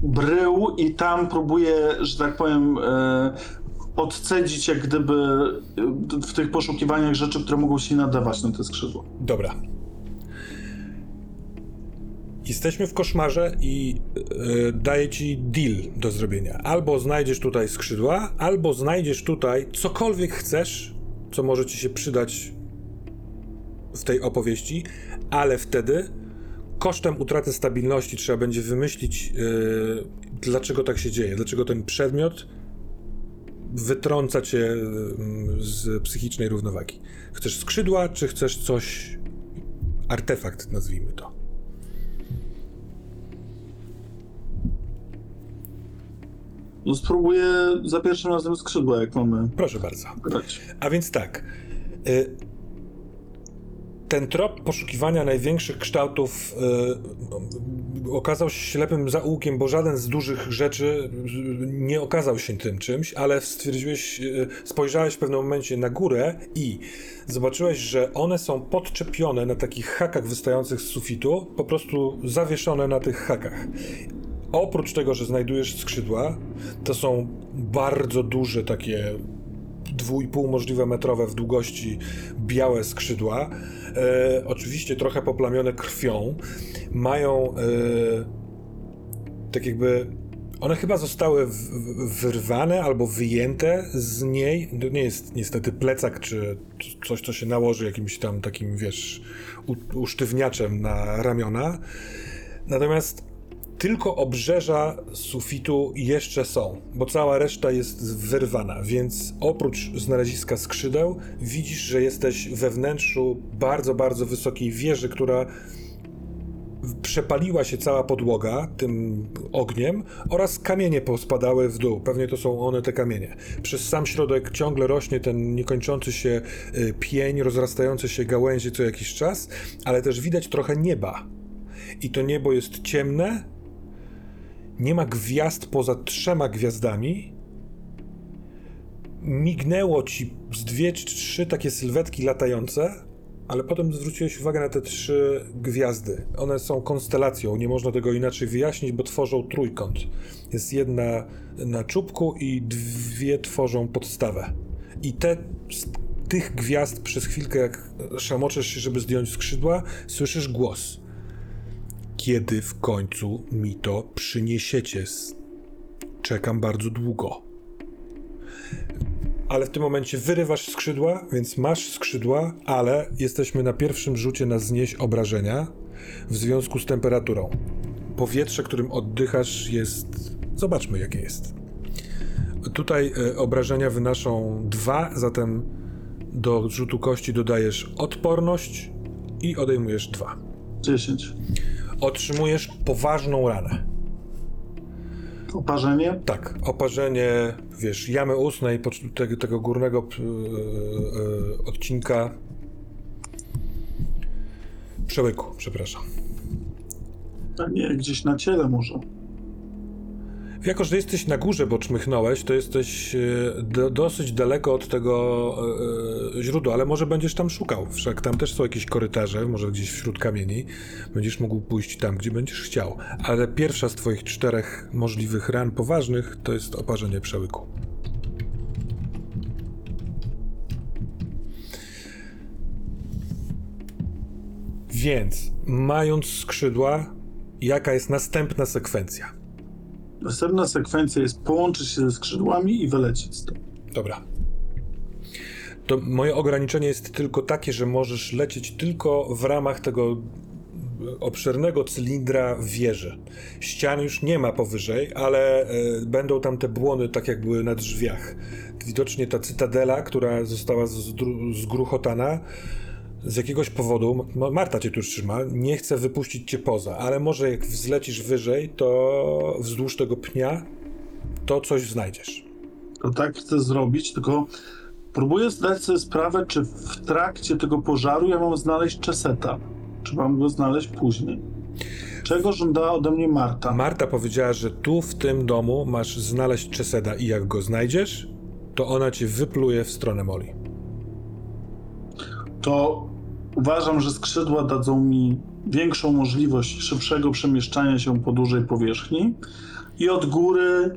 Brył i tam próbuję, że tak powiem, e, odcedzić jak gdyby e, w tych poszukiwaniach rzeczy, które mogą się nadawać na te skrzydła. Dobra. Jesteśmy w koszmarze i yy, daję ci deal do zrobienia. Albo znajdziesz tutaj skrzydła, albo znajdziesz tutaj cokolwiek chcesz, co może ci się przydać w tej opowieści, ale wtedy kosztem utraty stabilności trzeba będzie wymyślić, yy, dlaczego tak się dzieje, dlaczego ten przedmiot wytrąca cię yy, z psychicznej równowagi. Chcesz skrzydła, czy chcesz coś, artefakt nazwijmy to. No spróbuję za pierwszym razem skrzydła, jak mamy Proszę bardzo. grać. A więc tak. Y, ten trop poszukiwania największych kształtów y, okazał się ślepym zaułkiem, bo żaden z dużych rzeczy nie okazał się tym czymś, ale stwierdziłeś, y, spojrzałeś w pewnym momencie na górę i zobaczyłeś, że one są podczepione na takich hakach wystających z sufitu, po prostu zawieszone na tych hakach. Oprócz tego, że znajdujesz skrzydła, to są bardzo duże takie 2,5 możliwe metrowe w długości białe skrzydła. E, oczywiście trochę poplamione krwią. Mają e, tak jakby. One chyba zostały wyrwane albo wyjęte z niej. To nie jest niestety plecak czy coś, co się nałoży jakimś tam takim, wiesz, usztywniaczem na ramiona. Natomiast tylko obrzeża sufitu jeszcze są, bo cała reszta jest wyrwana, więc oprócz znaleziska skrzydeł widzisz, że jesteś we wnętrzu bardzo, bardzo wysokiej wieży, która przepaliła się cała podłoga tym ogniem oraz kamienie pospadały w dół. Pewnie to są one te kamienie. Przez sam środek ciągle rośnie ten niekończący się y, pień, rozrastające się gałęzie co jakiś czas, ale też widać trochę nieba. I to niebo jest ciemne, nie ma gwiazd poza trzema gwiazdami. Mignęło ci z dwie czy trzy takie sylwetki latające, ale potem zwróciłeś uwagę na te trzy gwiazdy. One są konstelacją, nie można tego inaczej wyjaśnić, bo tworzą trójkąt. Jest jedna na czubku i dwie tworzą podstawę. I te tych gwiazd przez chwilkę, jak szamoczesz się, żeby zdjąć skrzydła, słyszysz głos kiedy w końcu mi to przyniesiecie. Czekam bardzo długo. Ale w tym momencie wyrywasz skrzydła, więc masz skrzydła, ale jesteśmy na pierwszym rzucie na znieść obrażenia w związku z temperaturą. Powietrze, którym oddychasz, jest. Zobaczmy, jakie jest. Tutaj y, obrażenia wynoszą dwa, zatem do rzutu kości dodajesz odporność i odejmujesz dwa. 10. Otrzymujesz poważną ranę. Oparzenie? Tak, oparzenie, wiesz, jamy ustnej tego, tego górnego yy, odcinka. Przełyku, przepraszam. A nie, gdzieś na ciele może. Jako, że jesteś na górze, bo czmychnąłeś, to jesteś e, do, dosyć daleko od tego e, źródła, ale może będziesz tam szukał. Wszak tam też są jakieś korytarze, może gdzieś wśród kamieni. Będziesz mógł pójść tam, gdzie będziesz chciał. Ale pierwsza z twoich czterech możliwych ran poważnych to jest oparzenie przełyku. Więc, mając skrzydła, jaka jest następna sekwencja? Następna sekwencja jest połączyć się ze skrzydłami i wylecieć stąd. Dobra. To moje ograniczenie jest tylko takie, że możesz lecieć tylko w ramach tego obszernego cylindra wieży. Ścian już nie ma powyżej, ale e, będą tam te błony, tak jak były na drzwiach. Widocznie ta cytadela, która została zgruchotana, z jakiegoś powodu, Ma- Marta cię tu trzyma, nie chce wypuścić cię poza, ale może jak wzlecisz wyżej, to wzdłuż tego pnia, to coś znajdziesz. To tak chcę zrobić, tylko próbuję zdać sobie sprawę, czy w trakcie tego pożaru ja mam znaleźć Czeseta. Czy mam go znaleźć później. Czego żądała ode mnie Marta? Marta powiedziała, że tu w tym domu masz znaleźć Czeseda i jak go znajdziesz, to ona cię wypluje w stronę Moli. to uważam, że skrzydła dadzą mi większą możliwość szybszego przemieszczania się po dużej powierzchni i od góry,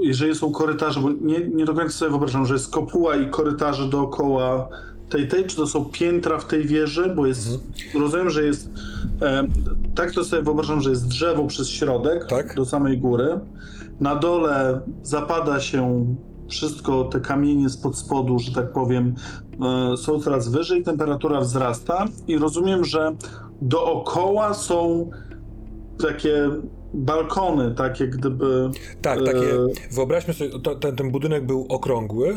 jeżeli są korytarze, bo nie, nie do końca sobie wyobrażam, że jest kopuła i korytarze dookoła tej, tej, czy to są piętra w tej wieży, bo jest, rozumiem, że jest, e, tak to sobie wyobrażam, że jest drzewo przez środek Tak. do samej góry, na dole zapada się wszystko, te kamienie spod spodu, że tak powiem, e, są coraz wyżej, temperatura wzrasta i rozumiem, że dookoła są takie balkony, takie gdyby... Tak, E, takie. Wyobraźmy sobie, to, ten, ten budynek był okrągły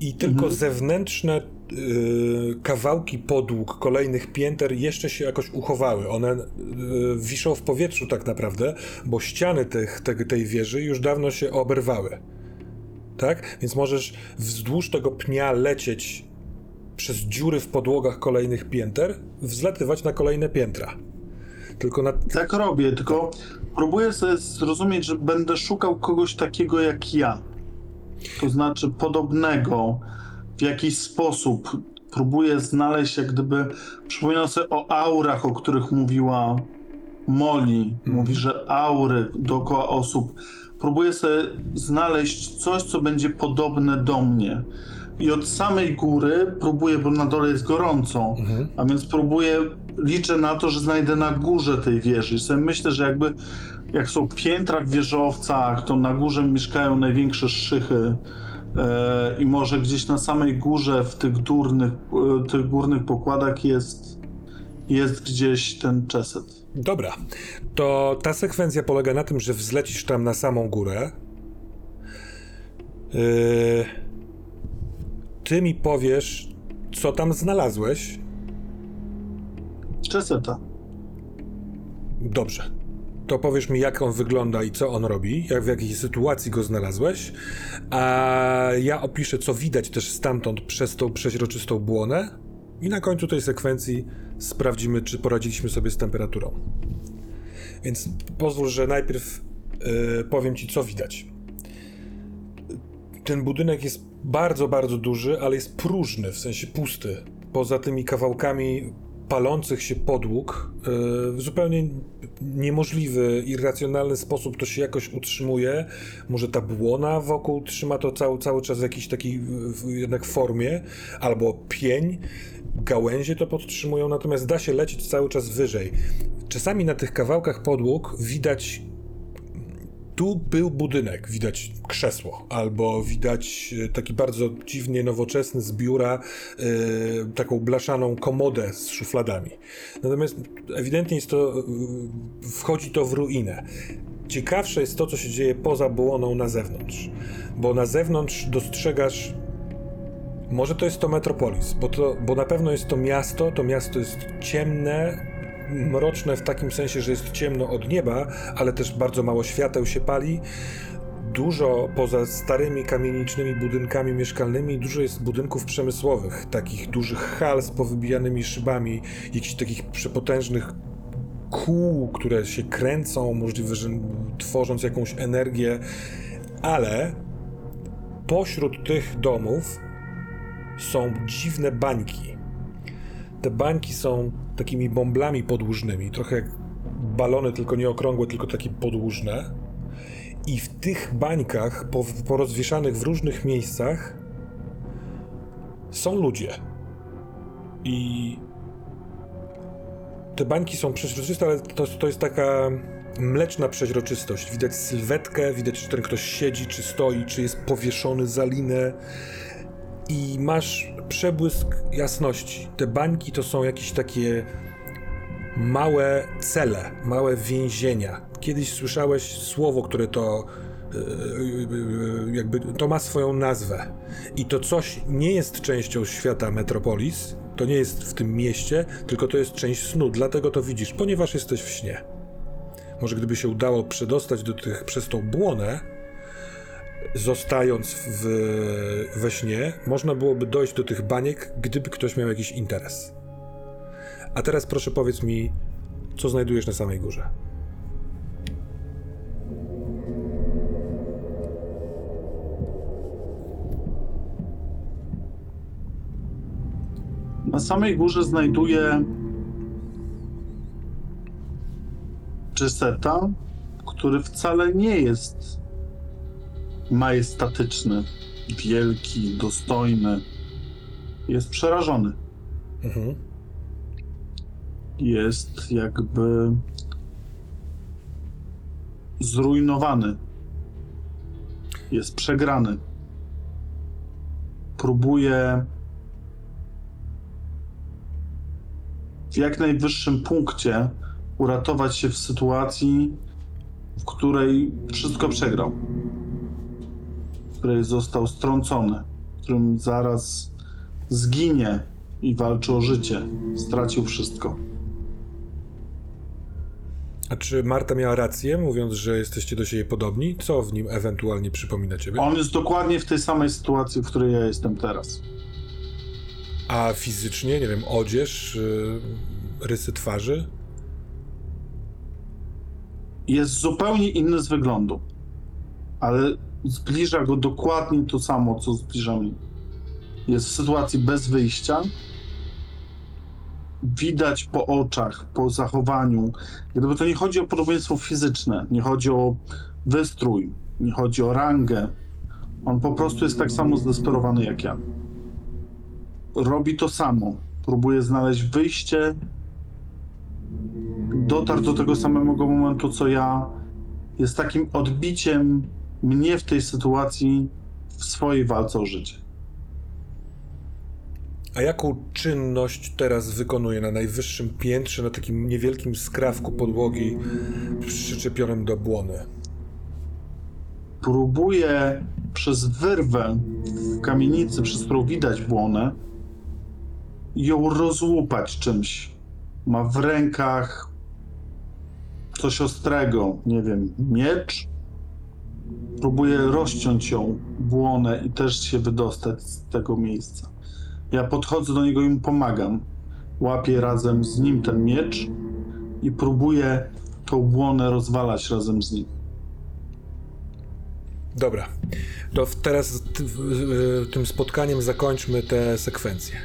i tylko zewnętrzne y, kawałki podłóg kolejnych pięter jeszcze się jakoś uchowały. One y, wiszą w powietrzu tak naprawdę, bo ściany tych, te, tej wieży już dawno się oberwały. Tak? Więc możesz wzdłuż tego pnia lecieć przez dziury w podłogach kolejnych pięter, wzlatywać na kolejne piętra. Tylko na. Tak robię, tylko próbuję sobie zrozumieć, że będę szukał kogoś takiego jak ja. To znaczy podobnego w jakiś sposób. Próbuję znaleźć, jak gdyby. Przypominam sobie o aurach, o których mówiła Molly. Mówi, że aury dookoła osób. Próbuję sobie znaleźć coś, co będzie podobne do mnie. I od samej góry próbuję, bo na dole jest gorąco, a więc próbuję, liczę na to, że znajdę na górze tej wieży. I sobie myślę, że jakby jak są piętra w wieżowcach, to na górze mieszkają największe szychy. E, I może gdzieś na samej górze, w tych górnych, e, tych górnych pokładach jest, jest gdzieś ten czeset. Dobra, to ta sekwencja polega na tym, że wzlecisz tam na samą górę. Yy... Ty mi powiesz, co tam znalazłeś. Czeseta. Dobrze. To powiesz mi, jak on wygląda i co on robi, jak w jakiej sytuacji go znalazłeś, a ja opiszę, co widać też stamtąd przez tą przeźroczystą błonę i na końcu tej sekwencji sprawdzimy, czy poradziliśmy sobie z temperaturą. Więc pozwól, że najpierw yy, powiem ci, co widać. Ten budynek jest bardzo, bardzo duży, ale jest próżny, w sensie pusty. Poza tymi kawałkami palących się podłóg, yy, w zupełnie niemożliwy, irracjonalny sposób to się jakoś utrzymuje. Może ta błona wokół trzyma to cały, cały czas w jakiejś takiej w, jednak formie, albo pień, gałęzie to podtrzymują, natomiast da się lecieć cały czas wyżej. Czasami na tych kawałkach podłóg widać tu był budynek, widać krzesło, albo widać e, taki bardzo dziwnie nowoczesny z biura, e, taką blaszaną komodę z szufladami. Natomiast ewidentnie jest to, e, wchodzi to w ruinę. Ciekawsze jest to, co się dzieje poza błoną na zewnątrz, bo na zewnątrz dostrzegasz może to jest to Metropolis, bo, to, bo na pewno jest to miasto. To miasto jest ciemne, mroczne w takim sensie, że jest ciemno od nieba, ale też bardzo mało świateł się pali. Dużo poza starymi kamienicznymi budynkami mieszkalnymi, dużo jest budynków przemysłowych, takich dużych hal z powybijanymi szybami, jakichś takich przepotężnych kół, które się kręcą, możliwe, że tworząc jakąś energię, ale pośród tych domów są dziwne bańki. Te bańki są takimi bąblami podłużnymi, trochę jak balony, tylko nie okrągłe, tylko takie podłużne. I w tych bańkach, po, porozwieszanych w różnych miejscach, są ludzie. I te bańki są przeźroczyste, ale to, to jest taka mleczna przeźroczystość. Widać sylwetkę, widać, czy ten ktoś siedzi, czy stoi, czy jest powieszony za linę. I masz przebłysk jasności. Te bańki to są jakieś takie małe cele, małe więzienia. Kiedyś słyszałeś słowo, które to yy, jakby to ma swoją nazwę. I to coś nie jest częścią świata Metropolis, to nie jest w tym mieście, tylko to jest część snu, dlatego to widzisz, ponieważ jesteś w śnie. Może gdyby się udało przedostać do tych przez tą błonę, zostając w, we śnie, można byłoby dojść do tych baniek, gdyby ktoś miał jakiś interes. A teraz proszę powiedz mi, co znajdujesz na samej górze. Na samej górze znajduję Jeseta, który wcale nie jest majestatyczny, wielki, dostojny. Jest przerażony. Mhm. Jest jakby zrujnowany. Jest przegrany. Próbuje w jak najwyższym punkcie uratować się w sytuacji, w której wszystko przegrał, w której został strącony, którym zaraz zginie i walczy o życie. Stracił wszystko. A czy Marta miała rację, mówiąc, że jesteście do siebie podobni? Co w nim ewentualnie przypomina ciebie? On jest dokładnie w tej samej sytuacji, w której ja jestem teraz. A fizycznie, nie wiem, odzież, yy, rysy twarzy? Jest zupełnie inny z wyglądu, ale zbliża go dokładnie to samo, co zbliża mnie. Jest w sytuacji bez wyjścia. Widać po oczach, po zachowaniu. Gdyby to nie chodzi o podobieństwo fizyczne, nie chodzi o wystrój, nie chodzi o rangę. On po prostu jest tak samo zdesperowany jak ja. Robi to samo. Próbuje znaleźć wyjście. Dotarł do tego samego momentu co ja. Jest takim odbiciem mnie w tej sytuacji w swojej walce o życie. A jaką czynność teraz wykonuje na najwyższym piętrze, na takim niewielkim skrawku podłogi przyczepionym do błony? próbuje przez wyrwę w kamienicy, przez którą widać błonę, ją rozłupać czymś. Ma w rękach coś ostrego, nie wiem, miecz. Próbuje rozciąć ją, błonę i też się wydostać z tego miejsca. Ja podchodzę do niego i mu pomagam. Łapię razem z nim ten miecz i próbuję tą błonę rozwalać razem z nim. Dobra, to teraz tym spotkaniem zakończmy tę sekwencję.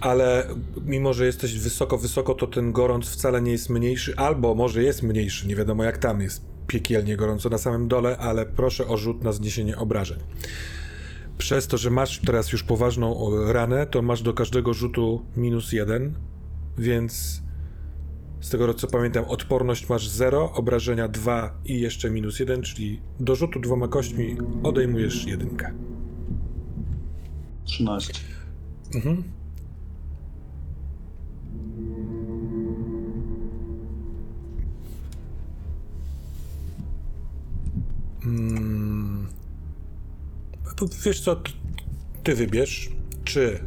Ale mimo, że jesteś wysoko, wysoko, to ten gorąc wcale nie jest mniejszy, albo może jest mniejszy, nie wiadomo jak tam jest piekielnie gorąco na samym dole, ale proszę o rzut na zniesienie obrażeń. Przez to, że masz teraz już poważną ranę, to masz do każdego rzutu minus jeden, więc z tego co pamiętam, odporność masz 0, obrażenia 2 i jeszcze minus 1, czyli do rzutu dwoma kośćmi odejmujesz jedynkę. 13. Mhm. Mm. To Wiesz co, ty wybierz, czy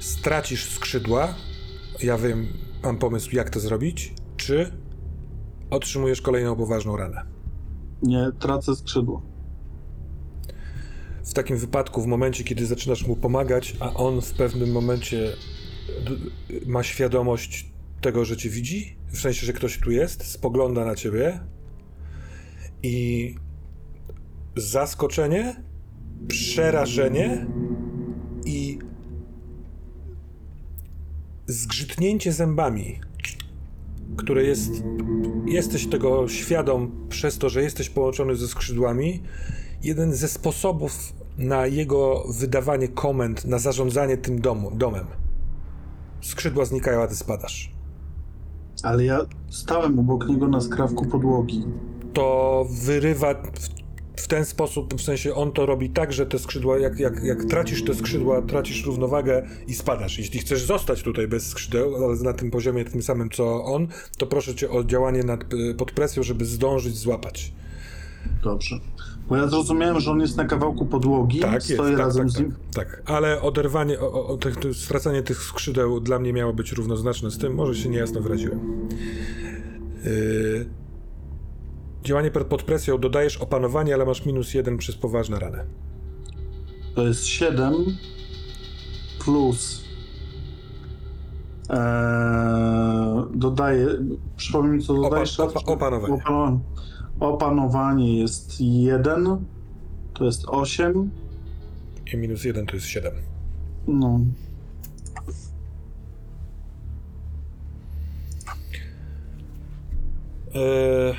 stracisz skrzydła, ja wiem, mam pomysł jak to zrobić, czy otrzymujesz kolejną poważną ranę. Nie tracę skrzydło. w takim wypadku, w momencie, kiedy zaczynasz mu pomagać, a on w pewnym momencie d- ma świadomość tego, że cię widzi, w sensie, że ktoś tu jest, spogląda na ciebie i zaskoczenie, przerażenie i zgrzytnięcie zębami, które jest. Jesteś tego świadom przez to, że jesteś połączony ze skrzydłami. Jeden ze sposobów na jego wydawanie komend, na zarządzanie tym domu, domem. Skrzydła znikają, a ty spadasz. Ale ja stałem obok niego na skrawku podłogi. To wyrywa w, ten sposób, w sensie on to robi tak, że te skrzydła, jak, jak, jak tracisz te skrzydła, tracisz równowagę i spadasz. Jeśli chcesz zostać tutaj bez skrzydeł, ale na tym poziomie tym samym co on, to proszę cię o działanie nad, pod presją, żeby zdążyć złapać. Dobrze. Bo ja zrozumiałem, że on jest na kawałku podłogi, Tak, jest, stoję tak, razem tak, z nim. tak, tak. Ale oderwanie, o, o, tych- stracanie tych skrzydeł dla mnie miało być równoznaczne z tym, może się niejasno wyraziłem. Yy, działanie pod, presją, dodajesz opanowanie, ale masz minus jeden przez poważne rany. To jest 7 plus. Eee, dodaję. Przypomnij, co dodajesz? opa- opanowanie. Opano- opanowanie jest 1. To jest 8. I minus jeden to jest siedem. No. Eee,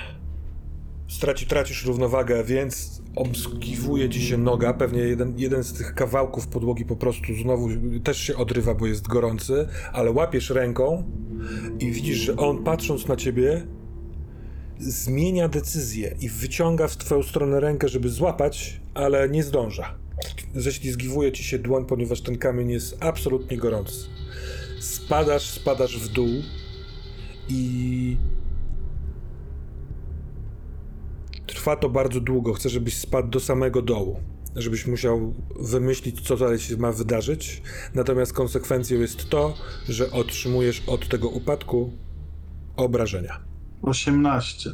straci, tracisz równowagę, więc obskiwuje ci się noga. Pewnie jeden, jeden z tych kawałków podłogi po prostu znowu też się odrywa, bo jest gorący, ale łapiesz ręką i widzisz, że on patrząc na ciebie zmienia decyzję i wyciąga w twoją stronę rękę, żeby złapać, ale nie zdąża. Ześlizgiwuje ci się dłoń, ponieważ ten kamień jest absolutnie gorący. Spadasz, spadasz w dół i Trwa to bardzo długo. Chcę, żebyś spadł do samego dołu. Żebyś musiał wymyślić, co dalej się ma wydarzyć. Natomiast konsekwencją jest to, że otrzymujesz od tego upadku obrażenia. 18.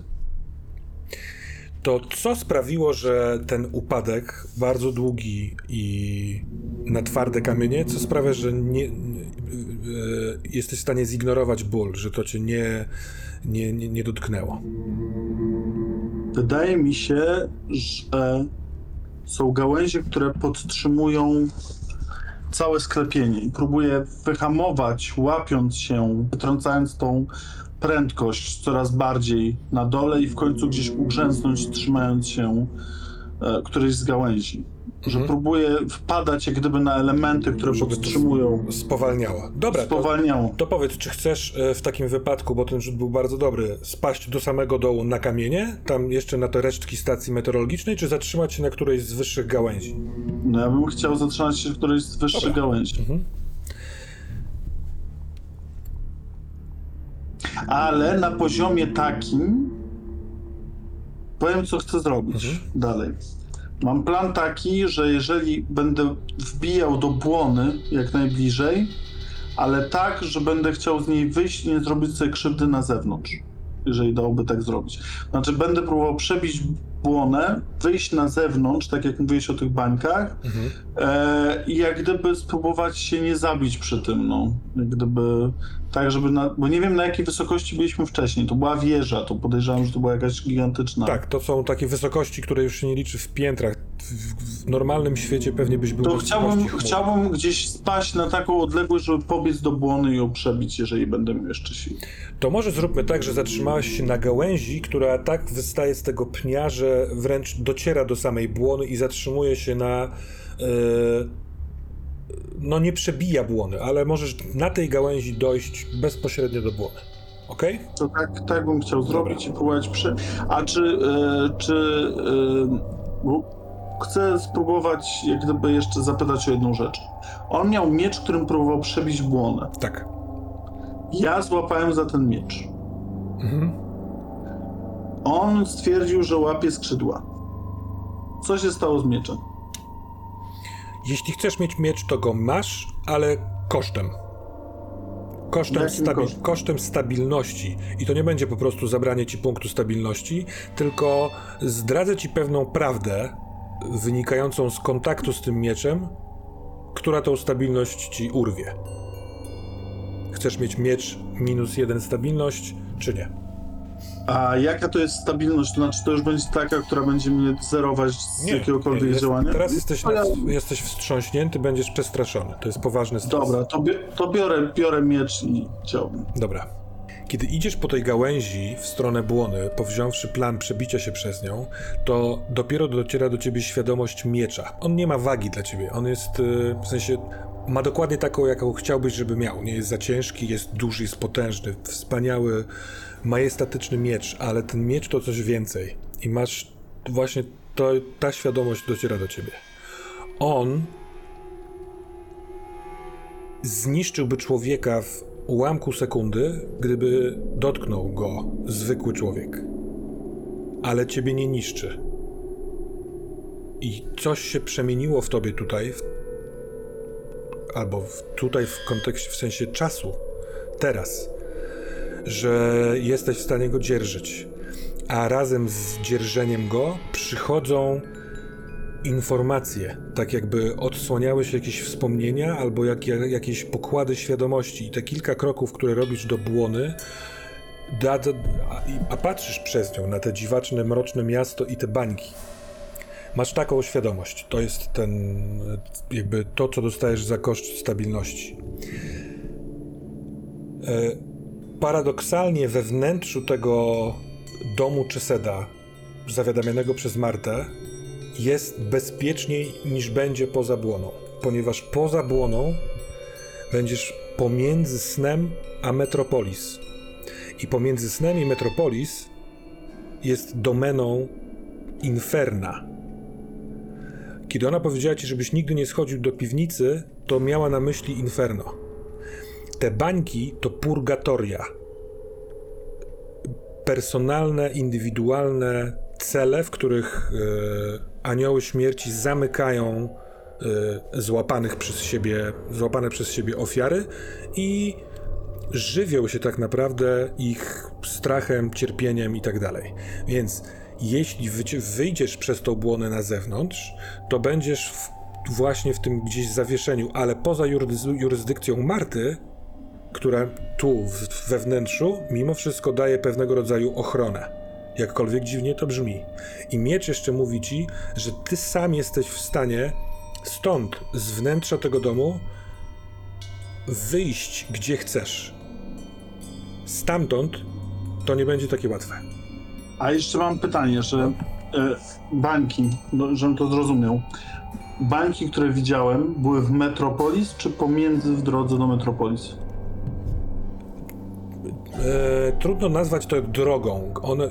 To co sprawiło, że ten upadek, bardzo długi i na twarde kamienie, co sprawia, że nie, e, jesteś w stanie zignorować ból, że to cię nie, nie, nie, nie dotknęło. Wydaje mi się, że są gałęzie, które podtrzymują całe sklepienie i próbuję wyhamować, łapiąc się, wytrącając tą prędkość coraz bardziej na dole i w końcu gdzieś ugrzęznąć, trzymając się którejś z gałęzi. Że Mhm. próbuję wpadać jak gdyby na elementy, które Żeby to podtrzymują, Spowalniało. Dobra, to, spowalniają. To powiedz, czy chcesz e, w takim wypadku, bo ten rzut był bardzo dobry, spaść do samego dołu na kamienie, tam jeszcze na te resztki stacji meteorologicznej, czy zatrzymać się na którejś z wyższych gałęzi? No ja bym chciał zatrzymać się w którejś z wyższych Dobra. gałęzi. Mhm. Ale na poziomie takim powiem, co chcę zrobić Mhm. dalej. Mam plan taki, że jeżeli będę wbijał do błony jak najbliżej, ale tak, że będę chciał z niej wyjść i nie zrobić sobie krzywdy na zewnątrz. Jeżeli dałoby tak zrobić. Znaczy, będę próbował przebić błonę, wyjść na zewnątrz, tak jak mówiłeś o tych bańkach, Mhm. E, I jak gdyby spróbować się nie zabić przy tym, no. Jak gdyby tak, żeby na, bo nie wiem na jakiej wysokości byliśmy wcześniej. To była wieża, to podejrzewam, że to była jakaś gigantyczna. Tak, to są takie wysokości, które już się nie liczy w piętrach. W, w normalnym świecie pewnie byś był To chciałbym, chciałbym gdzieś spaść na taką odległość, żeby pobiec do błony i ją przebić, jeżeli będę miał jeszcze sił. To może zróbmy tak, że zatrzymałeś się na gałęzi, która tak wystaje z tego pnia, że wręcz dociera do samej błony i zatrzymuje się na. e, no nie przebija błony, ale możesz na tej gałęzi dojść bezpośrednio do błony. Ok? To tak, tak bym chciał zrobić i próbować przy... A czy... E, czy bo chcę spróbować jak gdyby jeszcze zapytać o jedną rzecz. On miał miecz, którym próbował przebić błonę. Tak. Ja złapałem za ten miecz. Mhm. On stwierdził, że łapie skrzydła. Co się stało z mieczem? Jeśli chcesz mieć miecz, to go masz, ale kosztem. Kosztem, stabi- kosztem stabilności. I to nie będzie po prostu zabranie ci punktu stabilności, tylko zdradzę ci pewną prawdę wynikającą z kontaktu z tym mieczem, która tą stabilność ci urwie. chcesz mieć miecz minus jeden stabilność, czy nie. A jaka to jest stabilność? To znaczy, to już będzie taka, która będzie mnie zerować z jakiegokolwiek jest, działania? Teraz jesteś, jesteś wstrząśnięty, będziesz przestraszony. To jest poważny stres. Dobra, to, bi- to biorę, biorę miecz i chciałbym. Dobra. Kiedy idziesz po tej gałęzi w stronę błony, powziąwszy plan przebicia się przez nią, to dopiero dociera do ciebie świadomość miecza. On nie ma wagi dla ciebie. On jest, y, w sensie, ma dokładnie taką, jaką chciałbyś, żeby miał. Nie jest za ciężki, jest duży, jest potężny, wspaniały, majestatyczny miecz, ale ten miecz to coś więcej. I masz właśnie to, ta świadomość dociera do ciebie. On zniszczyłby człowieka w ułamku sekundy, gdyby dotknął go zwykły człowiek. Ale ciebie nie niszczy. I coś się przemieniło w tobie tutaj, w, albo w, tutaj w kontekście, w sensie czasu, teraz, że jesteś w stanie go dzierżyć. A razem z dzierżeniem go przychodzą informacje, tak jakby odsłaniały się jakieś wspomnienia albo jak, jak, jakieś pokłady świadomości. I te kilka kroków, które robisz do błony, da, da, a, patrzysz przez nią na te dziwaczne, mroczne miasto i te bańki. Masz taką świadomość. To jest ten, jakby to, co dostajesz za koszt stabilności. E, paradoksalnie we wnętrzu tego domu Czeseda, zawiadamianego przez Martę, jest bezpieczniej niż będzie poza błoną, ponieważ poza błoną będziesz pomiędzy snem a Metropolis. I pomiędzy snem i Metropolis jest domeną Inferna. Kiedy ona powiedziała ci, żebyś nigdy nie schodził do piwnicy, to miała na myśli Inferno. Te bańki to purgatoria. Personalne, indywidualne cele, w których e, anioły śmierci zamykają e, złapanych przez siebie, złapane przez siebie ofiary i żywią się tak naprawdę ich strachem, cierpieniem i tak dalej. Więc jeśli wyjdziesz przez tą błonę na zewnątrz, to będziesz w, właśnie w tym gdzieś zawieszeniu, ale poza jurys- jurysdykcją Marty, która tu we wnętrzu mimo wszystko daje pewnego rodzaju ochronę. Jakkolwiek dziwnie to brzmi. I miecz jeszcze mówi ci, że ty sam jesteś w stanie stąd, z wnętrza tego domu, wyjść gdzie chcesz. Stamtąd to nie będzie takie łatwe. A jeszcze mam pytanie, że e, bańki, no, żebym to zrozumiał. Bańki, które widziałem, były w Metropolis, czy pomiędzy w drodze do Metropolis? E, trudno nazwać to drogą. On, e,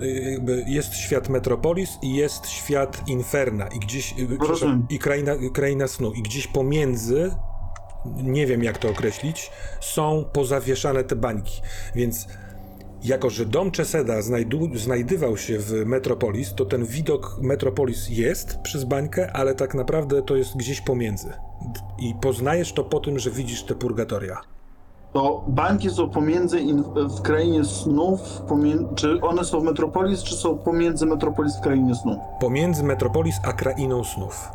jest świat Metropolis i jest świat Inferna i gdzieś e, Rozumiem. i kraina, kraina snu i gdzieś pomiędzy nie wiem jak to określić, są pozawieszane te bańki. Więc jako, że dom Czeseda znajdu, znajdywał się w Metropolis, to ten widok Metropolis jest przez bańkę, ale tak naprawdę to jest gdzieś pomiędzy. I poznajesz to po tym, że widzisz te purgatoria. To bańki są pomiędzy w krainie snów, czy one są w Metropolis, czy są pomiędzy Metropolis w krainie snów? pomiędzy Metropolis a krainą snów.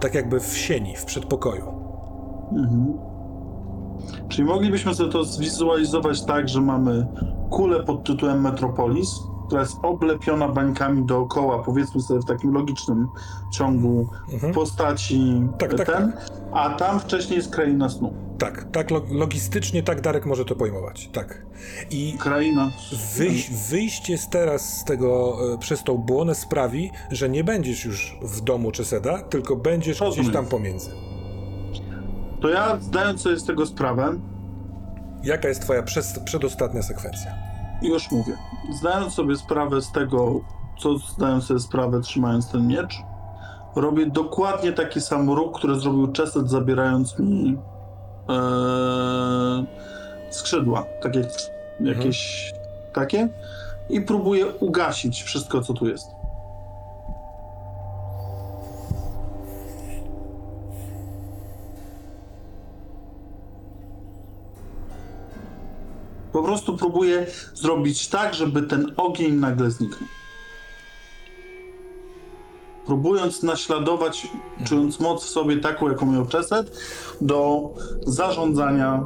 Tak jakby w sieni, w przedpokoju. Mhm. Czyli moglibyśmy sobie to zwizualizować tak, że mamy kulę pod tytułem Metropolis, która jest oblepiona bańkami dookoła, powiedzmy sobie w takim logicznym ciągu Mhm. w postaci Tak, tak, ten, a tam wcześniej jest kraina snu. Tak, tak lo- logistycznie tak Darek może to pojmować. Tak. I Kraina wyjś, wyjście z teraz z tego, e, przez tą błonę sprawi, że nie będziesz już w domu Czeseda, tylko będziesz Rozumiem. gdzieś tam pomiędzy. To ja zdając sobie z tego sprawę, Jaka jest twoja przez, przedostatnia sekwencja? Już mówię, zdając sobie sprawę z tego, co zdaję sobie sprawę trzymając ten miecz, robię dokładnie taki sam ruch, który zrobił Chesed zabierając mi e, skrzydła, takie jakieś takie. I próbuję ugasić wszystko, co tu jest. Po prostu próbuję zrobić tak, żeby ten ogień nagle zniknął. próbując naśladować, czując moc w sobie taką, jaką miał Czeset, do zarządzania.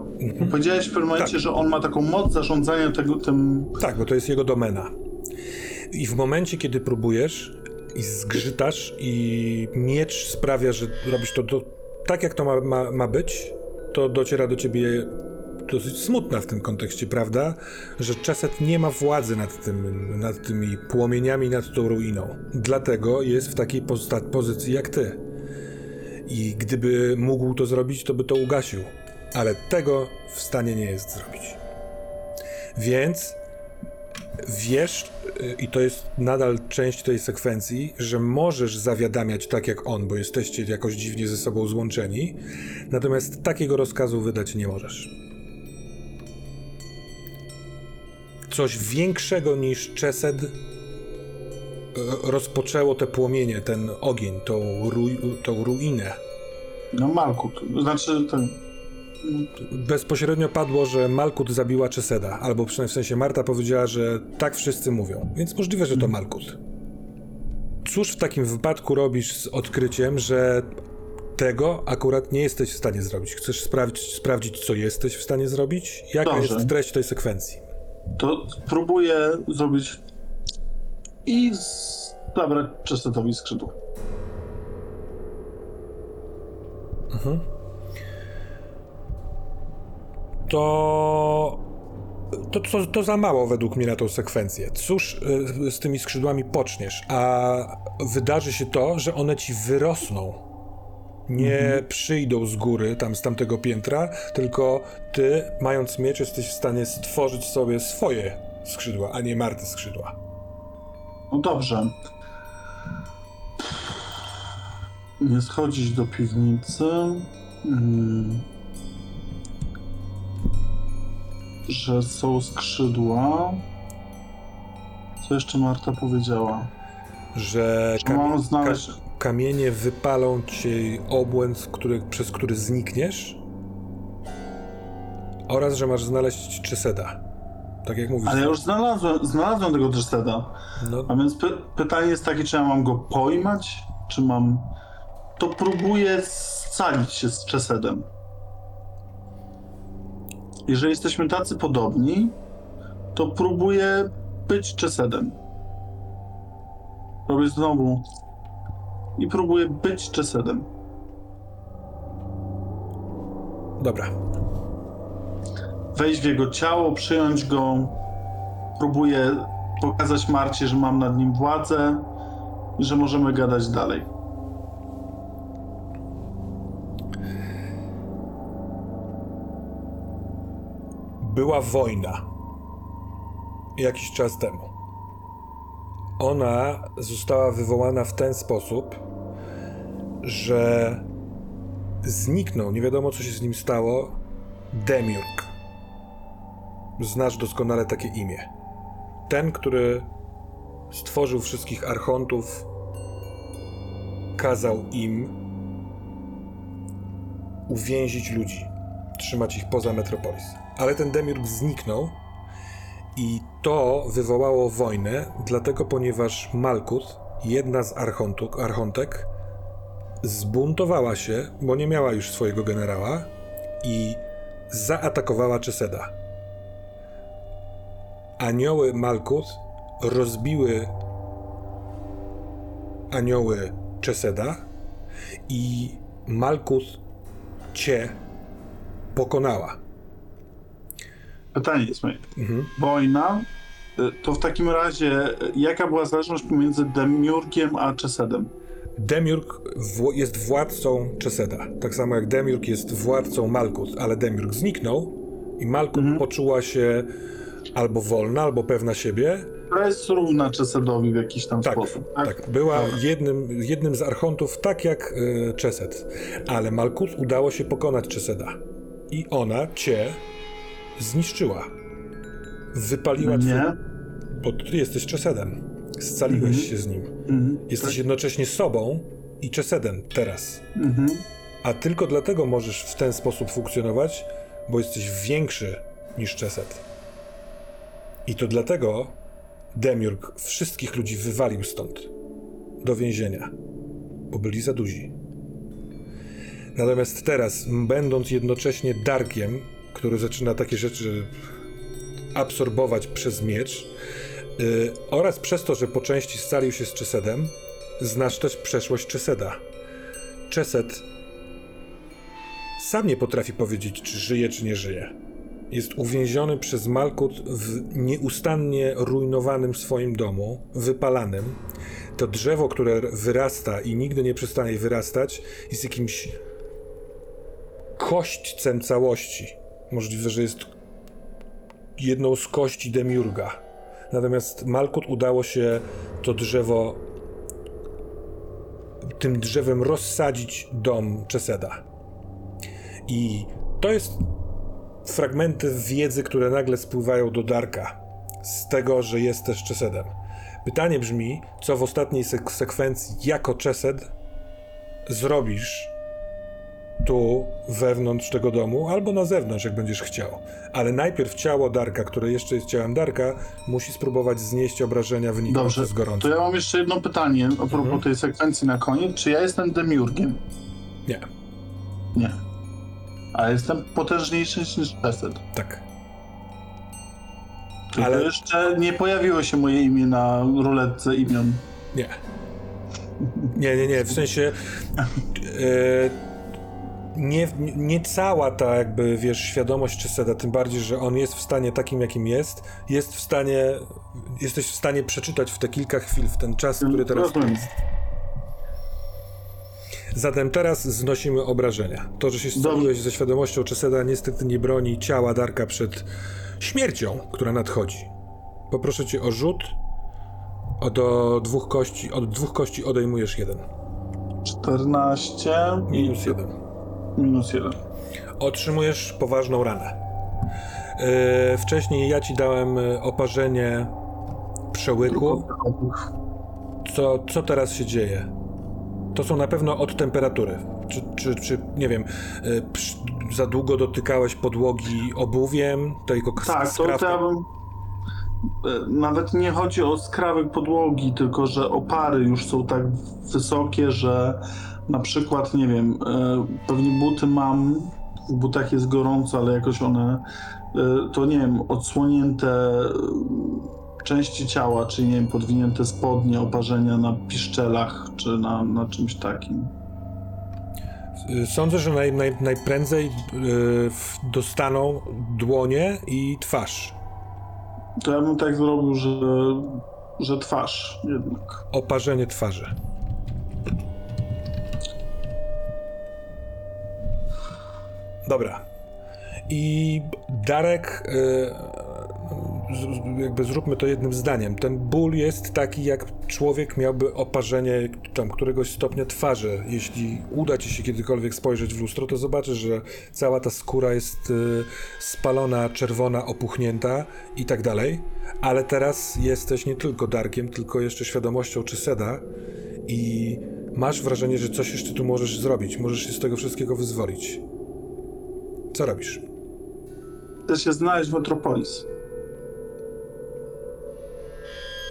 Powiedziałeś w pewnym momencie, Tak. że on ma taką moc zarządzania tego, tym... Tak, bo to jest jego domena. I w momencie, kiedy próbujesz i zgrzytasz i miecz sprawia, że robisz to do, tak, jak to ma, ma, ma być, to dociera do ciebie dosyć smutna w tym kontekście, prawda? Że Czeset nie ma władzy nad, tym, nad tymi płomieniami, nad tą ruiną. Dlatego jest w takiej posta- pozycji jak ty. I gdyby mógł to zrobić, to by to ugasił. Ale tego w stanie nie jest zrobić. Więc wiesz, y, i to jest nadal część tej sekwencji, że możesz zawiadamiać tak jak on, bo jesteście jakoś dziwnie ze sobą złączeni, natomiast takiego rozkazu wydać nie możesz. Coś większego niż Czesed y, rozpoczęło te płomienie, ten ogień, tą, ru- tą ruinę. No, Malkut. Znaczy ten... Bezpośrednio padło, że Malkut zabiła Czeseda, albo przynajmniej w sensie Marta powiedziała, że tak wszyscy mówią, więc możliwe, że to Malkut. Cóż w takim wypadku robisz z odkryciem, że tego akurat nie jesteś w stanie zrobić? Chcesz sprawdzić, sprawdzić co jesteś w stanie zrobić? Jaka Dobrze. jest treść tej sekwencji? To próbuję zrobić i zabrać Czesetowi skrzydło. To... To, to, to za mało według mnie na tą sekwencję. Cóż y, z tymi skrzydłami poczniesz, a wydarzy się to, że one ci wyrosną. Nie przyjdą z góry, tam z tamtego piętra, tylko ty, mając miecz, jesteś w stanie stworzyć sobie swoje skrzydła, a nie Marty skrzydła. No dobrze. Nie schodzić do piwnicy. Mm. Że są skrzydła. Co jeszcze Marta powiedziała? Że Że mam znaleźć. Kamienie wypalą ci obłęd, który, przez który znikniesz oraz, że masz znaleźć Czeseda. Tak jak mówisz. Ale ja już znalazłem, znalazłem tego Dreseda. No, A więc py- pytanie jest takie, czy ja mam go pojmać? Czy mam. To próbuję scalić się z Czesedem. Jeżeli jesteśmy tacy podobni, to próbuję być Czesedem. Robię znowu. I próbuję być Czesedem. dobra. Wejść w jego ciało, przyjąć go. Próbuję pokazać Marcie, że mam nad nim władzę i że możemy gadać dalej. Była wojna. Jakiś czas temu. Ona została wywołana w ten sposób, że zniknął, nie wiadomo co się z nim stało, Demiurg. Znasz doskonale takie imię. Ten, który stworzył wszystkich archontów, kazał im uwięzić ludzi, trzymać ich poza Metropolis. Ale ten Demiurg zniknął i to wywołało wojnę, dlatego ponieważ Malkut, jedna z archontuk, archontek, zbuntowała się, bo nie miała już swojego generała i zaatakowała Czeseda. Anioły Malkut rozbiły anioły Czeseda i Malkut cię pokonała. Pytanie jest moje. Mhm. Wojna. y, To w takim razie, y, jaka była zależność pomiędzy Demiurgiem a Czesedem? Demiurg jest władcą Czeseda. Tak samo jak Demiurg jest władcą Malkut, ale Demiurg zniknął i Malkut poczuła się albo wolna, albo pewna siebie. To jest równa Czesedowi w jakiś tam Tak, sposób. tak. Była jednym, jednym z archontów, tak jak y, Czesed. Ale Malkut udało się pokonać Czeseda. I ona cię zniszczyła. Wypaliła twój... Nie? Bo ty jesteś Czesedem. Scaliłeś się z nim. Mhm. Jesteś jednocześnie sobą i Czesedem teraz. Mhm. A tylko dlatego możesz w ten sposób funkcjonować, bo jesteś większy niż Czesed. I to dlatego Demiurg wszystkich ludzi wywalił stąd. Do więzienia. bo byli za duzi. Natomiast teraz, będąc jednocześnie Darkiem, który zaczyna takie rzeczy absorbować przez miecz, yy, oraz przez to, że po części scalił się z Czesedem, znasz też przeszłość Czeseda. Czesed sam nie potrafi powiedzieć, czy żyje, czy nie żyje. Jest uwięziony przez Malkut w nieustannie rujnowanym swoim domu, wypalanym. To drzewo, które wyrasta i nigdy nie przestanie wyrastać, jest jakimś kośćcem całości. Możliwe, że jest jedną z kości Demiurga. Natomiast Malkut udało się to drzewo tym drzewem rozsadzić dom Czeseda. I to jest fragmenty wiedzy, które nagle spływają do Darka z tego, że jest też Czesedem. Pytanie brzmi, co w ostatniej sek- sekwencji jako Czesed zrobisz tu wewnątrz tego domu, albo na zewnątrz, jak będziesz chciał. Ale najpierw ciało Darka, które jeszcze jest ciałem Darka, musi spróbować znieść obrażenia wynikające z gorąca. to ja mam jeszcze jedno pytanie a propos Mhm. tej sekwencji na koniec. Czy ja jestem demiurgiem? Nie, Nie. Ale jestem potężniejszy niż Chesed. tak. Tylko Ale- jeszcze nie pojawiło się moje imię na ruletce imion. Nie. Nie, nie, nie, w sensie *laughs* e, nie, nie cała ta jakby, wiesz, świadomość Czeseda, tym bardziej, że on jest w stanie takim, jakim jest, jest w stanie, jesteś w stanie przeczytać w te kilka chwil, w ten czas, który teraz tu Rozumiem. jest. Zatem teraz znosimy obrażenia. To, że się scaliłeś ze świadomością Czeseda, niestety nie broni ciała Darka przed śmiercią, która nadchodzi. Poproszę cię o rzut. O do dwóch kości, od dwóch kości odejmujesz jeden. 14 Minus jeden. Minus 1. Otrzymujesz poważną ranę. Yy, wcześniej ja ci dałem y, oparzenie przełyku. Co, co teraz się dzieje? To są na pewno od temperatury. Czy, czy, czy nie wiem, y, przy, za długo dotykałeś podłogi obuwiem, tego Tak, to, skrawka? to ja bym... e, Nawet nie chodzi o skrawek podłogi, tylko że opary już są tak wysokie, że na przykład, nie wiem, e, pewnie buty mam, w butach jest gorąco, ale jakoś one, e, to nie wiem, odsłonięte e, części ciała, czy nie wiem, podwinięte spodnie, oparzenia na piszczelach, czy na, na czymś takim. Y, Sądzę, że naj, naj, najprędzej y, dostaną dłonie i twarz. To ja bym tak zrobił, że, że twarz jednak. Oparzenie twarzy. Dobra. I Darek, y, jakby zróbmy to jednym zdaniem. Ten ból jest taki, jak człowiek miałby oparzenie tam któregoś stopnia twarzy. Jeśli uda ci się kiedykolwiek spojrzeć w lustro, to zobaczysz, że cała ta skóra jest y, spalona, czerwona, opuchnięta i tak dalej. Ale teraz jesteś nie tylko Darkiem, tylko jeszcze świadomością Czeseda i masz wrażenie, że coś jeszcze tu możesz zrobić. Możesz się z tego wszystkiego wyzwolić. Co robisz? Chcę się znaleźć w Metropolis.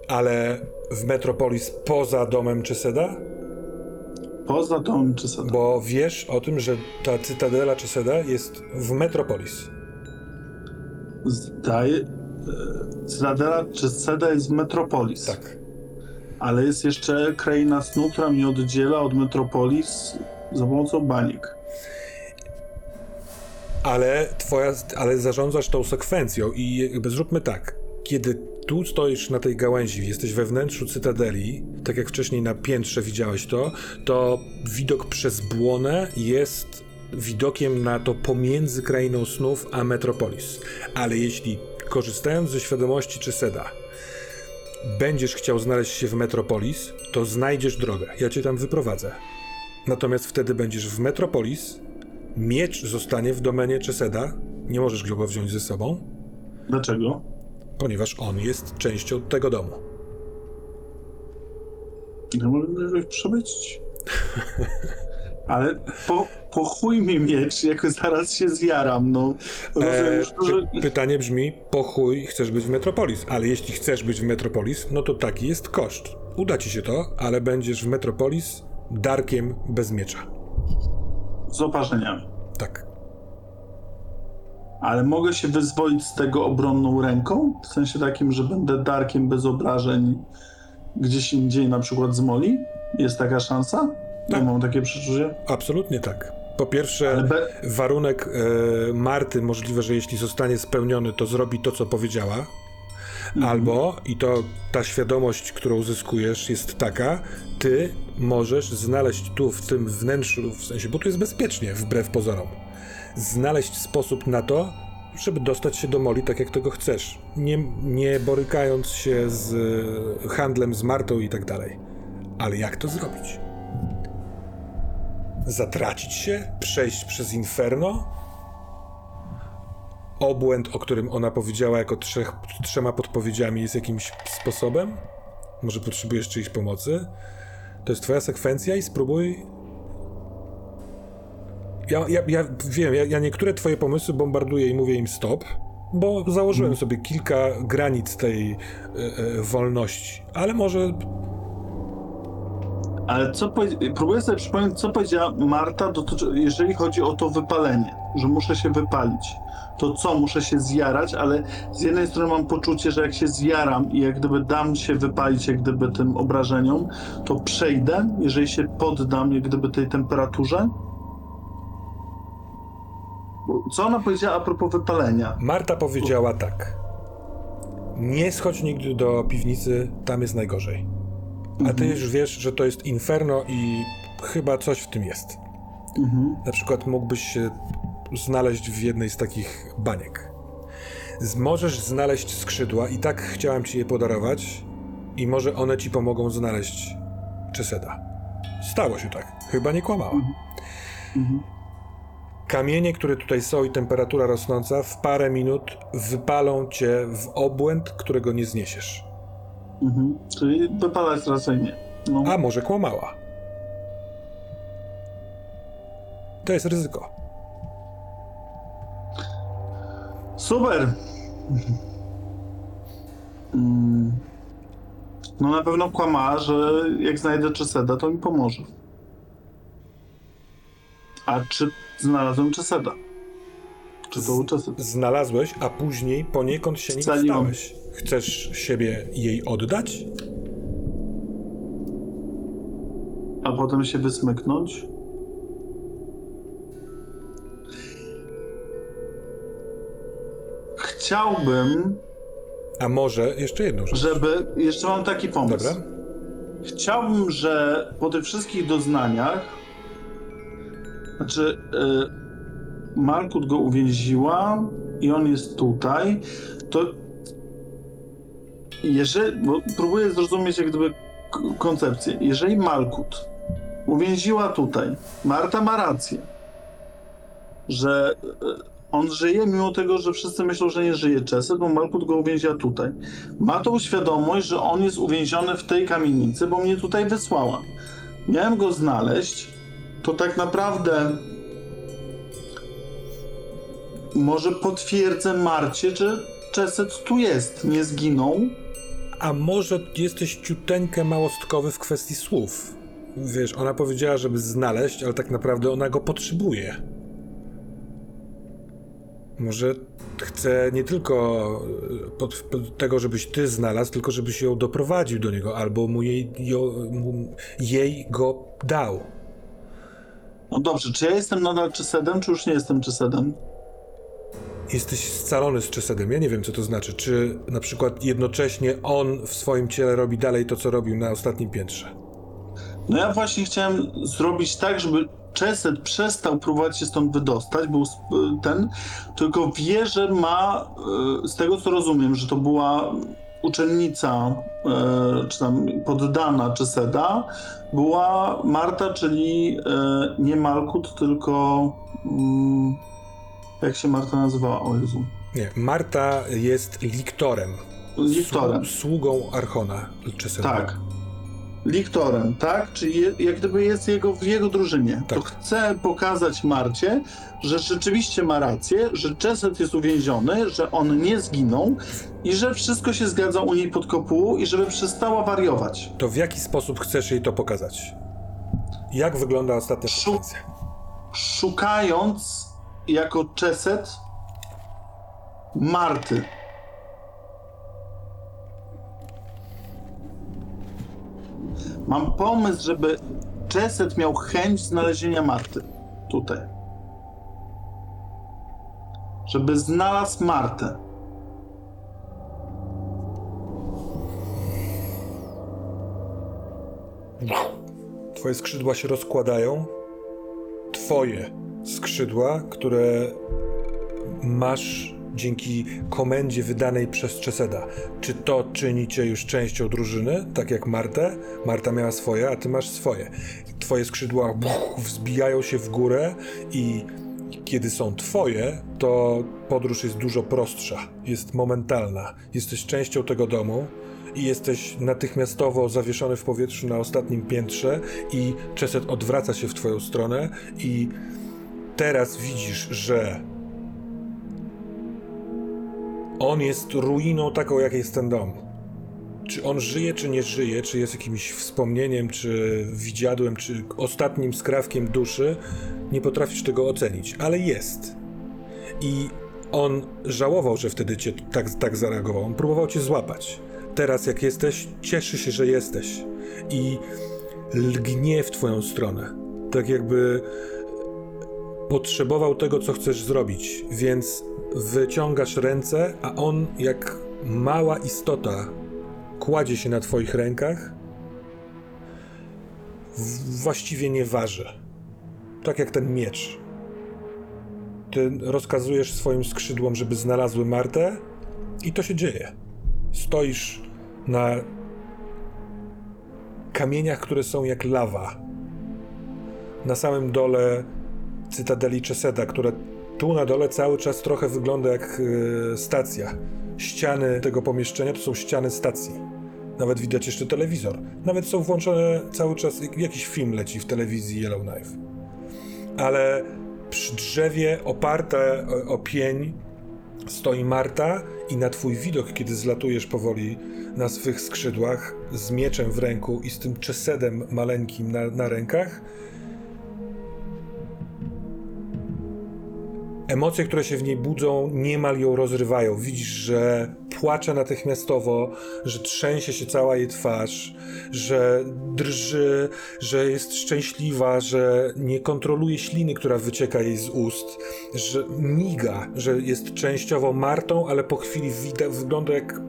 Ale w Metropolis poza domem Czeseda? Poza domem Czeseda. Bo wiesz o tym, że ta cytadela Czeseda jest w Metropolis. Zdaje... e, Cytadela Czeseda jest w Metropolis. Tak. Ale jest jeszcze kraina snu, która mnie oddziela od Metropolis za pomocą baniek. Ale twoja, ale zarządzasz tą sekwencją i jakby zróbmy tak. Kiedy tu stoisz na tej gałęzi, jesteś we wnętrzu cytadeli, tak jak wcześniej na piętrze widziałeś to, to widok przez błonę jest widokiem na to pomiędzy krainą snów a Metropolis. Ale jeśli korzystając ze świadomości Czeseda, będziesz chciał znaleźć się w Metropolis, to znajdziesz drogę. Ja cię tam wyprowadzę. Natomiast wtedy będziesz w Metropolis, miecz zostanie w domenie Czeseda, nie możesz go wziąć ze sobą, Dlaczego? ponieważ on jest częścią tego domu. Nie mogę go przemycić. Ale po, po chuj mi miecz, jak zaraz się zjaram, no. Rozumiem, E, że... py- pytanie brzmi, po chuj chcesz być w Metropolis, ale jeśli chcesz być w Metropolis, no to taki jest koszt. Uda ci się to, ale będziesz w Metropolis Darkiem bez miecza. Z oparzeniami. Tak. Ale mogę się wyzwolić z tego obronną ręką? W sensie takim, że będę darkiem bez obrażeń gdzieś indziej, na przykład z Moli? Jest taka szansa? Tak. Ja mam takie przeczucie. Absolutnie tak. Po pierwsze, be... warunek e, Marty możliwe, że jeśli zostanie spełniony, to zrobi to, co powiedziała. Mhm. Albo, i to ta świadomość, którą uzyskujesz, jest taka, ty możesz znaleźć tu w tym wnętrzu, w sensie, bo tu jest bezpiecznie, wbrew pozorom, znaleźć sposób na to, żeby dostać się do Moli tak, jak tego chcesz. Nie, nie borykając się z e, handlem z Martą i tak dalej. Ale jak to zrobić? Zatracić się? Przejść przez inferno? Obłęd, o którym ona powiedziała jako trzech, trzema podpowiedziami jest jakimś sposobem? Może potrzebujesz czyjejś pomocy? To jest twoja sekwencja i spróbuj... Ja, ja, ja wiem, ja, ja niektóre twoje pomysły bombarduję i mówię im stop, bo założyłem sobie kilka granic tej e, e, wolności, ale może Ale co próbuję sobie przypomnieć, co powiedziała Marta, dotyczy... jeżeli chodzi o to wypalenie, że muszę się wypalić. To co, muszę się zjarać, ale z jednej strony mam poczucie, że jak się zjaram i jak gdyby dam się wypalić, jak gdyby tym obrażeniom, to przejdę, jeżeli się poddam, jak gdyby tej temperaturze. Co ona powiedziała a propos wypalenia? Marta powiedziała tak. Nie schodź nigdy do piwnicy, tam jest najgorzej. A ty już wiesz, że to jest inferno i chyba coś w tym jest. Mhm. Na przykład mógłbyś się znaleźć w jednej z takich baniek. Możesz znaleźć skrzydła i tak chciałem ci je podarować i może one ci pomogą znaleźć Czeseda. Stało się tak. Chyba nie kłamała. Mhm. Kamienie, które tutaj są i temperatura rosnąca w parę minut wypalą cię w obłęd, którego nie zniesiesz. Mhm. Czyli wypalać raczej nie. No. A może kłamała. To jest ryzyko. Super! Mm. No na pewno kłamała, że jak znajdę Czeseda, to mi pomoże. A czy znalazłem Czeseda? Czy to był Czesed? Znalazłeś, a później poniekąd się nim Scaliłam. stałeś. Chcesz siebie jej oddać? A potem się wysmyknąć? Chciałbym, A może jeszcze jedną rzecz. żeby... Jeszcze mam taki pomysł. Dobra? Chciałbym, że po tych wszystkich doznaniach, znaczy, y, Malkut go uwięziła i on jest tutaj, to jeżeli, bo próbuję zrozumieć jak gdyby koncepcję. Jeżeli Malkut uwięziła tutaj, Marta ma rację, że y, on żyje, mimo tego, że wszyscy myślą, że nie żyje Czesy, bo Malkut go uwięziła tutaj. Ma tą świadomość, że on jest uwięziony w tej kamienicy, bo mnie tutaj wysłała. Miałem go znaleźć, to tak naprawdę może potwierdzę Marcie, że Czeset tu jest, nie zginął. A może jesteś ciuteńkę małostkowy w kwestii słów? Wiesz, ona powiedziała, żeby znaleźć, ale tak naprawdę ona go potrzebuje. Może chce nie tylko e, pod, pod tego, żebyś ty znalazł, tylko żebyś ją doprowadził do niego, albo mu jej, jo, mu, jej go dał. No dobrze, czy ja jestem nadal Czesedem, czy już nie jestem Czesedem? Jesteś scalony z Czesedem. Ja nie wiem, co to znaczy. Czy na przykład jednocześnie on w swoim ciele robi dalej to, co robił na ostatnim piętrze? No ja właśnie chciałem zrobić tak, żeby Czeset przestał próbować się stąd wydostać, był ten, tylko wie, że ma, e, z tego co rozumiem, że to była uczennica, e, czy tam poddana Czeseda, była Marta, czyli e, nie Malkut, tylko mm, jak się Marta nazywała, o Jezu. Nie, Marta jest liktorem. Liktorem. Słu- sługą Archona Czeseda. Tak. Liktorem, tak? Czyli je, jak gdyby jest jego, w jego drużynie. Tak. To chce pokazać Marcie, że rzeczywiście ma rację, że Czeset jest uwięziony, że on nie zginął i że wszystko się zgadza u niej pod kopułą i żeby przestała wariować. To w jaki sposób chcesz jej to pokazać? Jak wygląda ostatnia Szu-? Szukając jako czeset Marty. Mam pomysł, żeby Czeset miał chęć znalezienia Marty. Tutaj. Żeby znalazł Martę. Twoje skrzydła się rozkładają. Twoje skrzydła, które masz dzięki komendzie wydanej przez Czeseda. Czy to czyni cię już częścią drużyny, tak jak Martę? Marta miała swoje, a ty masz swoje. Twoje skrzydła buch, wzbijają się w górę i kiedy są twoje, to podróż jest dużo prostsza, jest momentalna. Jesteś częścią tego domu i jesteś natychmiastowo zawieszony w powietrzu na ostatnim piętrze i Czeset odwraca się w twoją stronę i teraz widzisz, że on jest ruiną taką, jak jest ten dom. Czy on żyje, czy nie żyje, czy jest jakimś wspomnieniem, czy widziadłem, czy ostatnim skrawkiem duszy, nie potrafisz tego ocenić, ale jest. I on żałował, że wtedy cię tak, tak zareagował. On próbował cię złapać. Teraz, jak jesteś, cieszy się, że jesteś. I lgnie w twoją stronę. Tak jakby potrzebował tego, co chcesz zrobić, więc wyciągasz ręce, a on, jak mała istota, kładzie się na twoich rękach. Właściwie nie waży. Tak jak ten miecz. Ty rozkazujesz swoim skrzydłom, żeby znalazły Martę, i to się dzieje. Stoisz na kamieniach, które są jak lawa. Na samym dole cytadeli Czeseda, która tu na dole cały czas trochę wygląda jak e, stacja. Ściany tego pomieszczenia to są ściany stacji. Nawet widać jeszcze telewizor. Nawet są włączone cały czas, jak- jakiś film leci w telewizji Yellowknife. Ale przy drzewie oparte o, o pień stoi Marta i na twój widok, kiedy zlatujesz powoli na swych skrzydłach z mieczem w ręku i z tym czesedem maleńkim na, na rękach, Emocje, które się w niej budzą, niemal ją rozrywają. Widzisz, że płacze natychmiastowo, że trzęsie się cała jej twarz, że drży, że jest szczęśliwa, że nie kontroluje śliny, która wycieka jej z ust, że miga, że jest częściowo Martą, ale po chwili wida, wygląda jak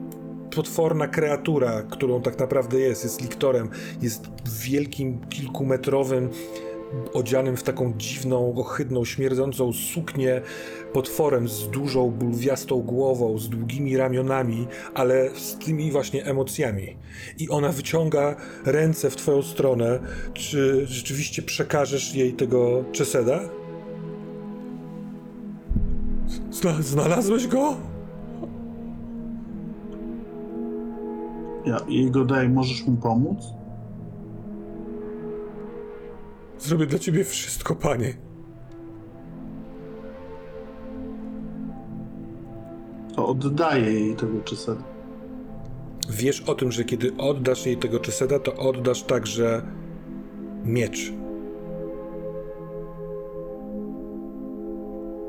potworna kreatura, którą tak naprawdę jest. Jest liktorem, jest wielkim, kilkumetrowym odzianym w taką dziwną, ohydną, śmierdzącą suknię potworem z dużą, bulwiastą głową, z długimi ramionami, ale z tymi właśnie emocjami. I ona wyciąga ręce w twoją stronę. Czy rzeczywiście przekażesz jej tego Czeseda? Zna- znalazłeś go? Ja, jego daj, możesz mu pomóc? Zrobię dla ciebie wszystko, panie. Oddaję jej tego czeseda. Wiesz o tym, że kiedy oddasz jej tego Czeseda, to oddasz także miecz.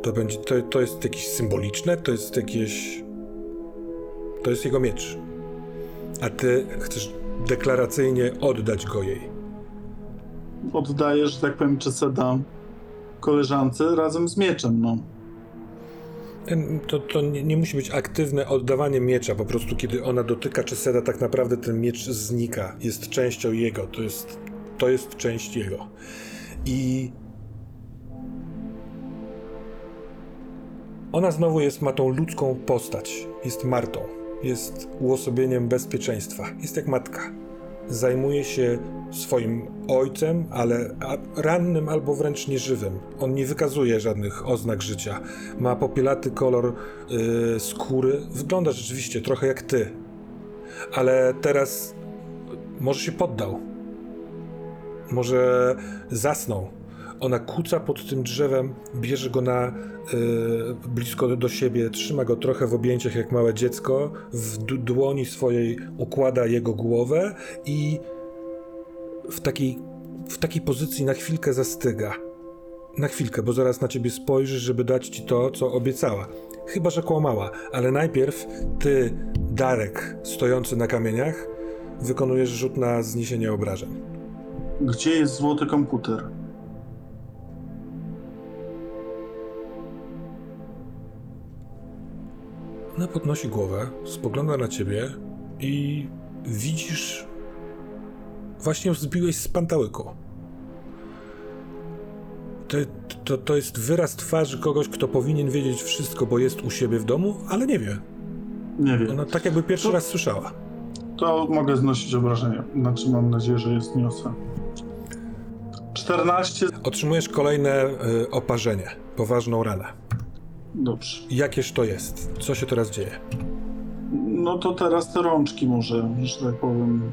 To będzie, to, to jest jakieś symboliczne, to jest jakieś... To jest jego miecz. A ty chcesz deklaracyjnie oddać go jej. Oddaję, że tak powiem, czeseda koleżance razem z mieczem, no. To, to nie, nie musi być aktywne oddawanie miecza, po prostu kiedy ona dotyka Czeseda, tak naprawdę ten miecz znika. Jest częścią jego, to jest, to jest część jego. I ona znowu jest, ma tą ludzką postać. Jest Martą. Jest uosobieniem bezpieczeństwa. Jest jak matka. Zajmuje się swoim ojcem, ale rannym albo wręcz nieżywym. On nie wykazuje żadnych oznak życia. Ma popielaty kolor y, skóry. Wygląda rzeczywiście trochę jak ty. Ale teraz może się poddał. Może zasnął. Ona kuca pod tym drzewem, bierze go na y, blisko do siebie, trzyma go trochę w objęciach jak małe dziecko, w dłoni swojej układa jego głowę i w takiej w takiej pozycji na chwilkę zastyga. Na chwilkę, bo zaraz na ciebie spojrzy, żeby dać ci to, co obiecała. Chyba, że kłamała, ale najpierw ty, Darek, stojący na kamieniach, wykonujesz rzut na zniesienie obrażeń. Gdzie jest złoty komputer? Ona podnosi głowę, spogląda na ciebie i widzisz. Właśnie wzbiłeś z pantałyku. To, to, to jest wyraz twarzy kogoś, kto powinien wiedzieć wszystko, bo jest u siebie w domu, ale nie wie. Nie wiem. Ona tak jakby pierwszy To- raz słyszała. To mogę znosić obrażenia. Znaczy mam nadzieję, że je zniosę. 14. Otrzymujesz kolejne y, oparzenie, poważną ranę. Dobrze. Jakież to jest? Co się teraz dzieje? No to teraz te rączki może, że tak powiem.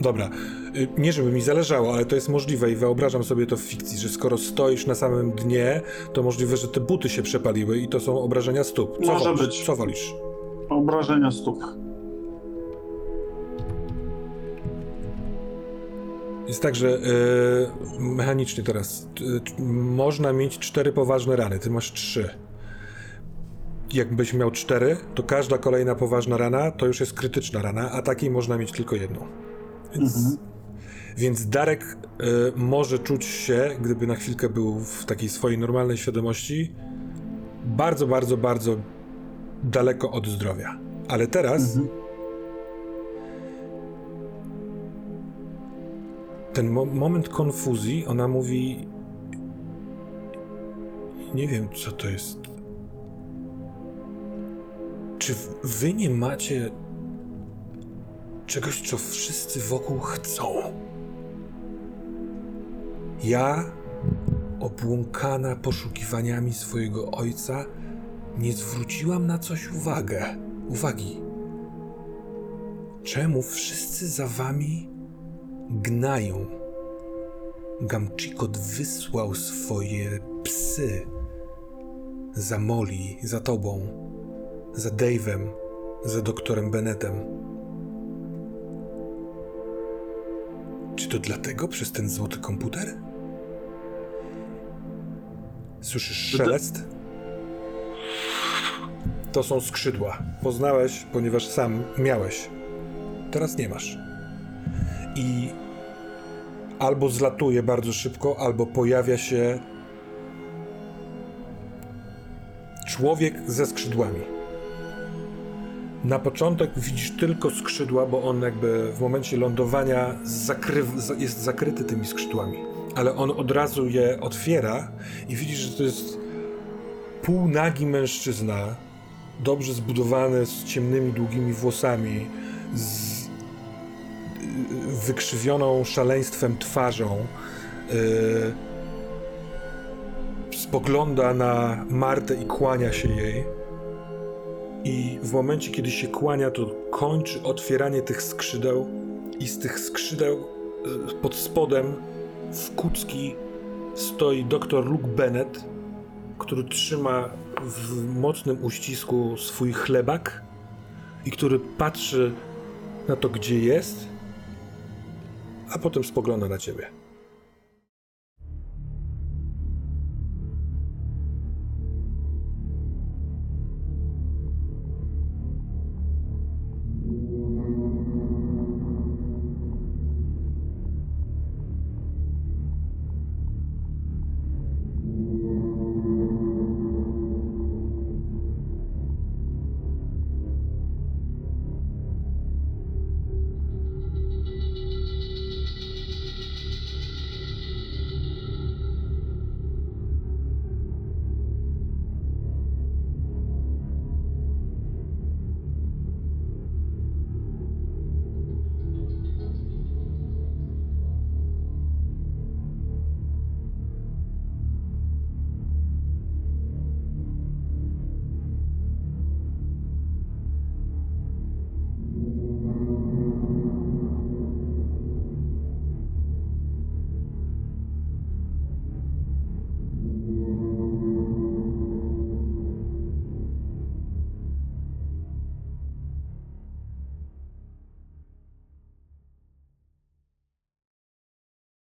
Dobra, y, nie żeby mi zależało, ale to jest możliwe i wyobrażam sobie to w fikcji, że skoro stoisz na samym dnie, to możliwe, że te buty się przepaliły i to są obrażenia stóp. Co Może wolisz? być. Co wolisz? Obrażenia stóp. Jest tak, że y, mechanicznie teraz można mieć cztery poważne rany, ty masz trzy. Jakbyś miał cztery, to każda kolejna poważna rana to już jest krytyczna rana, a takiej można mieć tylko jedną. Więc, Mhm. więc Darek y, może czuć się, gdyby na chwilkę był w takiej swojej normalnej świadomości, bardzo, bardzo, bardzo daleko od zdrowia. Ale teraz Mhm. Ten mo- moment konfuzji, ona mówi. Nie wiem, co to jest. Czy wy nie macie czegoś, co wszyscy wokół chcą? Ja, obłąkana poszukiwaniami swojego ojca, nie zwróciłam na coś uwagę, uwagi. Czemu wszyscy za wami gnają. Gamczikot wysłał swoje psy za Molly, za tobą, za Dave'em, za doktorem Bennettem. Czy to dlatego przez ten złoty komputer? Słyszysz szelest? To są skrzydła. Poznałeś, ponieważ sam miałeś. Teraz nie masz i albo zlatuje bardzo szybko, albo pojawia się człowiek ze skrzydłami. Na początek widzisz tylko skrzydła, bo on jakby w momencie lądowania jest zakryty tymi skrzydłami. Ale on od razu je otwiera i widzisz, że to jest półnagi mężczyzna, dobrze zbudowany, z ciemnymi, długimi włosami, z wykrzywioną szaleństwem twarzą. Yy, spogląda na Martę i kłania się jej. I w momencie, kiedy się kłania, to kończy otwieranie tych skrzydeł, i z tych skrzydeł yy, pod spodem w kucki stoi dr Luke Bennett, który trzyma w mocnym uścisku swój chlebak i który patrzy na to, gdzie jest, a potem spogląda na ciebie.